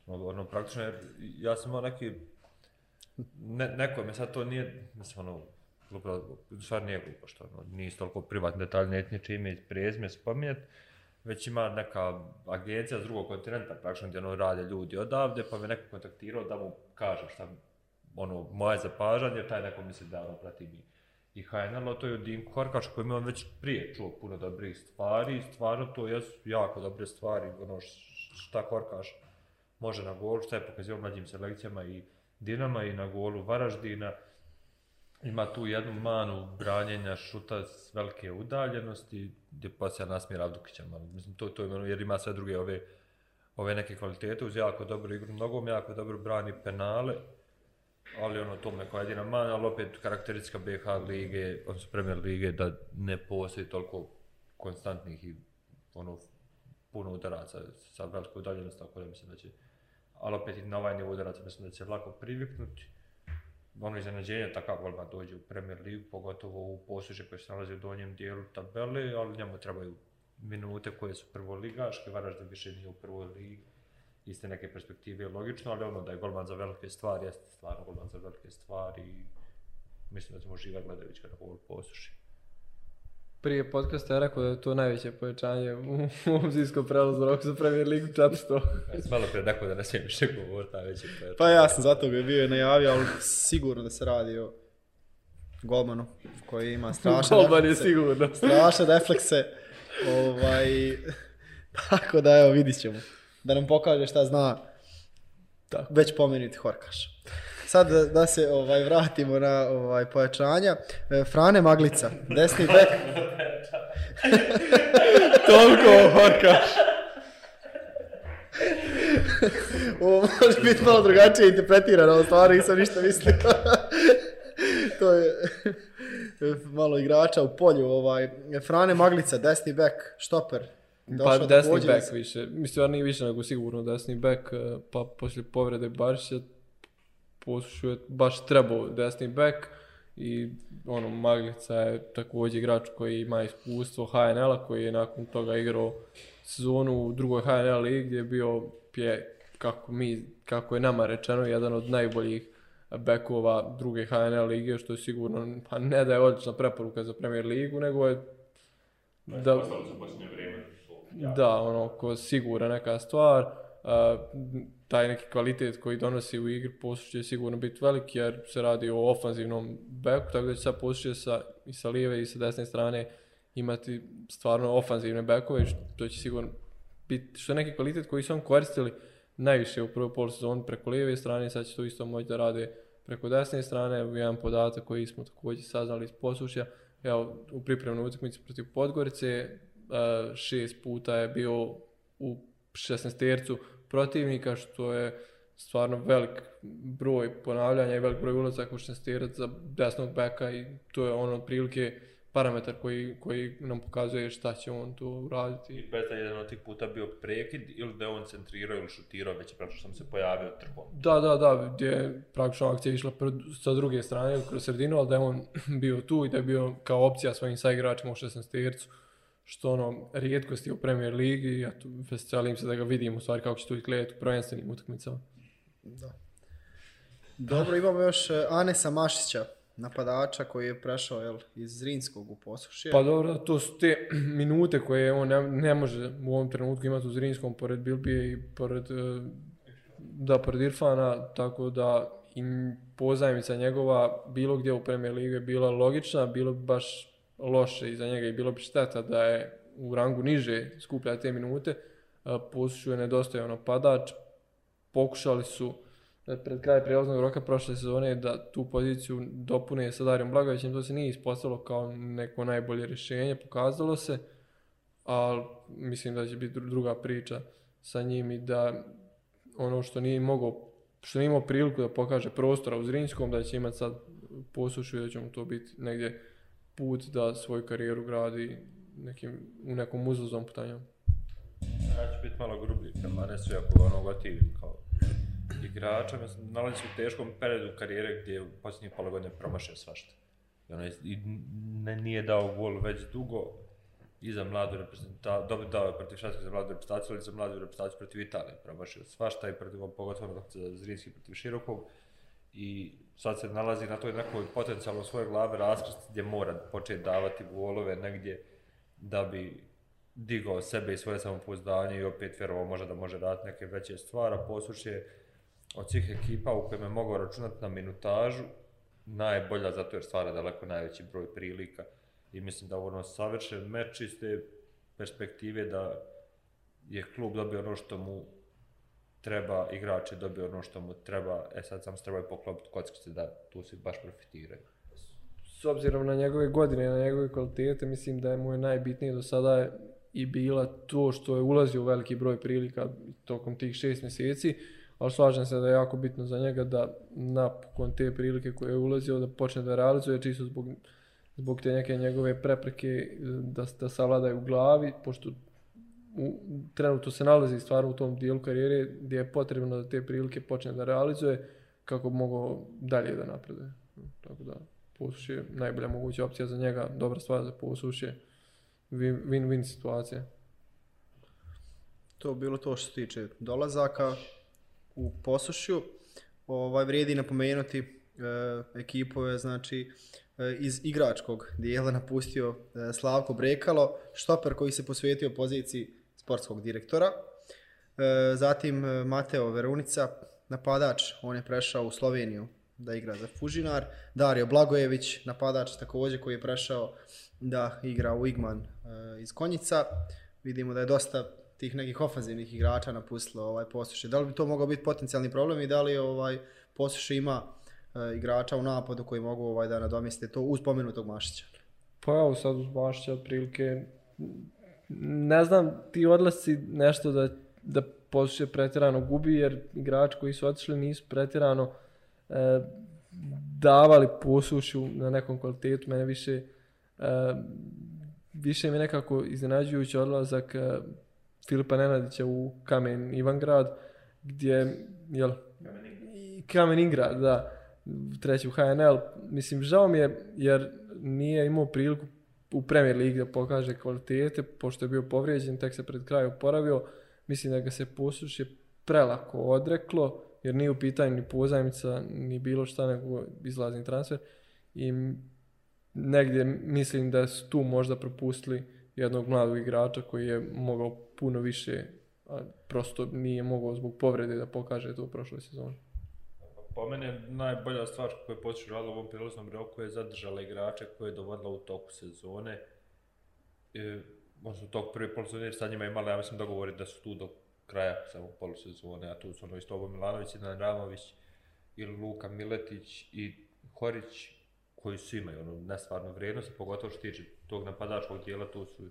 Ono, ono, praktično, jer ja sam imao neki, ne, neko me sad to nije, mislim, ono, glupo, stvar nije glupo, što ono, nije toliko privatni detalj, ne niče ime i prezime spominjet, već ima neka agencija s drugog kontinenta, praktično gdje ono rade ljudi odavde, pa me neko kontaktirao da mu kažem šta, ono, moje zapažanje, taj neko misli da ono prati mi i HNL, to je od Harkaš koji mi on već prije čuo puno dobrih stvari, i stvarno to jesu jako dobre stvari, ono šta Harkaš može na golu, šta je pokazio mlađim selekcijama i Dinama i na golu Varaždina. ima tu jednu manu branjenja šuta s velike udaljenosti, gdje poslije nasmije Ravdukića, malo. mislim, to, to je ono, jer ima sve druge ove, ove neke kvalitete, uz jako dobru igru nogom, jako dobro brani penale, ali ono, to me kao jedina mana, ali opet karakteristika BH lige, odnosno Premier lige, da ne postoji toliko konstantnih i ono, puno udaraca sa velikom udaljenosti, tako da mislim da će, ali opet i na ovaj nivo udarac mislim da će lako priviknuti ono iznenađenje takav golman dođe u Premier Ligu, pogotovo u posuđe koje se nalazi u donjem dijelu tabele, ali njemu trebaju minute koje su prvoligaške, Varaždin više nije u prvoj ligi, iste neke perspektive je logično, ali ono da je golman za velike stvari, jeste stvarno golman za velike stvari i mislim da ćemo živa gledajući kada gol posuši. Prije podcasta je rekao da je to najveće povećanje u ovom zimskom prelazu roku za Premier Ligu 400. Malo prije rekao da ne smijem više govoriti, najveće povećanje. Pa ja sam zato ga bio i najavio, ali sigurno da se radi o golmanu koji ima strašne Golman je sigurno. Strašne reflekse. Ovaj, tako da evo vidit ćemo. Da nam pokaže šta zna Tako. već pomenuti Horkaš. Sad da, da se ovaj vratimo na ovaj pojačanja. E, Frane Maglica, desni bek. Toliko Horkaš. Ovo može biti malo drugačije interpretirano, ali stvarno nisam ništa mislio. to je malo igrača u polju. Ovaj. Frane Maglica, desni bek, štoper. Pa desni iz- više. Mislim, on nije više nego sigurno desni back, eh, pa poslije povrede Barišića Posušu je baš trebao desni back i ono, Maglica je također igrač koji ima iskustvo HNL-a koji je nakon toga igrao sezonu u drugoj HNL ligi gdje je bio pje, kako, mi, kako je nama rečeno jedan od najboljih bekova druge HNL lige što je sigurno pa ne da je odlična preporuka za Premier ligu nego je da, da, ono, ko sigura neka stvar, a, taj neki kvalitet koji donosi u igri Posuć će sigurno biti veliki jer se radi o ofanzivnom beku, tako da će sad Posuć sa, i sa lijeve i sa desne strane imati stvarno ofanzivne bekove, što će sigurno biti, što je neki kvalitet koji su on koristili najviše u prvoj polusezoni preko lijeve strane, sad će to isto moći da rade preko desne strane, jedan podatak koji smo također saznali iz Posušja, evo, u pripremnoj utakmici protiv Podgorice, e, šest puta je bio u 16 tercu protivnika, što je stvarno velik broj ponavljanja i velik broj ulazaka u 16 terac za desnog beka i to je ono otprilike parametar koji, koji nam pokazuje šta će on tu uraditi. I bez je jedan od tih puta bio prekid ili da je on centrirao ili šutirao, već je praktično sam se pojavio trkom. Da, da, da, gdje je praktično akcija išla pr- sa druge strane kroz sredinu, ali da je on bio tu i da je bio kao opcija svojim saigračima u 16 tercu, što ono, rijetkosti u Premier Ligi, ja tu veselim se da ga vidim u stvari kako će to izgledati u prvenstvenim utakmicama. Da. Dobro, imamo još e, Anesa Mašića, napadača koji je prešao jel, iz Zrinskog u Posušje. Pa dobro, to su te minute koje on ne, ne može u ovom trenutku imati u Zrinskom pored Bilbije i pored, e, da, pored Irfana, tako da i pozajmica njegova bilo gdje u Premier Ligi je bila logična, bilo bi baš loše iza njega i bilo bi šteta da je u rangu niže skuplja te minute. Pusiću je nedostaje napadač, pokušali su e, pred kraj prijelaznog roka prošle sezone da tu poziciju dopune sa Darijom Blagovićem, to se nije ispostavilo kao neko najbolje rješenje, pokazalo se, ali mislim da će biti druga priča sa njim i da ono što nije mogao, što nije imao priliku da pokaže prostora u Zrinskom, da će imati sad posušu i da će mu to biti negdje put da svoju karijeru gradi nekim, u nekom uzlazom putanjom. Ja ću biti malo grublji prema Nesu, iako ga ono gotivim kao igrača. Mislim, nalazi se u teškom periodu karijere gdje je u posljednjih pola godine promašio svašta. I, ono, je- i ne, nije dao gol već dugo i za mladu reprezentaciju, dobro dao je protiv Švedske za mladu reprezentaciju, ali za mladu reprezentaciju protiv Italije promašio svašta i protiv, pogotovo za Zrinski protiv Širokog. I sad se nalazi na toj nekoj potencijalno svoje glave raskrst gdje mora početi davati golove negdje da bi digao sebe i svoje samopouzdanje i opet vjerovao možda da može raditi neke veće stvari, a Posuš je od svih ekipa u kojima je mogao računati na minutažu najbolja zato jer stvara daleko najveći broj prilika. I mislim da ono savršen meč iz te perspektive da je klub dobio ono što mu treba, igrač je dobio ono što mu treba, e sad samo se trebaju poklopiti kockice da tu se baš profitiraju. s obzirom na njegove godine, na njegove kvalitete, mislim da je mu je najbitnije do sada i bila to što je ulazio u veliki broj prilika tokom tih šest mjeseci, ali slažem se da je jako bitno za njega da napokon te prilike koje je ulazio da počne da realizuje čisto zbog, zbog te neke njegove prepreke da, da savlada u glavi, pošto u, trenutno se nalazi stvarno u tom dijelu karijere gdje je potrebno da te prilike počne da realizuje kako bi mogao dalje da napreduje. Tako da, posuš je najbolja moguća opcija za njega, dobra stvar za posuš je win-win situacija. To je bilo to što se tiče dolazaka u posušju. Ovaj, vrijedi napomenuti e, ekipove, znači e, iz igračkog dijela napustio e, Slavko Brekalo, štoper koji se posvetio poziciji sportskog direktora. E, zatim e, Mateo Verunica, napadač, on je prešao u Sloveniju da igra za Fužinar. Dario Blagojević, napadač također koji je prešao da igra u Igman e, iz Konjica. Vidimo da je dosta tih nekih ofanzivnih igrača napustilo ovaj posuše. Da li bi to mogao biti potencijalni problem i da li ovaj posuše ima e, igrača u napadu koji mogu ovaj da nadomjeste to uz pomenutog Mašića? Pa evo sad uz Mašića otprilike ne znam ti odlasci nešto da, da posuše pretjerano gubi jer igrači koji su otišli nisu pretjerano e, davali posušu na nekom kvalitetu, mene više e, više mi nekako iznenađujući odlazak e, Filipa Nenadića u Kamen Ivangrad, gdje, jel, Kamen Ingrad, da, treći u HNL, mislim, žao mi je jer nije imao priliku u Premier Ligi da pokaže kvalitete, pošto je bio povrijeđen, tek se pred krajem oporavio, mislim da ga se posuši prelako odreklo, jer nije u pitanju ni pozajmica, ni bilo šta, nego izlazni transfer. I negdje mislim da su tu možda propustili jednog mladog igrača koji je mogao puno više, a prosto nije mogao zbog povrede da pokaže to u prošloj sezoni. Pa po mene najbolja stvar koju je počeo radila u ovom prilaznom roku je zadržala igrače koje je dovodila u toku sezone. E, odnosno, tog prvi polusezone sa njima imali, ja mislim, dogovori da su tu do kraja samo polusezone, a tu su ono isto Ovo Milanović, Idan Ramović, ili Luka Miletić i Horić, koji su imaju ono, nestvarnu vrijednost, pogotovo što tiče tog napadačkog dijela, tu su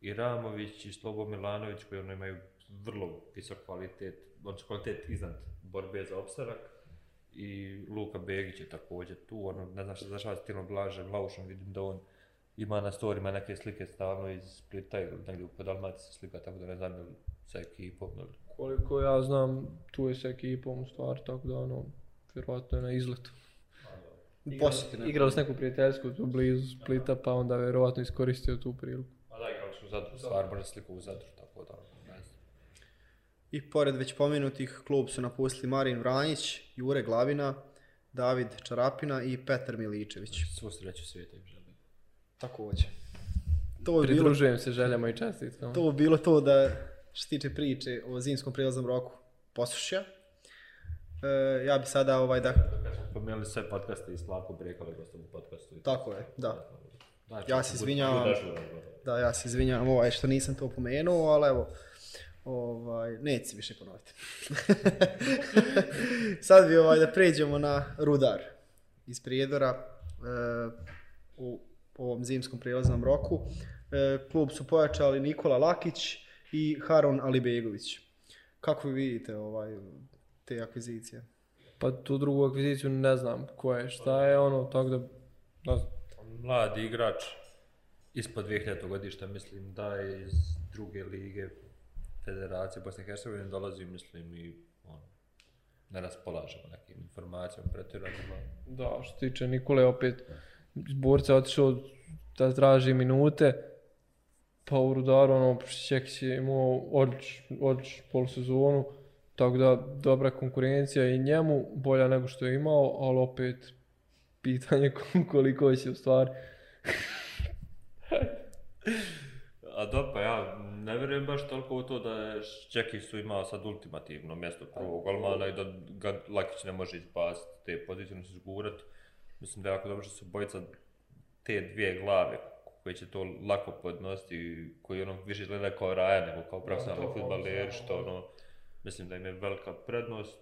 i Ramović i Slobo Milanović, koji ono imaju vrlo visok kvalitet, odnosno kvalitet iznad borbe za opstanak, i Luka Begić je također tu, ono, ne znam što zašava s Tilom Blažem, Laušom, vidim da on ima na storima neke slike stalno iz Splita ili negdje u Dalmatici slika, tako da ne znam ili sa ekipom. Ili... Koliko ja znam, tu je sa ekipom u stvari, tako da ono, vjerovatno je na izletu. Posjeti Igrao s neku prijateljsku tu blizu Splita, pa onda vjerovatno iskoristio tu priliku. A da, igrali su u Zadru, stvar može sliku u Zadru, tako da, znam. I pored već pomenutih klub su napustili Marin Vranjić, Jure Glavina, David Čarapina i Petar Miličević. Svu sreću svijeta im želim. Također. To je bilo, se željama i čestitkama. to je bilo to da što se tiče priče o zimskom prilaznom roku poslušja. E, ja bi sada ovaj da... Pomenuli sve podcaste i Slavko Brekali gostom u podcastu. Tako je, da. Znači, Ja se izvinjavam. Da, ja se izvinjavam ovaj što nisam to pomenuo, ali evo, ovaj, neće se više ponoviti. Sad bi ovaj da pređemo na Rudar iz Prijedora e, u ovom zimskom prijelaznom roku. E, klub su pojačali Nikola Lakić i Haron Alibegović. Kako vi vidite ovaj, te akvizicije? Pa tu drugu akviziciju ne znam ko je, šta je ono, tako da, ne znam. Mladi igrač ispod 2000 godišta, mislim da je iz druge lige Federacije Bosne i Hercegovine dolazi, mislim, i on, ne raspolažemo nekim informacijama pretjeranima. Da, što se tiče Nikole, opet iz borca otišao da traži minute, pa u Rudaru, ono, Šekić je imao odlič, odlič polusezonu, tako da dobra konkurencija i njemu, bolja nego što je imao, ali opet pitanje koliko će u stvari. A da, pa ja ne vjerujem baš toliko u to da je Čekić su imao sad ultimativno mjesto prvog golmana i da ga Lakić ne može izbaciti te pozicije, se zgurat. Mislim da je jako dobro što su bojica te dvije glave koje će to lako podnositi koji ono više izgleda kao raja nego kao profesionalni futbaleri, što ono, mislim da im je velika prednost.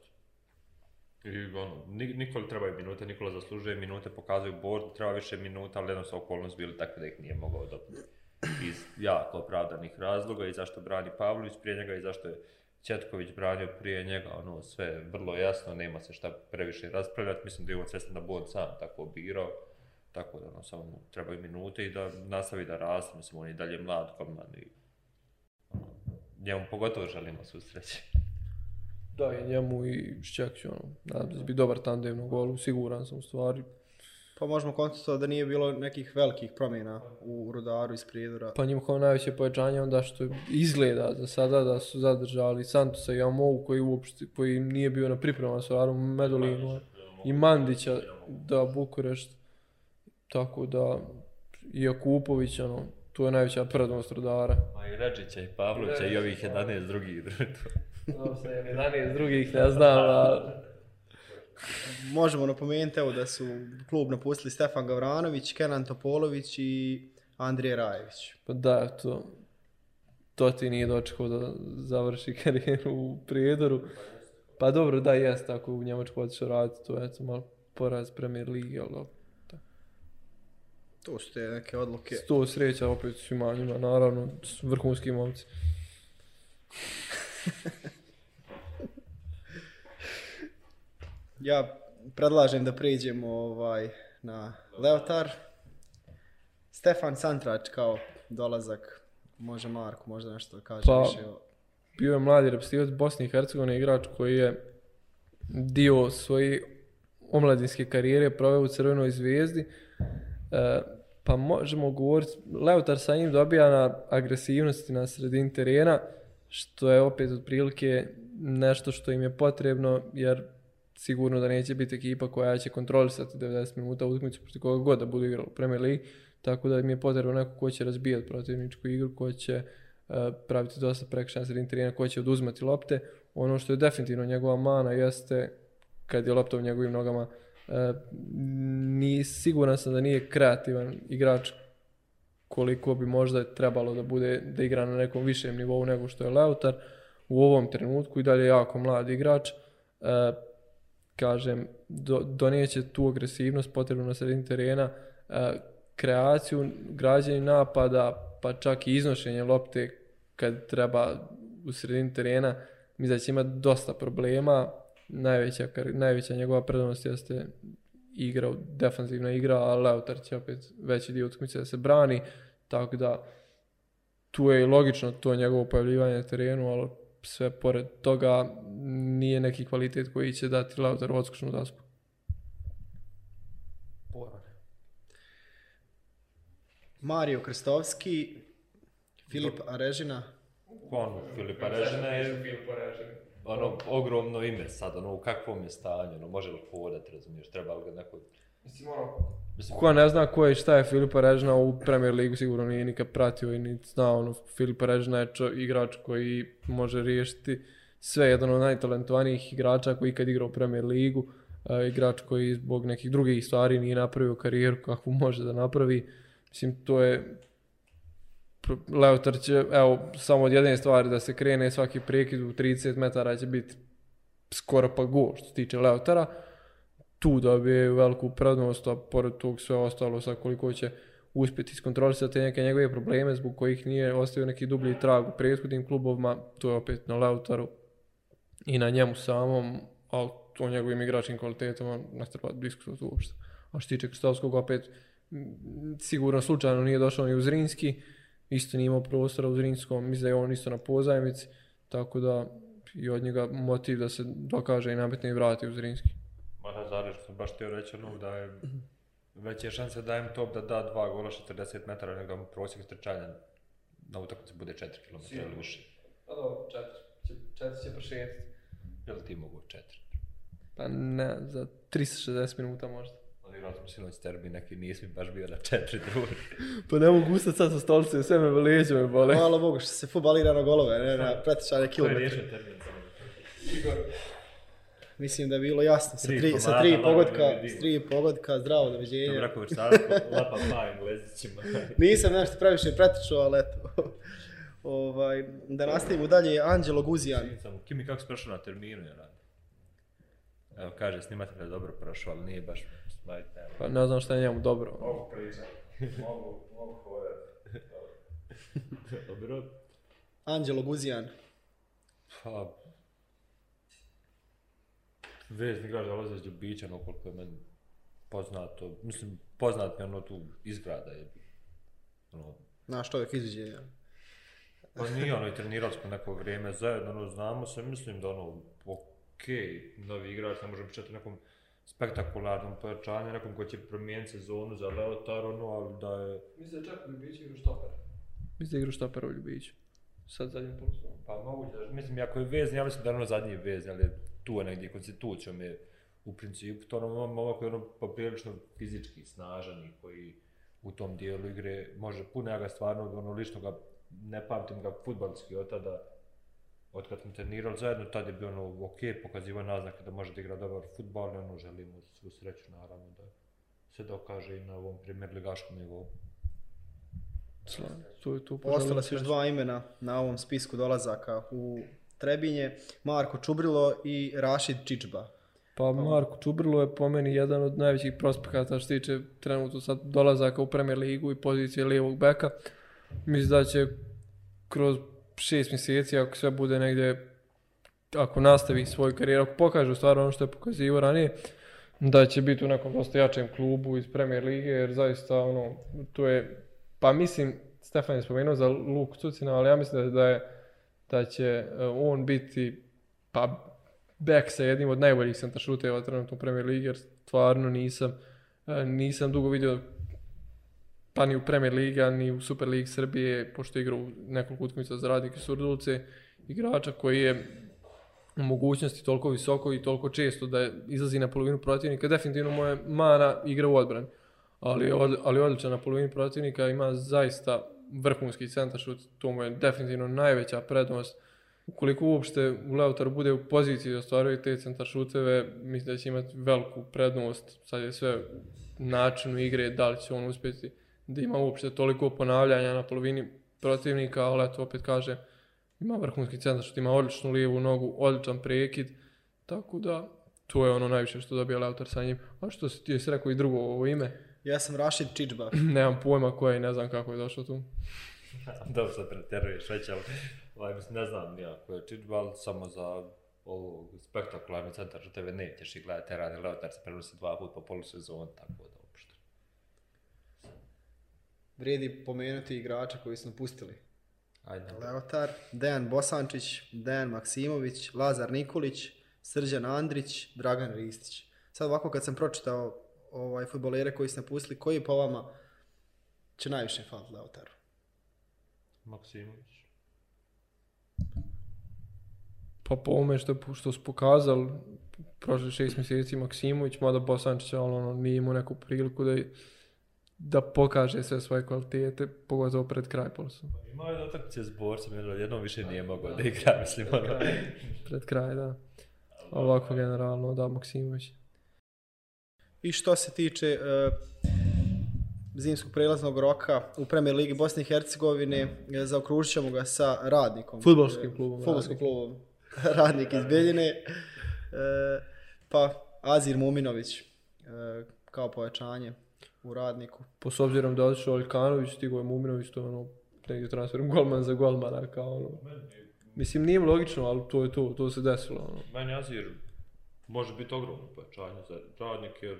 I ono, Ni- Nikoli trebaju minute, Nikola zaslužuje minute, pokazuju bordu, treba više minuta, ali jednom su okolnosti bili takve da ih nije mogao dobiti. Iz jako opravdanih razloga i zašto brani Pavlović prije njega i zašto je Četković branio prije njega, ono sve vrlo jasno, nema se šta previše raspravljati, mislim da je on svjestan da bod sam tako birao, tako da ono, samo mu trebaju minute i da nastavi da raste, mislim on je i dalje mlad komad i ono, njemu pogotovo želimo svu sreće. Da, i njemu i Šćekiću, ono, nadam se bi će dobar tandem na golu, siguran sam u stvari. Pa možemo konstatovati da nije bilo nekih velikih promjena u Rudaru iz Prijedora. Pa njima kao najveće pojačanje onda što izgleda za sada da su zadržali Santosa i Amou koji uopšte, koji nije bio na pripremama s Arom Medolinu i Mandića, da Bukurešt. Tako da, i Jakupović, ono, to je najveća prednost Rudara. Ma i Ređića i Pavlovića i ovih 11 drugih. Znam se, 11 drugih ne znam, ali... Možemo napomenuti evo da su klub napustili Stefan Gavranović, Kenan Topolović i Andrije Rajević. Pa da, to, to ti nije dočekao da završi karijeru u Prijedoru. Pa dobro, da, jest, tako u Njemačku otišao raditi, to je eto malo poraz Premier Ligi, ali dobro. To su te neke odluke. Sto sreća opet svima njima, naravno, vrhunski momci. Ja predlažem da pređemo ovaj, na Leotar. Stefan Santrač kao dolazak. Može Marko, možda nešto da kaže Pa, više. o- Bio je mladi reprezentativac Bosne i Hercegovine, igrač koji je dio svoje omladinske karijere proveo u Crvenoj zvijezdi. E, pa možemo govoriti, Leotar sa njim dobija na agresivnosti na sredini terena, što je opet otprilike nešto što im je potrebno, jer sigurno da neće biti ekipa koja će kontrolisati 90 minuta utakmicu protiv koga god da bude igrala u Premier League, tako da im je potrebno neko ko će razbijati protivničku igru, ko će uh, praviti dosta prekršaja sredin sredini terena, ko će oduzmati lopte. Ono što je definitivno njegova mana jeste kad je lopta u njegovim nogama. Uh, ni, siguran sam da nije kreativan igrač koliko bi možda trebalo da bude da igra na nekom višem nivou nego što je Leutar u ovom trenutku i dalje jako mlad igrač. E, kažem, do, donijeće tu agresivnost potrebnu na sredini terena, e, kreaciju, građenje napada, pa čak i iznošenje lopte kad treba u sredini terena, mi da će imati dosta problema. Najveća, kar- najveća njegova prednost jeste igra, defanzivna igra, a Leutar će opet veći dio utakmice da se brani, tako da tu je i logično to njegovo pojavljivanje na terenu, ali sve pored toga nije neki kvalitet koji će dati Leutaru odskočnu dasku. Mario Krstovski, Filip Arežina. Ono, Filipa Režina je ono ogromno ime sad, ono u kakvom je stanju, ono može li hodat, razumiješ, treba li ga neko... Ono, Mislim, Ko ne zna ko je šta je Filipa Režna u Premier Ligu sigurno nije nikad pratio i niti znao. Ono, Filipa Režna je čo, igrač koji može riješiti sve, jedan od najtalentovanijih igrača koji ikad igrao u Premier Ligu. E, igrač koji zbog nekih drugih stvari nije napravio karijeru kakvu može da napravi. Mislim, to je Leotar će, evo, samo od jedne stvari da se krene svaki prekid u 30 metara će biti skoro pa gol što se tiče Leutara tu dobije veliku prednost, a pored tog sve ostalo sa koliko će uspjeti iskontrolisati neke njegove probleme zbog kojih nije ostavio neki dublji trag u prethodnim klubovima, to je opet na Leutaru i na njemu samom, ali o njegovim igračkim kvalitetama ne treba diskutovati uopšte. A što se tiče Kristovskog, opet sigurno slučajno nije došao ni u Zrinski, isto nije imao prostora u Zrinskom, mislim da je on isto na pozajmici, tako da i od njega motiv da se dokaže i nametne i vrati u Zrinski. Ma da, zareš, sam baš htio reći ono da je veće šanse da im top da da dva gola 40 metara nego da mu prosjek trčanja na utakmici bude 4 km ili više. Pa dobro, četiri. Četiri će prošetiti. Jel ti mogu 4? Pa ne, za 360 minuta možda. Odigrali smo sinoć terbi, neki nisi baš bio na 4 drugi. Pa ne mogu ustati sad sa stolice, sve me leđe me bole. Hvala Bogu što se futbalira na golove, ne na pretečane kilometre. riješio termin Mislim da je bilo jasno. Sa Tri tri, sa tri pogodka, je s tri pogodka, zdravo, Dobro, doviđenja. rekao Versavsko, lapa pa Englezićima. Nisam nešto previše pretečao, ali eto. ovaj, da nastavimo dalje, Anđelo Guzijan. Samo, Kimi, kako si prešao na terminu, ja radi? Evo, kaže, snimatelj je dobro prošao, ali nije baš. Pa ne znam šta je njemu dobro. Mogu pričat. Mogu, mogu hodat. Dobro. Anđelo Guzijan. Pa... Vezni igrač dolaze iz Ljubića, no koliko je meni poznato. Mislim, poznat mi ono tu izgrada je. Ono, Naš čovjek izviđenja. pa nije ono i trenirali smo neko vrijeme zajedno, ono, znamo se, mislim da ono, okej, novi igrač, ne možemo pričati o nekom spektakularnom pojačanju, nekom ko će promijeniti sezonu za Leotar, ono, ali da je... Mislim da čak Ljubić igra štoper. Mislim da igra štoper u Ljubiću. Sad zadnjem polusezonom. Pa moguće, mislim, ako je vezni, ja mislim da je ono zadnji vezni, ali je tu je negdje konstitucijom je u principu to ono momak koji je ono poprilično fizički snažan i koji u tom dijelu igre može puno, ja ga stvarno ono lično ga ne pamtim ga futbalski od tada od kad smo trenirali zajedno, tad je bio ono ok, pokazivao naznake da može da igra dobar futbal i ono želimo svu sreću naravno da se dokaže i na ovom primjer ligaškom nivou. Tu Ostala su još dva imena na ovom spisku dolazaka u Trebinje. Marko Čubrilo i Rašid Čičba. Pa Marko Čubrilo je po meni jedan od najvećih prospekata što tiče trenutno sad dolazaka u Premier ligu i pozicije lijevog beka. Mislim da će kroz šest mjeseci, ako sve bude negdje, ako nastavi svoju karijeru, ako pokaže stvarno ono što je pokazivao ranije, da će biti u nekom dosta jačem klubu iz Premier lige, jer zaista ono, to je, pa mislim, Stefan je spomenuo za Luku Cucina, ali ja mislim da, da je da će e, on biti pa back sa jednim od najboljih centaršuteva trenutno u Premier Ligi, jer stvarno nisam, e, nisam dugo vidio pa ni u Premier Liga, ni u Super Ligi Srbije, pošto igra u nekoliko utakmica za radnike Surdulce, igrača koji je u mogućnosti toliko visoko i toliko često da izlazi na polovinu protivnika. Definitivno mu je mana igra u odbrani, ali, od, ali odličan na polovini protivnika, ima zaista vrhunski centaršut, to mu je definitivno najveća prednost ukoliko uopšte u Leutaru bude u poziciji da ostvaruje te centar šuteve, mislim da će imati veliku prednost. Sad je sve načinu igre, da li će on uspjeti da ima uopšte toliko ponavljanja na polovini protivnika, ali eto opet kaže, ima vrhunski centar šut, ima odličnu lijevu nogu, odličan prekid, tako da to je ono najviše što dobija Leutar sa njim. A što si ti jesi rekao i drugo ovo ime, Ja sam Rašid Čičba. nemam pojma koje i ne znam kako je došao tu. Dobro sad pretjeruješ već, ali ovaj, mislim, ne znam ja ko je Čičba, ali samo za ovo spektakularni centar što tebe nećeš i gledati radi Leotar se prenosi dva puta po polusezonu, tako da uopšte. Vrijedi pomenuti igrače koji su napustili. Ajde. Leotar, Dejan Bosančić, Dejan Maksimović, Lazar Nikolić, Srđan Andrić, Dragan Ristić. Sad ovako kad sam pročitao ovaj futbolere koji su napustili, koji po vama će najviše faliti Leotaru? Maksimović. Pa po ovome što, što su pokazali prošli šest mjeseci Maksimović, mada Bosančić, ali ono, nije imao neku priliku da, da pokaže sve svoje kvalitete, pogotovo pred kraj polusa. Imao je utakmice s borcem, jednom- jednom više nije mogao da igra, mislim, ono. Pred kraj, da. Ovako generalno, da, Maksimović. I što se tiče e, zimskog prelaznog roka u Premier Ligi Bosne i Hercegovine, e, zaokružit ćemo ga sa radnikom. Fudbalskim E, klubom Fudbalskim Radnik. klubom. Radnik iz Beljine. E, pa Azir Muminović e, kao pojačanje u radniku. Po s obzirom da je otišao Aljkanović, stigo je Muminović, to je ono, negdje transferom golman za golmana, kao ono. Mislim, nije logično, ali to je to, to se desilo, ono. Meni Azir može biti ogromno pojačanje za radnik, jer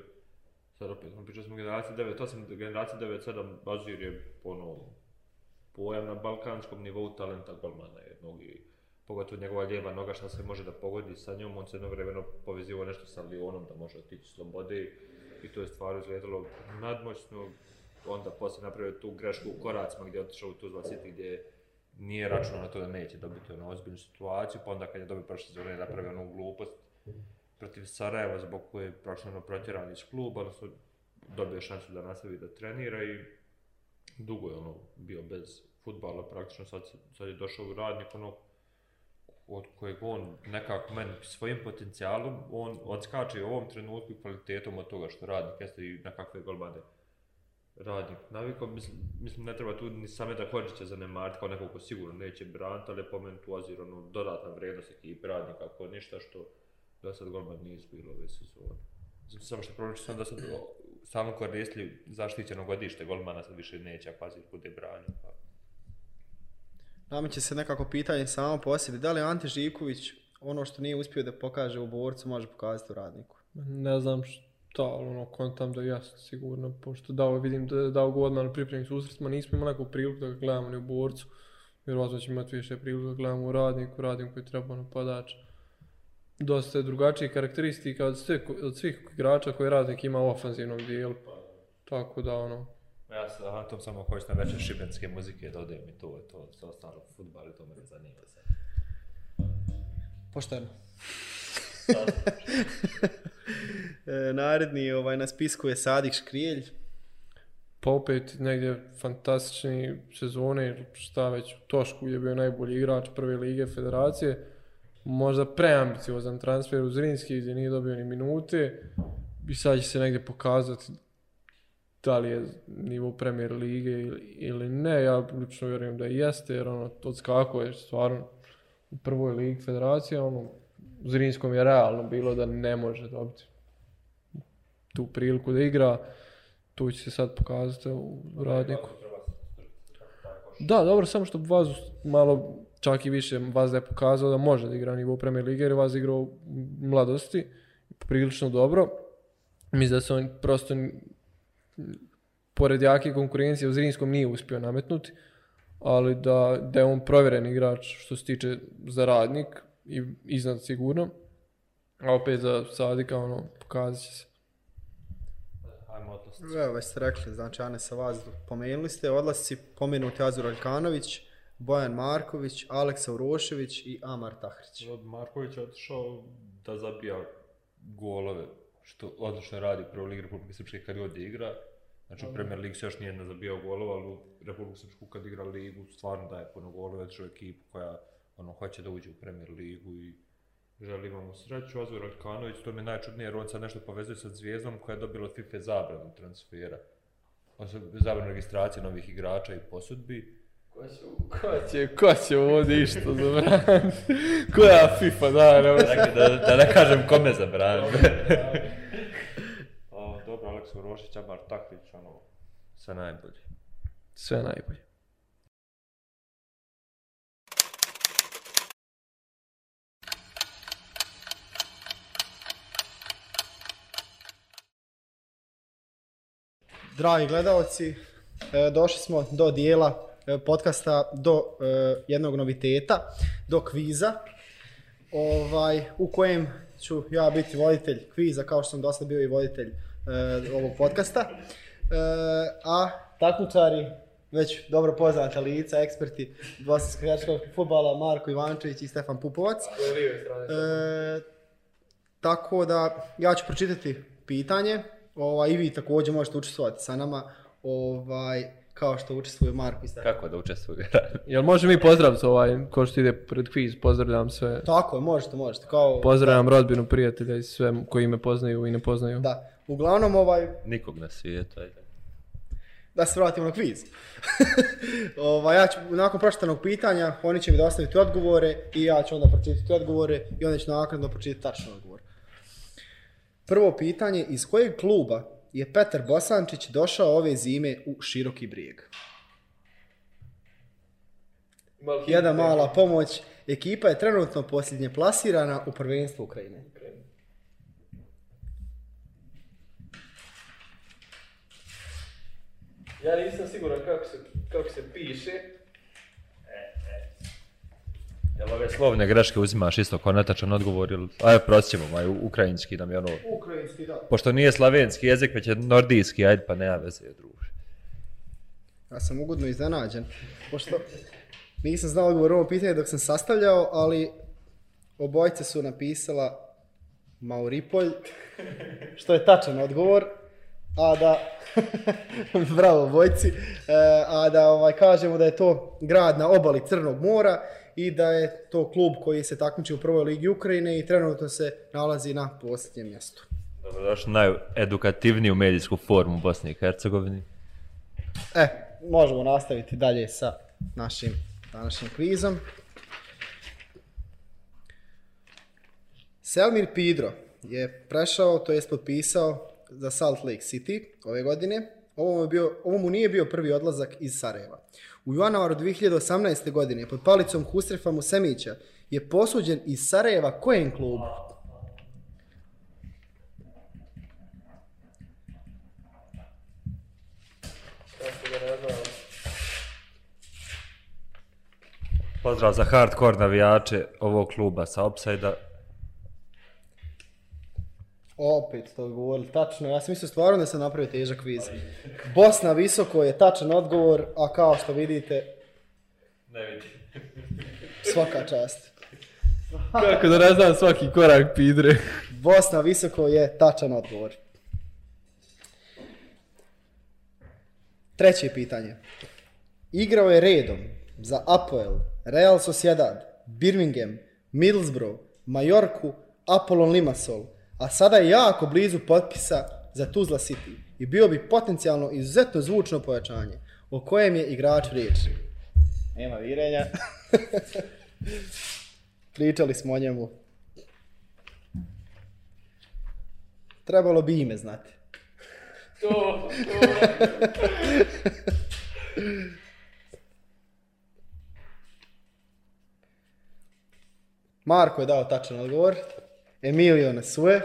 sad opet, ono pričali smo generacija 9-8, generaciji 9-7, je ono, pojam na balkanskom nivou talenta golmana jednog i pogotovo njegova lijeva noga šta se može da pogodi sa njom, on se jedno vremeno povezivao nešto sa Lionom da može otići slobode i to je stvarno izgledalo nadmoćno, onda poslije napravio tu grešku u koracima gdje je otišao u Tuzla City gdje nije računao na to da neće dobiti ono ozbiljnu situaciju, pa onda kad je dobio prošle sezone napravio onu glupost protiv Sarajeva zbog koje je praktično protjeran iz kluba, odnosno dobio šansu da nastavi da trenira i dugo je ono bio bez futbala, praktično sad, se- sad je došao u radnik ono od kojeg on nekako meni svojim potencijalom, on odskače u ovom trenutku i kvalitetom od toga što radnik jeste i na kakve golmade radnik navikao, mislim, mislim ne treba tu ni same Sameta Hodžića zanemariti kao nekog ko sigurno neće braniti, ali je po meni tu ozir ono, dodatna vrednost ekipe radnika, ako ništa što do sad golman nisu bilo ove sezone. Samo što problem što sam da sad samo koristili zaštićeno godište golmana, sad više neće, a pazi, bude branio. Pa. Nameće se nekako pitanje samo po sebi. Da li Ante Živković ono što nije uspio da pokaže u borcu može pokazati u radniku? Ne znam šta, ali ono, kontam da jeste sigurno, pošto dao, vidim da je dao go odmah na pripremnim susretima, nismo imali neku priliku da ga gledamo ni u borcu. Vjerovatno ćemo imati više priliku da gledamo u radniku, radniku koji treba napadač. Dosta je drugačijih karakteristika od, sve, od svih igrača koje radnik ima u ofanzivnom dijelu. Tako da, ono, Ja sa Antom samo hoću na večer šibenske muzike da odem i to je to, sve ostalo futbal i to me ne zanima sad. Pošteno. e, naredni ovaj, na spisku je Sadik Škrijelj. Pa opet negdje fantastični sezone, šta već, Tošku je bio najbolji igrač prve lige federacije. Možda preambiciozan transfer u Zrinski gdje nije dobio ni minute. I sad će se negdje pokazati da li je nivo premier lige ili, ili ne. Ja lično vjerujem da jeste jer ono, odskako je stvarno u prvoj ligi federacije. Ono, u Zrinskom je realno bilo da ne može dobiti tu priliku da igra. Tu će se sad pokazati u radniku. Da, dobro, samo što Vazu malo čak i više Vazda je pokazao da može da igra nivo Premier Lige, jer je igrao u mladosti, prilično dobro. Mislim da se on prosto, pored jake konkurencije, u Zrinskom nije uspio nametnuti, ali da, da je on provjeren igrač što se tiče za radnik i iznad sigurno. A opet za Sadika, ono, pokazat će se. Ajmo odlasiti. Evo, već ste rekli, znači Ane sa vas pomenuli ste, odlasci pomenuti Azur Aljkanović, Bojan Marković, Aleksa Urošević i Amar Tahrić. Od Markovića je otišao da zabija golove, što odlično radi u prvoj ligi Republike Srpske kad god igra. Znači u Premier Ligi se još nije zabijao golova, ali u Republiku Srpsku kad igra ligu stvarno daje puno golova, znači u ekipu koja ono, hoće da uđe u Premier Ligu i želimo mu sreću. Azur Aljkanović, to mi je najčudnije jer on sad nešto povezuje sa Zvijezdom koja je dobila od FIFA zabranu transfera. Zabranu registracije novih igrača i posudbi. Ko će, ko će, ko će ovdje išta zabraniti? Koja FIFA da, ne Dakle, da, da ne kažem kome zabraniti. Dobro, Aleksa Urošić, Amar Taklić, ono, sve najbolje. Sve najbolje. Dragi gledalci, e, došli smo do dijela e, podcasta, do e, jednog noviteta, do kviza, ovaj, u kojem ću ja biti voditelj kviza, kao što sam dosta bio i voditelj ovog podcasta. A takmičari, već dobro poznata lica, eksperti igračkog futbala, Marko Ivančević i Stefan Pupovac. E, tako da ja ću pročitati pitanje, ovaj, i vi također možete učestvovati sa nama, ovaj, kao što učestvuju Marko i Stefan. Kako da učestvuju? Jel može mi pozdraviti ovaj, ko što ide pred kviz, pozdravljam sve. Tako je, možete, možete. Kao, Pozdravljam rodbinu, prijatelja i sve koji me poznaju i ne poznaju. Da, uglavnom ovaj, Nikog na svijetu, ajde. da se vratimo na kviz. ovaj, ja ću, nakon pročitanog pitanja, oni će mi dostaviti odgovore i ja ću onda pročitati odgovore i onda ću naknadno pročitati tačan odgovor. Prvo pitanje, iz kojeg kluba je Petar Bosančić došao ove zime u Široki brijeg? Jedna mala pomoć. Ekipa je trenutno posljednje plasirana u prvenstvu Ukrajine. Ja nisam siguran kako se, kako se piše. Jel ove slovne greške uzimaš isto kao netačan odgovor ili... Ajde, prosit ćemo, maj, ukrajinski nam je ono... Ukrajinski, da. Pošto nije slavenski jezik, već je nordijski, ajde, pa nema veze, druže. Ja sam ugodno iznenađen, pošto nisam znao odgovor na ovo pitanje dok sam sastavljao, ali obojice su napisala Mauripolj, što je tačan odgovor, a da, bravo bojci, e, a da ovaj, kažemo da je to grad na obali Crnog mora i da je to klub koji se takmiči u prvoj ligi Ukrajine i trenutno se nalazi na posljednjem mjestu. Dobrodošli na najedukativniju medijsku formu u Bosni i Hercegovini. E, možemo nastaviti dalje sa našim današnjim kvizom. Selmir Pidro je prešao, to jest potpisao za Salt Lake City ove godine. Ovo mu, je bio, ovo mu nije bio prvi odlazak iz Sarajeva. U januaru 2018. godine pod palicom Husrefa Musemića je posuđen iz Sarajeva kojem klubu? Pozdrav za hardcore navijače ovog kluba sa Opsajda, Opet to govorili tačno. Ja sam mislio stvarno da sam napravio težak kviz. Bosna visoko je tačan odgovor, a kao što vidite, Ne vidim. svaka čast. Kako da ne znam svaki korak pidre. Bosna visoko je tačan odgovor. Treće pitanje. Igrao je redom za Apoel, Real Sociedad, Birmingham, Middlesbrough, Majorku, Apollon Limassol, a sada je jako blizu potpisa za Tuzla City i bio bi potencijalno izuzetno zvučno pojačanje. O kojem je igrač riječ? Nema virenja. Pričali smo o njemu. Trebalo bi ime znati. To, Marko je dao tačan odgovor. Emilio Nesue.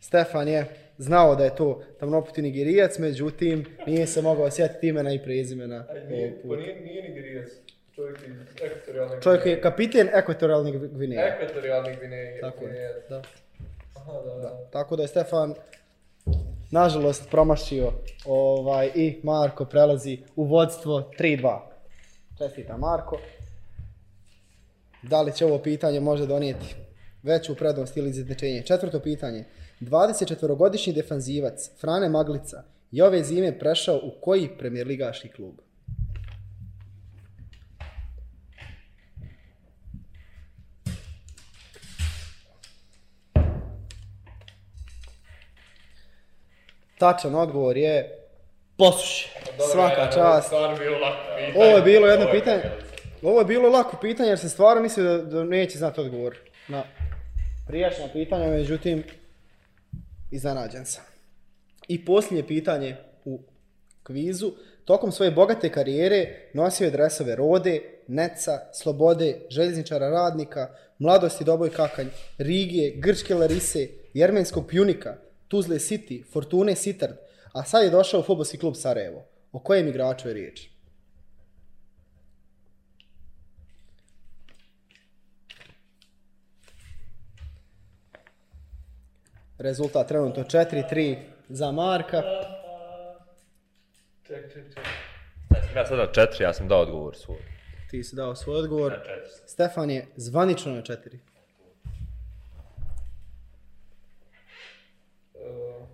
Stefan je znao da je to tamnoputi nigerijac, međutim nije se mogao sjetiti imena i prezimena. ovog Pa nije, nije nigerijac. Čovjek iz ekvatorijalne Čovjek je kapiten ekvatorijalnih Gvineja. Ekvatorijalne Gvineje. Tako je, Gvineje. da. Aha, da, da. Tako da je Stefan nažalost promašio ovaj, i Marko prelazi u vodstvo 3-2. Čestita Marko. Da li će ovo pitanje može donijeti veću prednost ili izjednačenje? Četvrto pitanje. 24-godišnji defanzivac Frane Maglica je ove zime prešao u koji premijerligaški klub? Tačan odgovor je posuši. Svaka čast. Ovo je bilo jedno pitanje. Ovo je bilo lako pitanje jer se stvarno mislio da, da neće znati odgovor na prijašnja pitanja, međutim, iznenađen sam. I posljednje pitanje u kvizu. Tokom svoje bogate karijere nosio je dresove Rode, Neca, Slobode, Željezničara Radnika, Mladosti Doboj Kakanj, Rigije, Grčke Larise, Jermenskog Pjunika, Tuzle City, Fortune Sitard, a sad je došao u futbolski klub Sarajevo. O kojem igraču je riječ? Rezultat trenutno 4-3 za Marka. Ček, ček, ček. Ja sada četiri, ja sam dao odgovor svoj. Ti si dao svoj odgovor. Stefan je zvanično na 4. Uh,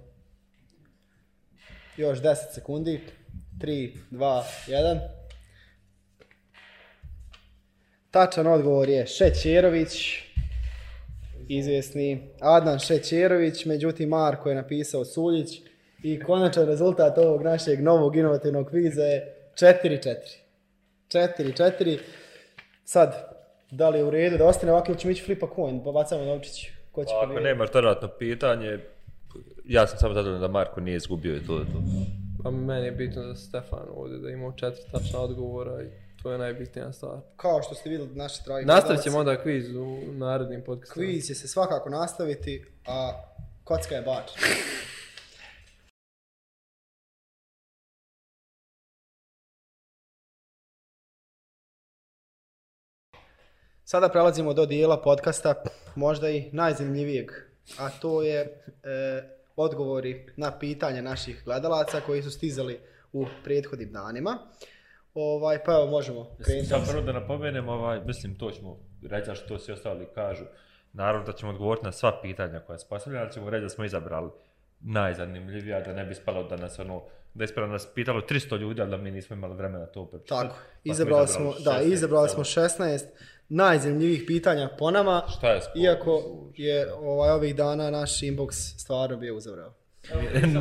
Još 10 sekundi. 3, 2, 1. Tačan odgovor je Šećerović. Izvjesni Adnan Šećerović, međutim Marko je napisao Suljić i konačan rezultat ovog našeg novog inovativnog kviza je 4-4. 4-4. Sad, da li je u redu da ostane ovako ili ćemo ići flipa coin, pa bacamo novčić. Ko će Ako pobijediti? nemaš dodatno pitanje, ja sam samo zadovoljan da Marko nije izgubio i to je to. pa meni je bitno da Stefan ovdje da imao četiri tačna odgovora i to je najbitnija stvar. Kao što ste vidjeli naši dragi Nastavit ćemo onda kviz u narednim podcastima. Kviz će se svakako nastaviti, a kocka je bač. Sada prelazimo do dijela podcasta, možda i najzanimljivijeg, a to je e, odgovori na pitanja naših gledalaca koji su stizali u prethodnim danima. Ovaj, pa evo možemo. Samo prvo da napomenem, ovaj, mislim, to ćemo reći, a što svi ostali kažu. Naravno da ćemo odgovoriti na sva pitanja koja su postavljena, ali ćemo reći da smo izabrali najzanimljivija, da ne bi spalo da nas ono, da je ispravno nas pitalo 300 ljudi, ali da mi nismo imali vremena to pročitati. Tako, Pa smo izabrali smo, da, 16, izabrali smo evo. 16 najzanimljivijih pitanja po nama, Šta je sport? iako je ovaj, ovih dana naš inbox stvarno bio uzavrao.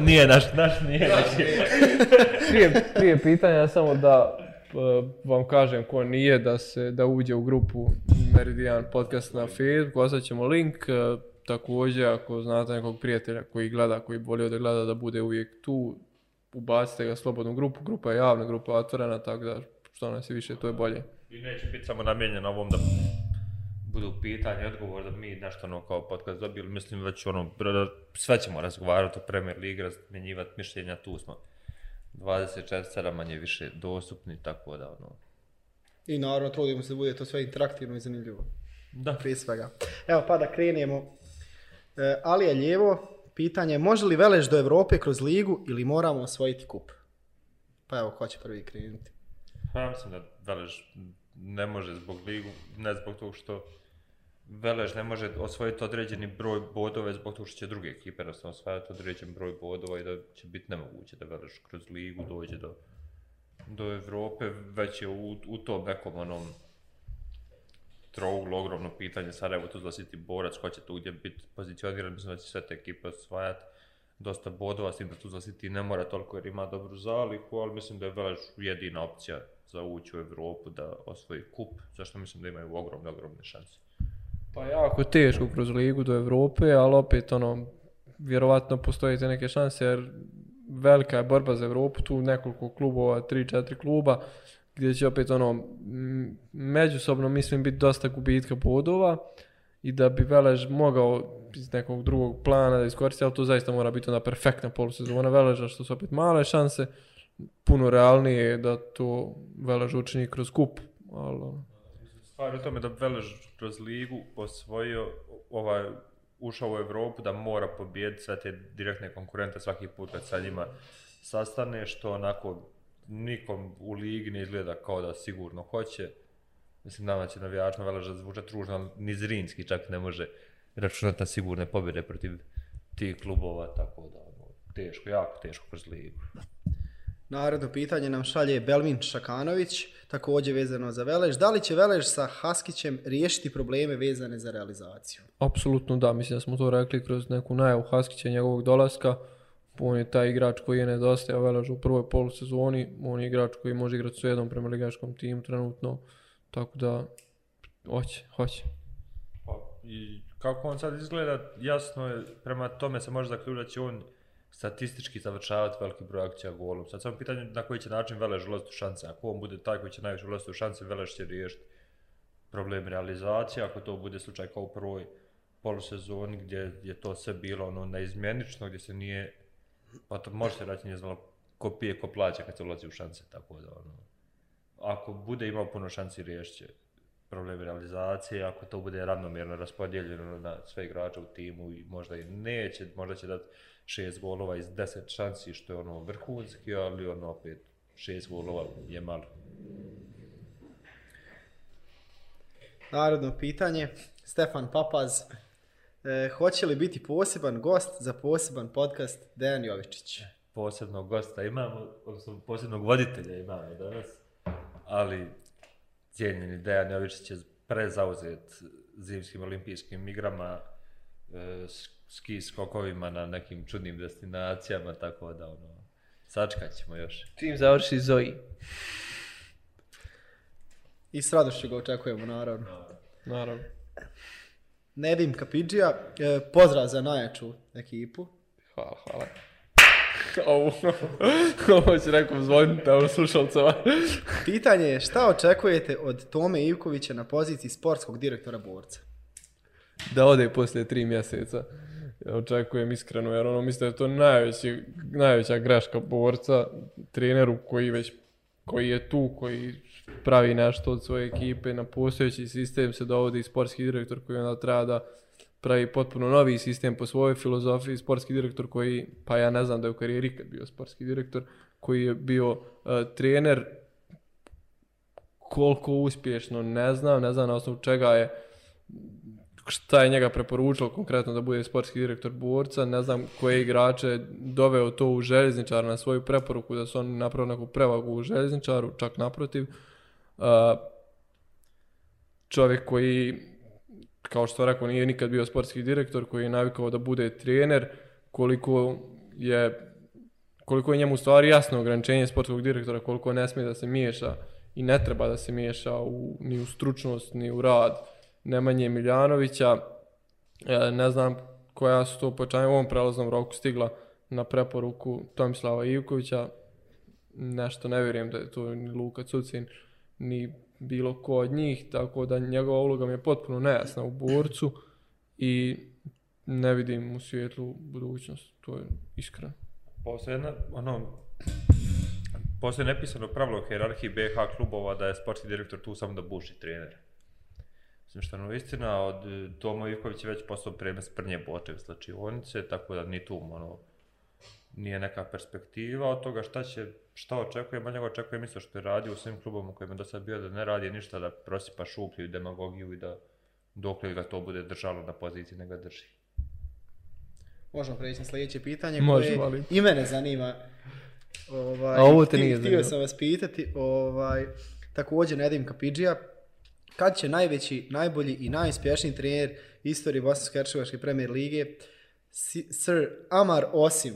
nije naš, naš nije naš. prije, prije pitanja samo da Eh, vam kažem ko nije da se da uđe u grupu Meridian podcast na Facebook, ostavit ćemo link. Eh, također ako znate nekog prijatelja koji gleda, koji volio da gleda da bude uvijek tu, ubacite ga slobodnu grupu, grupa je javna, grupa je otvorena, tako da što nas je više, to je bolje. I neće biti samo namijenjeno ovom da budu pitanje odgovor da mi nešto ono kao podcast dobili, mislim već ono, sve ćemo razgovarati o Premier Ligi, razmjenjivati mišljenja, tu smo 24 manje više dostupni, tako da ono, I naravno trudimo se da bude to sve interaktivno i zanimljivo. da. Prije svega. Evo pa da krenemo. E, Ali je lijevo, pitanje, može li Veleš do Evrope kroz ligu ili moramo osvojiti kup? Pa evo, ko će prvi krenuti? Pa ja mislim da Velež ne može zbog ligu, ne zbog toga što Velež ne može osvojiti određeni broj bodova zbog toga što će druge ekipe jednostavno osvajati određen broj bodova i da će biti nemoguće da Velež kroz ligu dođe do, do Evrope, već je u, u tom nekom onom trouglu ogromno pitanje, Sarajevo, Tuzla City, Borac, ko će tu gdje biti pozicioniran, mislim da će sve te ekipe osvajati dosta bodova, s tim da Tuzla City ne mora toliko jer ima dobru zalihu, ali mislim da je Velež jedina opcija za ući u Evropu da osvoji kup, zašto mislim da imaju ogromne, ogromne šanse. Pa jako teško kroz ligu do Evrope, ali opet ono, vjerovatno postoje te neke šanse jer velika je borba za Evropu, tu nekoliko klubova, 3-4 kluba, gdje će opet ono, međusobno mislim biti dosta gubitka bodova i da bi Velež mogao iz nekog drugog plana da iskoristi, ali to zaista mora biti onda perfektna polusezona Veleža, što su opet male šanse, puno realnije je da to Velež učini kroz kup, ali ono, Stvar u tome da Velež kroz ligu osvojio ovaj ušao u Evropu da mora pobijediti sve te direktne konkurente svaki put kad sa njima sastane, što onako nikom u ligi ne izgleda kao da sigurno hoće. Mislim, nama će navijačno Velež da zvuče tružno, ali ni Zrinski čak ne može računati na sigurne pobjede protiv tih klubova, tako da ono, teško, jako teško kroz ligu. Narodno pitanje nam šalje Belmin Šakanović, također vezano za Velež. Da li će Velež sa Haskićem riješiti probleme vezane za realizaciju? Apsolutno da, mislim da smo to rekli kroz neku najavu Haskića i njegovog dolaska. On je taj igrač koji je nedostajao Velež u prvoj polusezoni, on je igrač koji može igrati s jednom prema ligaškom timu trenutno, tako da hoće, hoće. Pa, I kako on sad izgleda, jasno je, prema tome se može zaključiti da će on statistički završavati veliki broj akcija golom. Sad samo pitanje na koji će način Velež ulaziti u šanse. Ako on bude taj koji će najviše ulaziti u šanse, Velež će riješiti problem realizacije. Ako to bude slučaj kao u prvoj polusezoni gdje je to sve bilo ono neizmjenično, gdje se nije, pa to može se reći nije znalo ko pije, ko plaća kad se ulazi u šanse, tako da ono, ako bude imao puno šansi riješit će problem realizacije, ako to bude ravnomjerno raspodijeljeno na sve igrače u timu i možda i neće, možda će dati šest golova iz deset šansi, što je ono vrhunski, ali ono opet šest golova je malo. Narodno pitanje, Stefan Papaz. E, hoće li biti poseban gost za poseban podcast Dejan Jovičić? Posebnog gosta imamo, odnosno posebnog voditelja imamo danas, ali cijenjeni Dejan Jovičić je prezauzet zimskim olimpijskim igrama, e, ski skokovima na nekim čudnim destinacijama, tako da ono, sačkat ćemo još. Čim završi Zoji. I s radošću ga očekujemo, naravno. Naravno. Nedim Kapidžija, e, pozdrav za najjaču ekipu. Hvala, hvala. Ovo, ovo će nekom zvoniti, evo slušalcova. Pitanje je šta očekujete od Tome Ivkovića na poziciji sportskog direktora borca? da ode poslije tri mjeseca. Ja očekujem iskreno, jer ono mislim da je to najveći, najveća greška borca, treneru koji već koji je tu, koji pravi nešto od svoje ekipe, na postojeći sistem se dovodi sportski direktor koji onda treba da pravi potpuno novi sistem po svojoj filozofiji, sportski direktor koji, pa ja ne znam da je u karijeri ikad bio sportski direktor, koji je bio uh, trener koliko uspješno, ne znam, ne znam na osnovu čega je šta je njega preporučilo konkretno da bude sportski direktor borca, ne znam koje igrače doveo to u željezničar na svoju preporuku da su oni napravili neku prevagu u željezničaru, čak naprotiv. Uh, čovjek koji, kao što rekao, nije nikad bio sportski direktor, koji je navikao da bude trener, koliko je koliko je njemu u stvari jasno ograničenje sportskog direktora, koliko ne smije da se miješa i ne treba da se miješa u, ni u stručnost, ni u rad Nemanje Miljanovića. E, ne znam koja su to počanje u ovom prelaznom roku stigla na preporuku Tomislava Ivkovića. Nešto ne vjerujem da je to ni Luka Cucin, ni bilo ko od njih, tako da njegova uloga mi je potpuno nejasna u borcu i ne vidim u svijetlu budućnost, to je iskreno. Postoje jedna, ono, postoje nepisano pravilo u hierarhiji BH klubova da je sportski direktor tu samo da buši trenere. Mislim što ono istina, od Tomo Ivković je već postao predmet sprnje boče u slačionice, tako da ni tu ono, nije neka perspektiva od toga šta će, šta očekuje, manje ga očekuje isto što je radio u svim klubom u kojima je do sad bio da ne radi ništa, da prosipa šuplju i demagogiju i da dokle ga to bude držalo na poziciji, ne ga drži. Možemo preći na sljedeće pitanje Možemo, koje ali- i mene zanima. Ovaj, A ovo te htio- nije Htio zanimalo. sam vas pitati, ovaj, također Nedim Kapidžija, kad će najveći, najbolji i najuspješniji trener istorije Bosansko-Hercegovačke premijer lige, Si- Sir Amar Osim,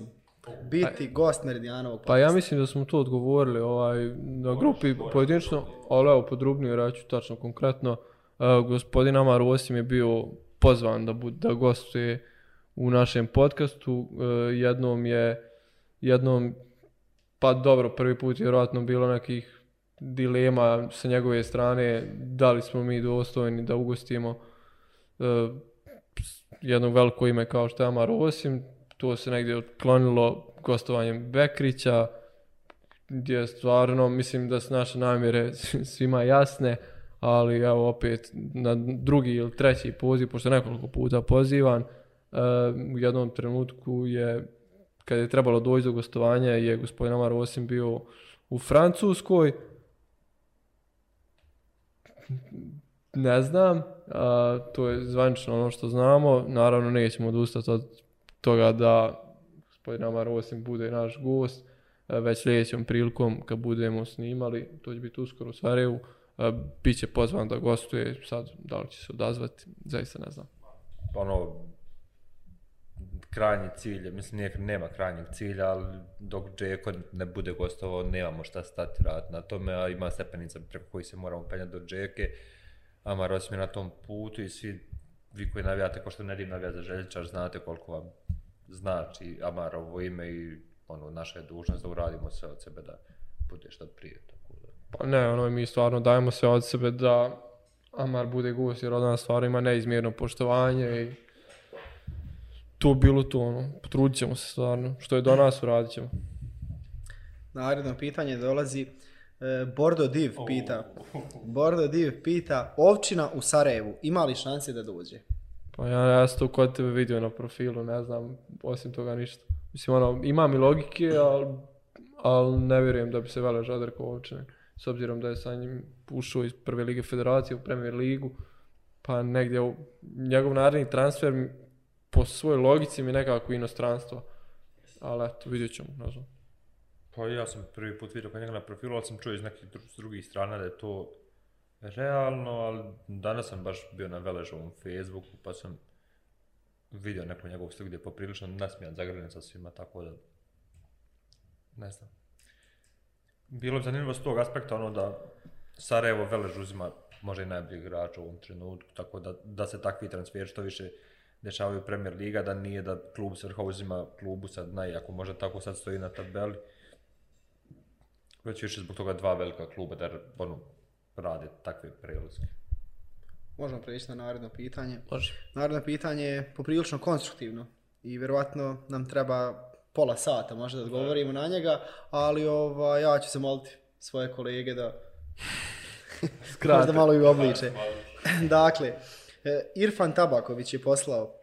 biti gost Meridijanovog Pa ja mislim da smo to odgovorili ovaj, na grupi pojedinačno, ali evo podrubnije reću tačno konkretno. Uh, gospodin Amar Osim je bio pozvan da, bud, da gostuje u našem podcastu. Uh, jednom je, jednom, pa dobro, prvi put je vjerojatno bilo nekih dilema sa njegove strane, da li smo mi dostojni da ugostimo uh, jedno veliko ime kao što je Amar Osim, to se negdje otklonilo gostovanjem Bekrića, gdje stvarno mislim da su naše namjere svima jasne, ali evo opet na drugi ili treći poziv, pošto nekoliko puta pozivan, uh, u jednom trenutku je, kad je trebalo doći do gostovanja, je gospodin Amar Osim bio u Francuskoj, ne znam, a, to je zvanično ono što znamo, naravno nećemo odustati od toga da gospodin Amar Osim bude naš gost, e, već sljedećom prilikom kad budemo snimali, to će biti uskoro u Sarajevu, biće bit će pozvan da gostuje, sad da li će se odazvati, zaista ne znam. Pa ono, krajnji cilj, mislim nije, nema krajnjeg cilja, ali dok Džeko ne bude gostovao, nemamo šta stati rad na tome, a ima stepenica preko koji se moramo penjati do Džeke. Amar Osim je na tom putu i svi vi koji navijate, ko što Nedim navija za željičar, znate koliko vam znači Amarovo ime i ono, naša je dužnost da uradimo sve od sebe da bude što prije. Tako da. Pa ne, ono, mi stvarno dajemo se od sebe da Amar bude gost, jer od nas stvarno ima neizmjerno poštovanje i to bilo to, ono, potrudit ćemo se stvarno, što je do nas uradit ćemo. Naredno pitanje dolazi e, Bordo Div pita. Bordo Div pita, ovčina u Sarajevu, ima li šanse da dođe? Pa ja, ja sam to kod tebe vidio na profilu, ne znam, osim toga ništa. Mislim, ono, imam i logike, ali al ne vjerujem da bi se Velež odrekao ovčine. S obzirom da je sa njim ušao iz prve lige federacije u Premier ligu, pa negdje u, njegov naredni transfer mi- po svojoj logici mi nekako inostranstvo. Ali eto, vidjet ćemo, ne znam. Pa ja sam prvi put vidio kod njega na profilu, ali sam čuo iz nekih dru- s drugih strana da je to realno, ali danas sam baš bio na Veležovom Facebooku, pa sam vidio neku njegovu sliku gdje je poprilično nasmijan, zagrljen sa svima, tako da, ne znam. Bilo bi zanimljivo s tog aspekta ono da Sarajevo Velež uzima možda i najbolji igrač u ovom trenutku, tako da, da se takvi transferi što više dešavaju u Premier Liga, da nije da klub s vrha uzima klubu sad naj, ako možda tako sad stoji na tabeli, već više zbog toga dva velika kluba da ono, rade takve prelaske. Možemo preći na naredno pitanje. Može. Naredno pitanje je poprilično konstruktivno i vjerovatno nam treba pola sata možda da odgovorimo na njega, ali ovaj, ja ću se moliti svoje kolege da možda malo i obliče. dakle, e, Irfan Tabaković je poslao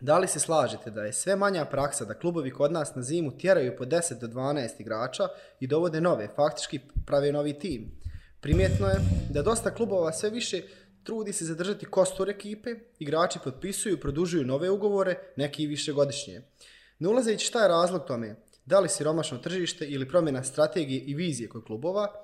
Da li se slažete da je sve manja praksa da klubovi kod nas na zimu tjeraju po 10 do 12 igrača i dovode nove, faktički prave novi tim? Primjetno je da dosta klubova sve više trudi se zadržati kostur ekipe, igrači potpisuju, i produžuju nove ugovore, neki i višegodišnje. Ne ulazeći šta je razlog tome, da li siromašno tržište ili promjena strategije i vizije kod klubova,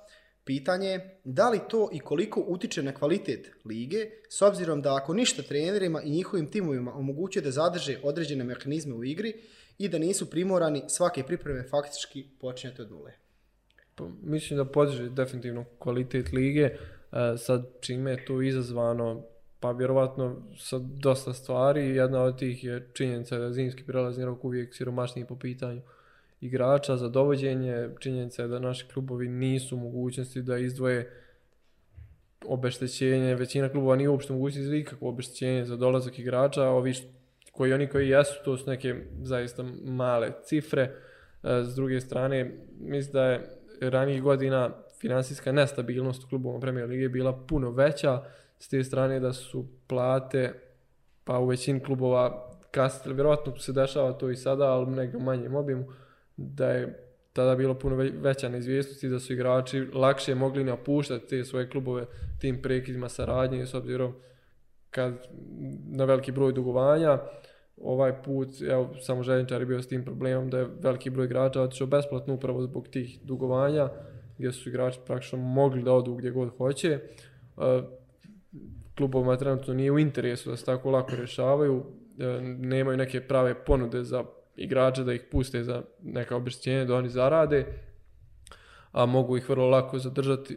Pitanje je da li to i koliko utiče na kvalitet lige, s obzirom da ako ništa trenerima i njihovim timovima omogućuje da zadrže određene mehanizme u igri i da nisu primorani svake pripreme faktički počinjati od nule. Pa, mislim da podiže definitivno kvalitet lige. E, sad čime je to izazvano, pa vjerovatno sa dosta stvari. Jedna od tih je činjenica da zimski prelazni rok uvijek siromašniji po pitanju igrača za dovođenje. Činjenica je da naši klubovi nisu u mogućnosti da izdvoje obeštećenje, većina klubova nije uopšte mogućnosti za ikakvo obeštećenje za dolazak igrača, ovi koji oni koji jesu, to su neke zaista male cifre. E, s druge strane, mislim da je ranijih godina finansijska nestabilnost u klubovima Premier Lige bila puno veća, s te strane da su plate pa u većini klubova kasnije, vjerojatno se dešava to i sada, ali u nekom manjem obimu, da je tada bilo puno veća neizvjesnost i da su igrači lakše mogli napuštati te svoje klubove tim prekidima saradnje s obzirom kad na veliki broj dugovanja ovaj put, evo, samo željničar je bio s tim problemom da je veliki broj igrača otišao besplatno upravo zbog tih dugovanja gdje su igrači praktično mogli da odu gdje god hoće. E, klubovima trenutno nije u interesu da se tako lako rješavaju, e, nemaju neke prave ponude za igrače da ih puste za neka obeštećenja da oni zarade, a mogu ih vrlo lako zadržati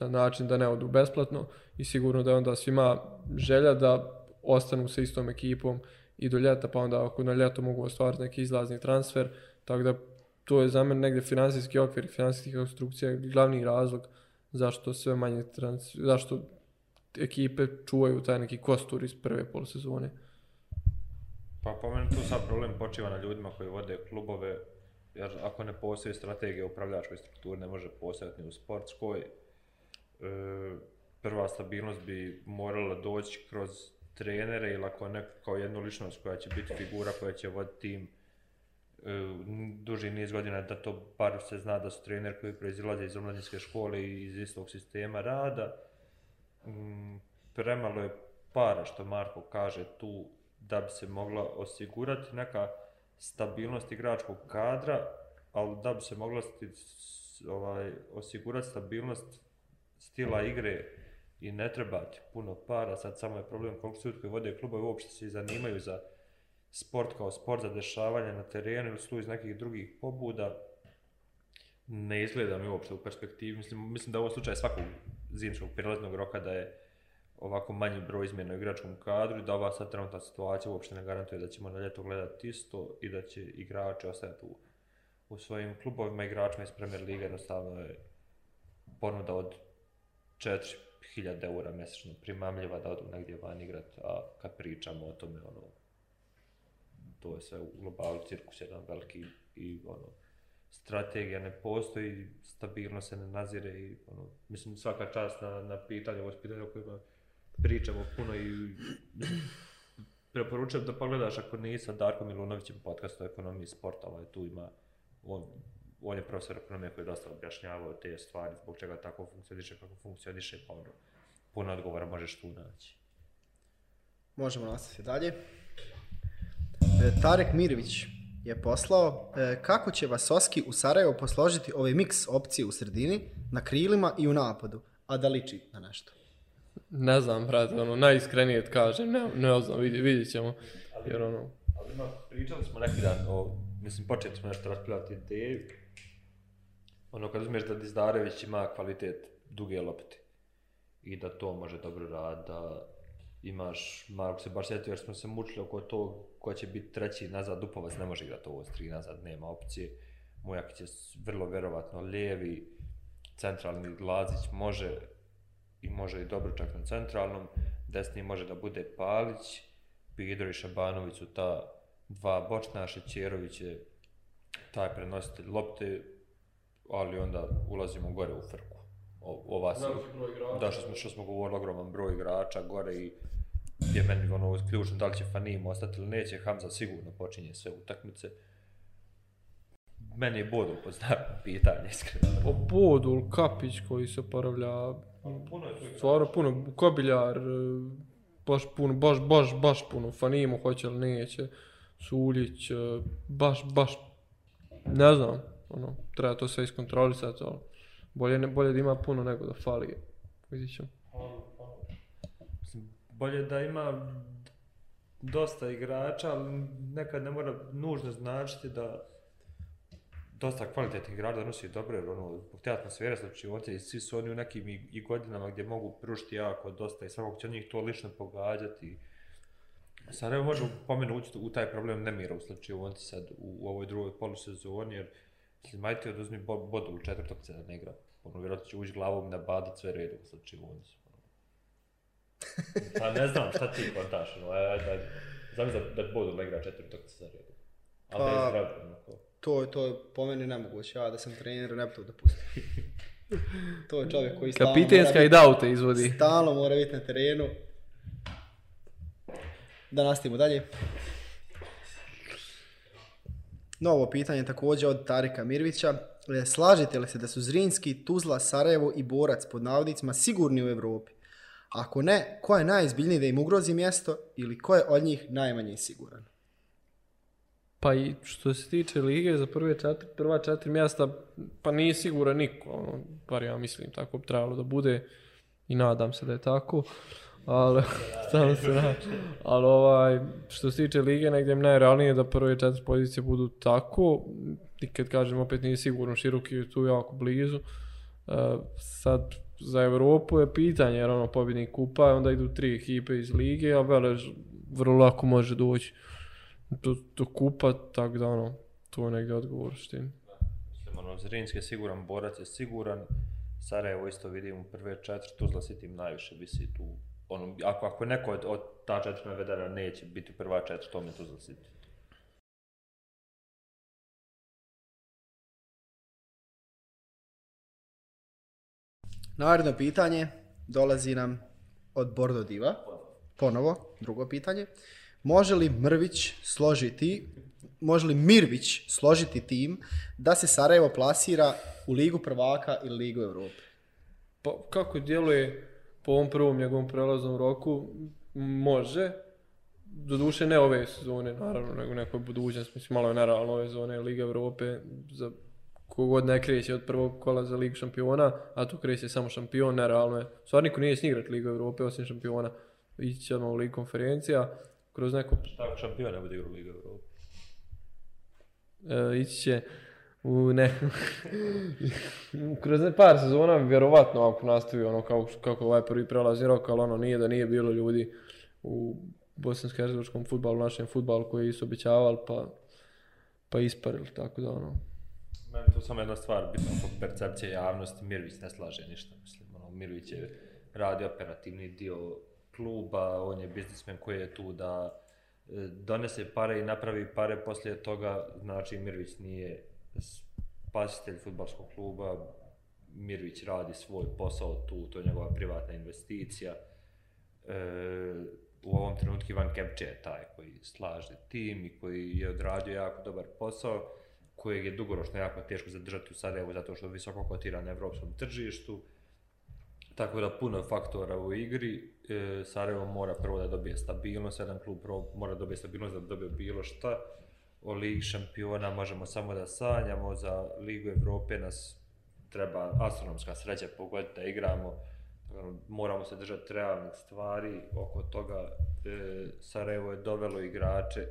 na način da ne odu besplatno i sigurno da je onda svima želja da ostanu sa istom ekipom i do ljeta, pa onda ako na ljeto mogu ostvariti neki izlazni transfer, tako da to je za mene negdje finansijski okvir i financijska konstrukcija glavni razlog zašto sve manje trans, zašto ekipe čuvaju taj neki kostur iz prve polusezone. Pa po meni tu sad problem počiva na ljudima koji vode klubove, jer ako ne postoji strategija upravljačkoj strukturi, ne može postojati ni u sportskoj. E, prva stabilnost bi morala doći kroz trenere ili ako ne kao jednu ličnost koja će biti figura koja će voditi tim e, duži niz godina da to bar se zna da su trener koji proizilaze iz omladinske škole i iz istog sistema rada. Mm, premalo je para što Marko kaže tu da bi se mogla osigurati neka stabilnost igračkog kadra, ali da bi se mogla sti, ovaj, osigurati stabilnost stila igre i ne trebati puno para, sad samo je problem koliko su koji vode klubove uopšte se i zanimaju za sport kao sport, za dešavanje na terenu ili su iz nekih drugih pobuda, ne izgleda mi uopšte u perspektivi. Mislim, mislim da je ovo slučaj svakog zimskog prelaznog roka da je ovako manji broj izmjena u igračkom kadru i da ova sad trenutna situacija uopšte ne garantuje da ćemo na ljeto gledati isto i da će igrači ostajati u, u svojim klubovima. Igračima iz Premier Lige jednostavno je ponuda od 4000 eura mjesečno primamljiva da odu negdje van igrat, a kad pričamo o tome, ono, to je sve u globalu cirkus jedan veliki i ono, strategija ne postoji, stabilnost se ne nazire i ono, mislim svaka čast na, na pitanje, ovo je pitanje o kojima pričamo puno i preporučujem da pogledaš ako nisi sa Darkom Milunovićem podcast o ekonomiji sporta, ovaj tu ima, on, on je profesor ekonomije koji je dosta objašnjavao te stvari, zbog čega tako funkcioniše, kako funkcioniše, pa ono, puno odgovora možeš tu naći. Možemo nastaviti dalje. E, Tarek Mirović je poslao e, kako će Vasoski u Sarajevo posložiti ovaj miks opcije u sredini, na krilima i u napadu, a da liči na nešto. Ne znam, brate, ono, najiskrenije ti kažem, ne, ne znam, vidjet, vidjet ćemo. Jer ono, Ali ima, pričali smo neki dan o, mislim, počeli smo nešto raspravljati o. Ono, kad uzmeš da Dizdarević ima kvalitet duge lopte i da to može dobro raditi, da imaš, Marko se baš sjetio jer smo se mučili oko to ko će biti treći nazad, Dupovac ne može igrati ovo s tri nazad, nema opcije. Mujakić je vrlo vjerovatno lijevi, centralni Lazić može i može i dobro čak na centralnom, desni može da bude Palić, Pidro i Šabanović su ta dva bočna, Šećerović je taj prenositelj lopte, ali onda ulazimo gore u frku. O, ova se, da, što smo, što smo govorili, ogroman broj igrača gore i je meni ono ključno da li će Fanim ostati ili neće, Hamza sigurno počinje sve utakmice. Meni je Bodul pod znakom pitanja, iskreno. o Bodul, Kapić koji se oporavlja, Puno je tu stvarno puno, Kobiljar, e, baš puno, baš, baš, baš puno, Fanimo hoće li neće, Suljić, e, baš, baš, ne znam, ono, treba to sve iskontrolisati, ali bolje, ne, bolje da ima puno nego da fali, vidit ćemo. Mislim, bolje da ima dosta igrača, ali nekad ne mora nužno značiti da dosta kvalitetnih igrača donosi dobre, ono, zbog te atmosfere slučivonce i svi su oni u nekim i, i godinama gdje mogu pružiti jako dosta i svakog će njih to lično pogađati. Sarajevo može pomenuti u taj problem nemira u slučivonci sad u, u ovoj drugoj polusezoni, jer mislim, majte oduzmi bo- bodu u četvrtog se da ne igra. Ono, vjerojatno će ući glavom na badat sve redu u slučivonci. Pa ne znam, šta ti kontaš, ono, ajde, ajde, ajde. Znam da, da bodu ne igra četvrtog se za redu. Ali da je Pa- zdrav, onako. To, je- to je po meni nemoguće, ja da sam trener ne bi to dopustio. to je čovjek koji stalno Kapitenska mora i daute izvodi. stalno mora biti na terenu. Da nastavimo dalje. Novo pitanje također od Tarika Mirvića. E, Slažete li se da su Zrinski, Tuzla, Sarajevo i Borac pod navodnicima sigurni u Europi? Ako ne, ko je najizbiljniji da im ugrozi mjesto ili ko je od njih najmanje siguran? Pa i što se tiče lige za prve četiri, prva četiri mjesta, pa nije siguran niko, ono, bar ja mislim, tako bi trebalo da bude i nadam se da je tako. Ali, samo se nadam. Ali ovaj, što se tiče lige, negdje mi najrealnije da prve četiri pozicije budu tako. I kad kažem, opet nije sigurno, široki je tu jako blizu. Uh, sad, za Europu je pitanje, jer ono, pobjednik kupa, onda idu tri ekipe iz lige, a Velež vrlo lako može doći do, do kupa, tako da ono, to je negdje odgovor u suštini. Mislim, ono, Zrinski je siguran, Borac je siguran, Sarajevo isto vidim u prve četiri, Tuzla tim najviše visi tu. Ono, ako, ako neko od, od ta četiri navedena neće biti prva četiri, to mi je Tuzla City. Naredno pitanje dolazi nam od Bordo Diva. Ponovo, drugo pitanje. Može li Mrvić složiti, može li Mirvić složiti tim da se Sarajevo plasira u Ligu prvaka ili Ligu Evrope? Pa kako djeluje po ovom prvom njegovom prelaznom roku, može. Doduše ne ove sezone, naravno, nego nekoj budućnost, Mislim, malo je nerealno ove zone Liga Evrope za kogod ne kreće od prvog kola za Ligu šampiona, a tu kreće samo šampion, nerealno je. Stvar niko nije snigrat Ligu Evrope osim šampiona. Ići ćemo u Ligu konferencija, kroz neko Tako šampion ne bude igrao Liga Europe. e, ići će u ne... kroz ne par sezona vjerovatno ako nastavi ono kako, kako ovaj prvi prelazni rok, ali ono nije da nije bilo ljudi u bosansko-hercegovačkom futbalu, našem futbalu koji su obećavali pa, pa isparili, tako da ono... Meni tu samo jedna stvar, bitno oko percepcije javnosti, Mirvić ne slaže ništa, mislim, ono, Mirvić je radi operativni dio kluba, on je biznismen koji je tu da e, donese pare i napravi pare, poslije toga, znači Mirvić nije spasitelj futbalskog kluba, Mirvić radi svoj posao tu, to je njegova privatna investicija. E, u ovom trenutku Ivan Kepče je taj koji slaže tim i koji je odradio jako dobar posao, kojeg je dugoročno jako teško zadržati u Sarajevu zato što je visoko kotiran na evropskom tržištu. Tako da puno faktora u igri. E, Sarajevo mora prvo da dobije stabilnost, jedan klub prvo mora da dobije stabilnost da dobije bilo šta. O Ligi šampiona možemo samo da sanjamo, za Ligu Evrope nas treba astronomska sreća pogoditi da igramo. Moramo se držati realnih stvari oko toga. E, Sarajevo je dovelo igrače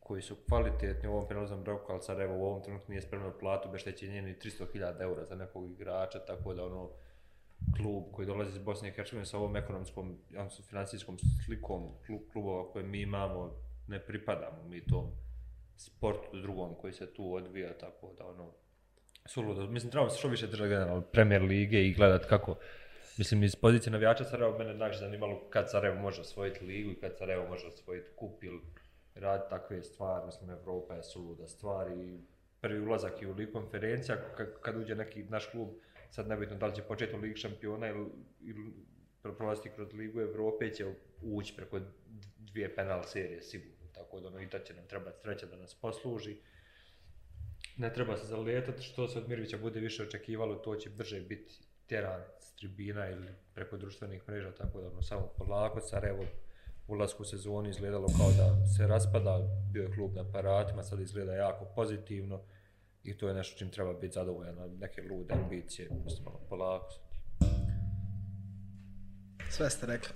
koji su kvalitetni u ovom prelaznom roku, ali Sarajevo u ovom trenutku nije spremno platu obeštećenje ni 300.000 eura za nekog igrača, tako da ono klub koji dolazi iz Bosne i Hercegovine sa ovom ekonomskom, odnosno financijskom slikom klub, klubova koje mi imamo, ne pripadamo. Mi tom sportu drugom koji se tu odvija, tako da ono, suludo. Mislim, trebamo se što više držati generalno Premier Lige i gledat kako, mislim, iz pozicije navijača Sarajevo mene najviše zanimalo kad Sarajevo može osvojiti ligu i kad Sarajevo može osvojiti kup ili radi takve stvari, mislim, Evropa je suluda stvar i prvi ulazak i u ligu konferencija, kad, kad uđe neki naš klub, sad nebitno da li će početi u ligi šampiona ili, ili prolaziti kroz ligu Evrope, će ući preko dvije penal serije sigurno, tako da ono i to će nam trebati sreća da nas posluži. Ne treba se zalijetati, što se od Mirvića bude više očekivalo, to će brže biti tjeran s tribina ili preko društvenih mreža, tako da ono samo polako, Sarajevo ulasku u sezoni izgledalo kao da se raspada, bio je klub na paratima, sad izgleda jako pozitivno i to je nešto čim treba biti zadovoljan, a neke lude ambicije, mislim, malo polako. Sve ste rekli.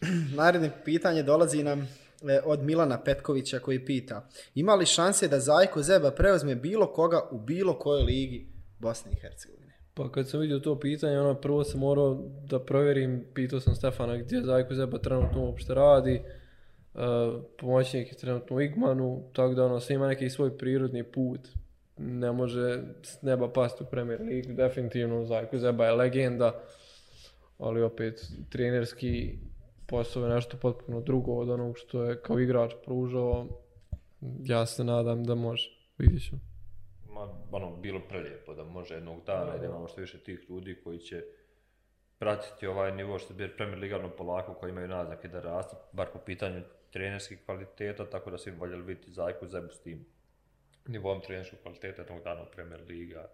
Naredno pitanje dolazi nam e, od Milana Petkovića koji pita ima li šanse da Zajko Zeba preuzme bilo koga u bilo kojoj ligi Bosne i Hercegovine? Pa kad sam vidio to pitanje, ono prvo sam morao da provjerim, pitao sam Stefana gdje Zajko Zeba trenutno uopšte radi, uh, pomoćnik je trenutno u Igmanu, tako da ono sve ima neki svoj prirodni put, ne može s neba pasti u Premier League, definitivno Zajko Zeba je legenda, ali opet trenerski posao je nešto potpuno drugo od onog što je kao igrač pružao, ja se nadam da može, vidjet ćemo. Ma, ono, bilo prelijepo da može jednog dana i da imamo što više tih ljudi koji će pratiti ovaj nivo što bi Premier Liga ono polako koji imaju naznake da raste, bar po pitanju trenerskih kvaliteta, tako da svi voljeli vidjeti Zajku Zebu s tim nivom trenerskog kvaliteta jednog dana u Premier Liga.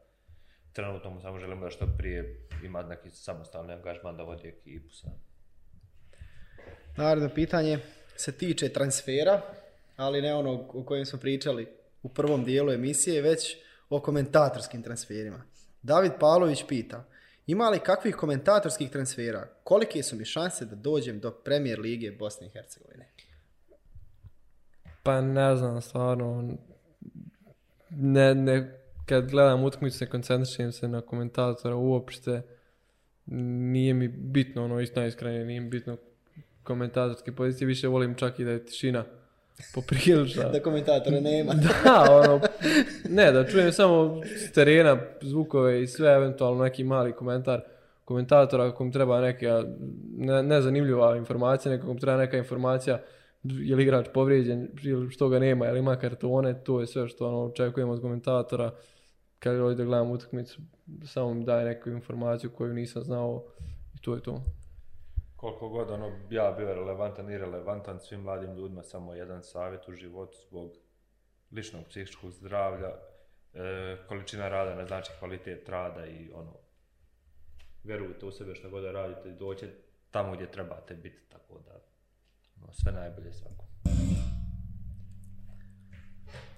Trenutno mu samo želimo da što prije ima neki samostalni angažman da vodi ekipu sam. Naredno pitanje se tiče transfera, ali ne onog o kojem smo pričali u prvom dijelu emisije, već o komentatorskim transferima. David Pavlović pita, ima li kakvih komentatorskih transfera? Kolike su mi šanse da dođem do Premier Lige Bosne i Hercegovine? Pa ne znam, stvarno, ne, ne, kad gledam utakmicu ne koncentrišem se na komentatora uopšte, nije mi bitno, ono, isto najiskrenije, nije mi bitno komentatorske pozicije, više volim čak i da je tišina poprilična. da komentatora nema. da, ono, ne, da čujem samo s terena zvukove i sve, eventualno neki mali komentar komentatora ako mu treba neka ne, nezanimljiva informacija, mu treba neka informacija je li igrač povrijeđen ili što ga nema, ili ima kartone, to je sve što ono, očekujemo od komentatora kad ovdje gledam utakmicu, samo mi daje neku informaciju koju nisam znao i to je to. Koliko god ono ja bio relevantan i relevantan svim mladim ljudima, samo jedan savjet u životu zbog ličnog psihičkog zdravlja, e, količina rada ne znači kvalitet rada i ono, vjerujte u sebe što god da radite, doće tamo gdje trebate biti, tako da sve najbolje svako.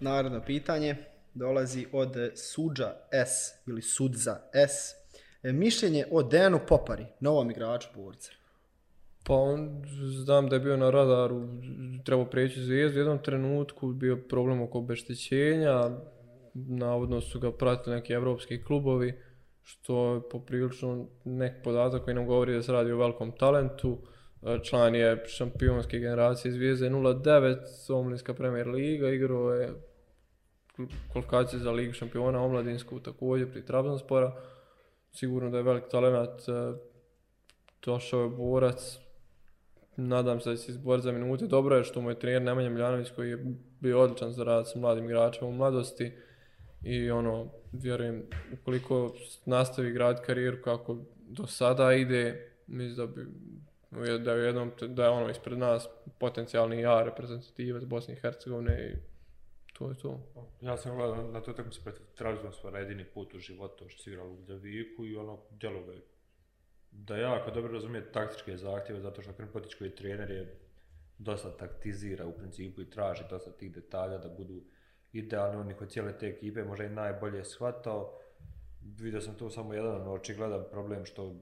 Naredno pitanje dolazi od Suđa S ili Sudza S. E, mišljenje o Dejanu Popari, novom igraču Borca. Pa on, znam da je bio na radaru, trebao preći zvijezdu, u jednom trenutku bio problem oko obeštećenja, navodno su ga pratili neki evropski klubovi, što je poprilično nek podatak koji nam govori da se radi o velikom talentu. Član je šampionske generacije zvijezde 09, Omlinska premier liga, igrao je kvalifikacije za ligu šampiona omladinsku također pri Trabzonspora. Sigurno da je velik talent, e, došao je borac, nadam se da će se izboriti za minute. Dobro je što mu je trener Nemanja Miljanović koji je bio odličan za rad sa mladim igračima u mladosti i ono, vjerujem, ukoliko nastavi grad karijeru kako do sada ide, mislim da bi da je jednom da je ono ispred nas potencijalni ja reprezentativac Bosne i Hercegovine i to je to. Ja sam gledao na to tako se protiv Trabzonspora jedini put u životu što si igrao u Ljubljaviku i ono djelove da jako dobro razumije taktičke zahtjeve, zato što Krmpotić koji je trener je dosta taktizira u principu i traži dosta tih detalja da budu idealni, oni kod cijele te ekipe možda i najbolje shvatao. Vidio sam tu samo jedan ono, očigledan problem što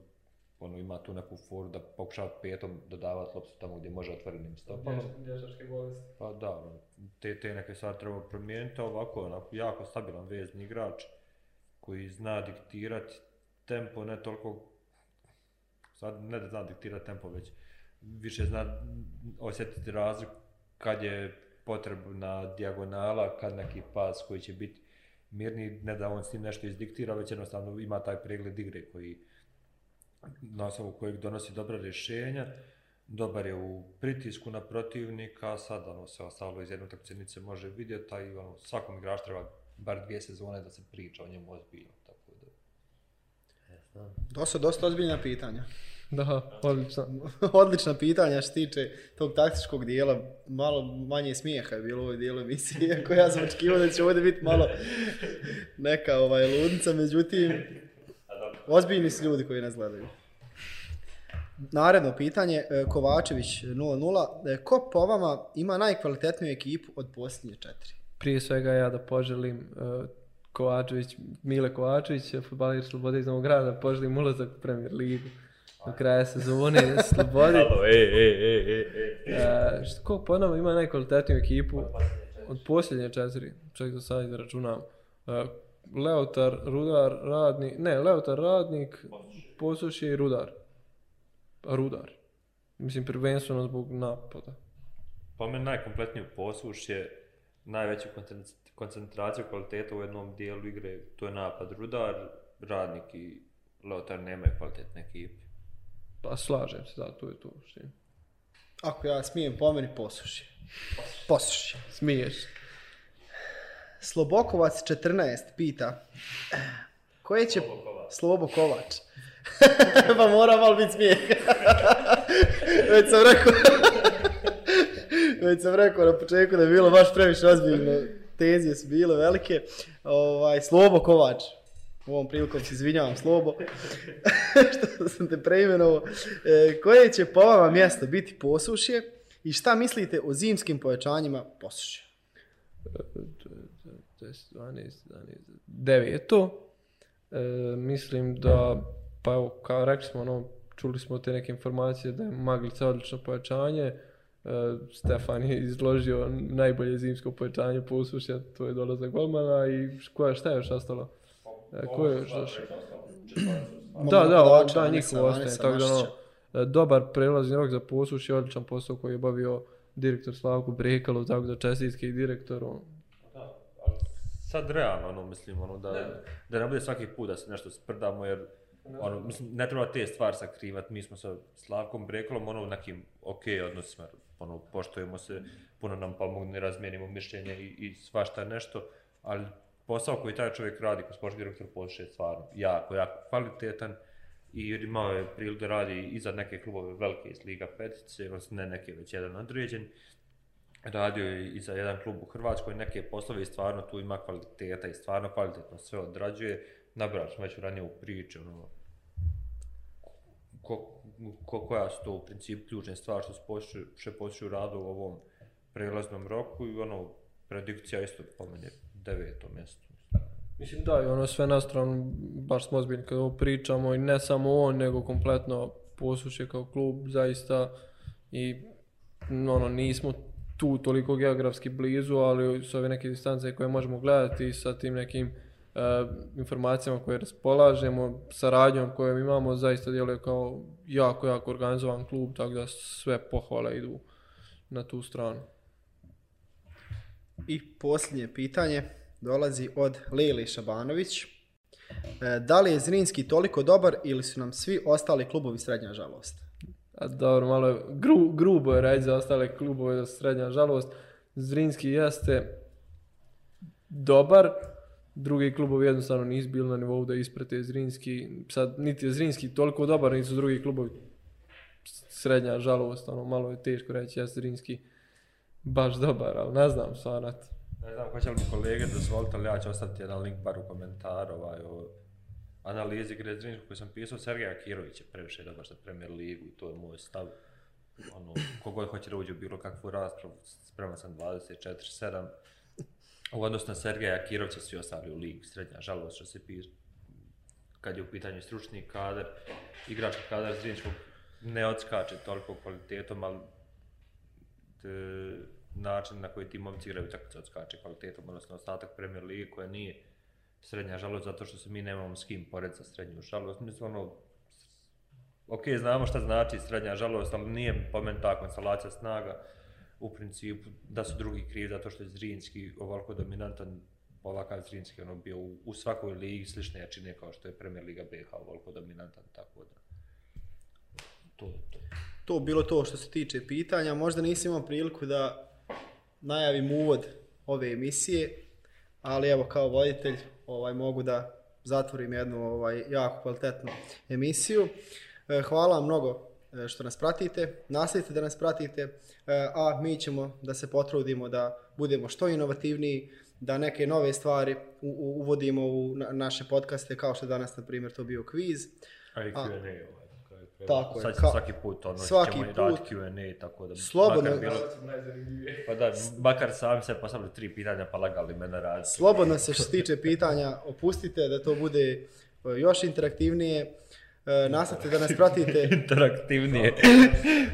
ono, ima tu neku foru da pokušava petom dodavati loptu tamo gdje može otvorenim stopama. Dječačke bolesti. Pa da, ono, te, te neke stvari treba promijeniti, ovako onako, jako stabilan vezni igrač koji zna diktirati tempo, ne toliko sad ne da zna diktirati tempo, već više zna osjetiti razliku kad je potrebna dijagonala, kad neki pas koji će biti mirni, ne da on s tim nešto izdiktira, već jednostavno ima taj pregled igre koji na osnovu kojeg donosi dobra rješenja, dobar je u pritisku na protivnika, sad ono se ostalo iz jedne utakmice može vidjeti, a i ono, svakom igrač treba bar dvije sezone da se priča o njemu ozbiljno, tako da. Dosta, dosta ozbiljna pitanja. Da, odlično. Odlična pitanja što se tiče tog taktičkog dijela. Malo manje smijeha je bilo u ovoj dijelu emisije, iako ja sam očekivao da će ovdje biti malo neka ovaj, ludnica, međutim, ozbiljni su ljudi koji nas gledaju. Naredno pitanje, e, Kovačević 0-0. E, Ko po vama ima najkvalitetniju ekipu od posljednje četiri? Prije svega ja da poželim uh, Kovačević, Mile Kovačević, futbalir Slobode iz Novog grada, poželim ulazak u Premier Ligu. do kraja sezone, slobodi. Alo, ej, ej, ej, ej, ej. E, što, ko po nama ima najkvalitetniju ekipu od posljednje četiri, ček da sad izračunam. E, Leotar, Rudar, Radnik, ne, Leotar, Radnik, Posušje i Rudar. A Rudar. Mislim, prvenstveno zbog napada. Po meni najkompletniju posuš je najveću koncent- koncentraciju kvaliteta u jednom dijelu igre, to je napad Rudar, Radnik i Leotar nemaju kvalitetne ekipe. Pa slažem se, da, to je to. Što je. Ako ja smijem po meni, posuši. Posuši. Smiješ. Slobokovac 14 pita. Koje će... Slobo Kovač. pa mora malo biti smijeh. Već sam rekao... Već sam rekao na početku da je bilo baš previše ozbiljno. Tenzije su bile velike. Ovaj, Slobo Kovač. U ovom prilikom se izvinjavam, Slobo. što sam te preimenovao. E, koje će po vama mjesto biti posušje? I šta mislite o zimskim povećanjima posušja? 10, 12, 11, deveto. E, mislim da, pa evo, kao rekli smo, ono, čuli smo te neke informacije da je Maglica odlično pojačanje. E, Stefan je izložio najbolje zimsko pojačanje posušja, to je dolazak golmana i koja, šta je još ostalo? E, ko je još došao? Da, da, da, Anisa, njihovo ostaje, tako da ono, e, dobar prelazni rok za posušje, odličan posao koji je obavio direktor Slavko Brekalo, tako da čestitke i direktoru, Sad realno, ono, mislim, ono, da, da ne bude svaki put da se nešto sprdamo, jer, ono, mislim, ne treba te stvari sakrivat, mi smo sa Slavkom Brekolom, ono, nekim ok odnosima, ono, poštujemo se, puno nam pomogne, razmijenimo mišljenje i, i svašta nešto, ali posao koji taj čovjek radi kao sportski direktor Porsche je stvarno jako, jako kvalitetan i imao je priliku da radi i za neke klubove velike iz Liga petice, odnosno ne neke, već jedan određen, radio je i za jedan klub u Hrvatskoj, neke poslove i stvarno tu ima kvaliteta i stvarno kvalitetno sve odrađuje. Nabrali smo već ranije u priči, ono, ko, ko, koja su to u principu ključne stvari što se počne, što radu u ovom prelaznom roku i ono, predikcija isto po mene deveto mjesto. Mislim da, i ono sve na stranu, baš smo ozbiljni kada ovo pričamo i ne samo on, nego kompletno posuće kao klub, zaista i ono, nismo tu toliko geografski blizu, ali s ove neke distance koje možemo gledati sa tim nekim e, informacijama koje raspolažemo, saradnjom koju imamo, zaista djeluje kao jako, jako organizovan klub, tako da sve pohvale idu na tu stranu. I posljednje pitanje dolazi od Lili Šabanović. E, da li je Zrinski toliko dobar ili su nam svi ostali klubovi srednja žalost? A dobro, malo je gru, grubo je reći za ostale klubove da srednja žalost. Zrinski jeste dobar, drugi klubovi jednostavno nisu bili na nivou da isprate Zrinski. Sad, niti je Zrinski toliko dobar, niti su drugi klubovi srednja žalost, ono, malo je teško reći, jeste Zrinski baš dobar, ali ne znam stvarno. Ne znam, hoće li mi kolege dozvoliti, ali ja ću ostati jedan link bar u komentaru ovaj, o analizi igre Zrinskog koju sam pisao. Sergeja Kirović je previše dobar za Premier Ligu i to je moj stav. Ono, kogod hoće da uđe u bilo kakvu raspravu, spreman sam 24-7. U odnosu na Sergeja Kirovića svi ostali u ligi, srednja žalost što se piše kad je u pitanju stručni kadar, igrački kadar Zrinskog ne odskače toliko kvalitetom, ali te, način na koji ti momci igraju se odskače kvalitetom, odnosno ostatak Premier Lige koja nije srednja žalost zato što se mi nemamo s kim pored sa srednju žalost. Mislim, ono, ok, znamo šta znači srednja žalost, ali nije po meni ta konstelacija snaga u principu da su drugi krivi zato što je Zrinski ovoliko dominantan ovakav Zrinski ono bio u, u svakoj ligi slične jačine kao što je Premier Liga BH ovoliko dominantan, tako da to to. To bilo to što se tiče pitanja. Možda nisam imao priliku da najavim uvod ove emisije, ali evo kao voditelj ovaj, mogu da zatvorim jednu ovaj, jako kvalitetnu emisiju. E, Hvala vam mnogo e, što nas pratite, nastavite da nas pratite, e, a mi ćemo da se potrudimo da budemo što inovativniji, da neke nove stvari u, u, uvodimo u na, naše podcaste, kao što je danas, na primjer, to bio kviz. A i. Q&A Tako je, Sad svaki put ono svaki ćemo put- raditi Q&A tako da Slobodno- makar bilo, pa da, makar sami se postavili tri pitanja pa lagali me na rad. Slobodno se što se tiče pitanja opustite da to bude e, još interaktivnije. E, nastavite da nas pratite, Interaktivnije.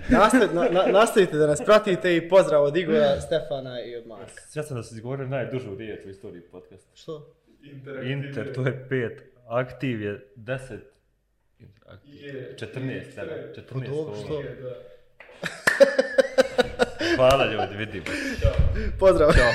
nastavite, na, na, nastavite da nas pratite i pozdrav od Igora, Stefana i od Marka. Ja sam da se izgovorio najdužu riječ u istoriji podcasta. Što? Inter, to je pet. Aktiv je 10. Je. 14, 14 kolo. Hvala ljudi, vidimo. Pozdrav. Ćao.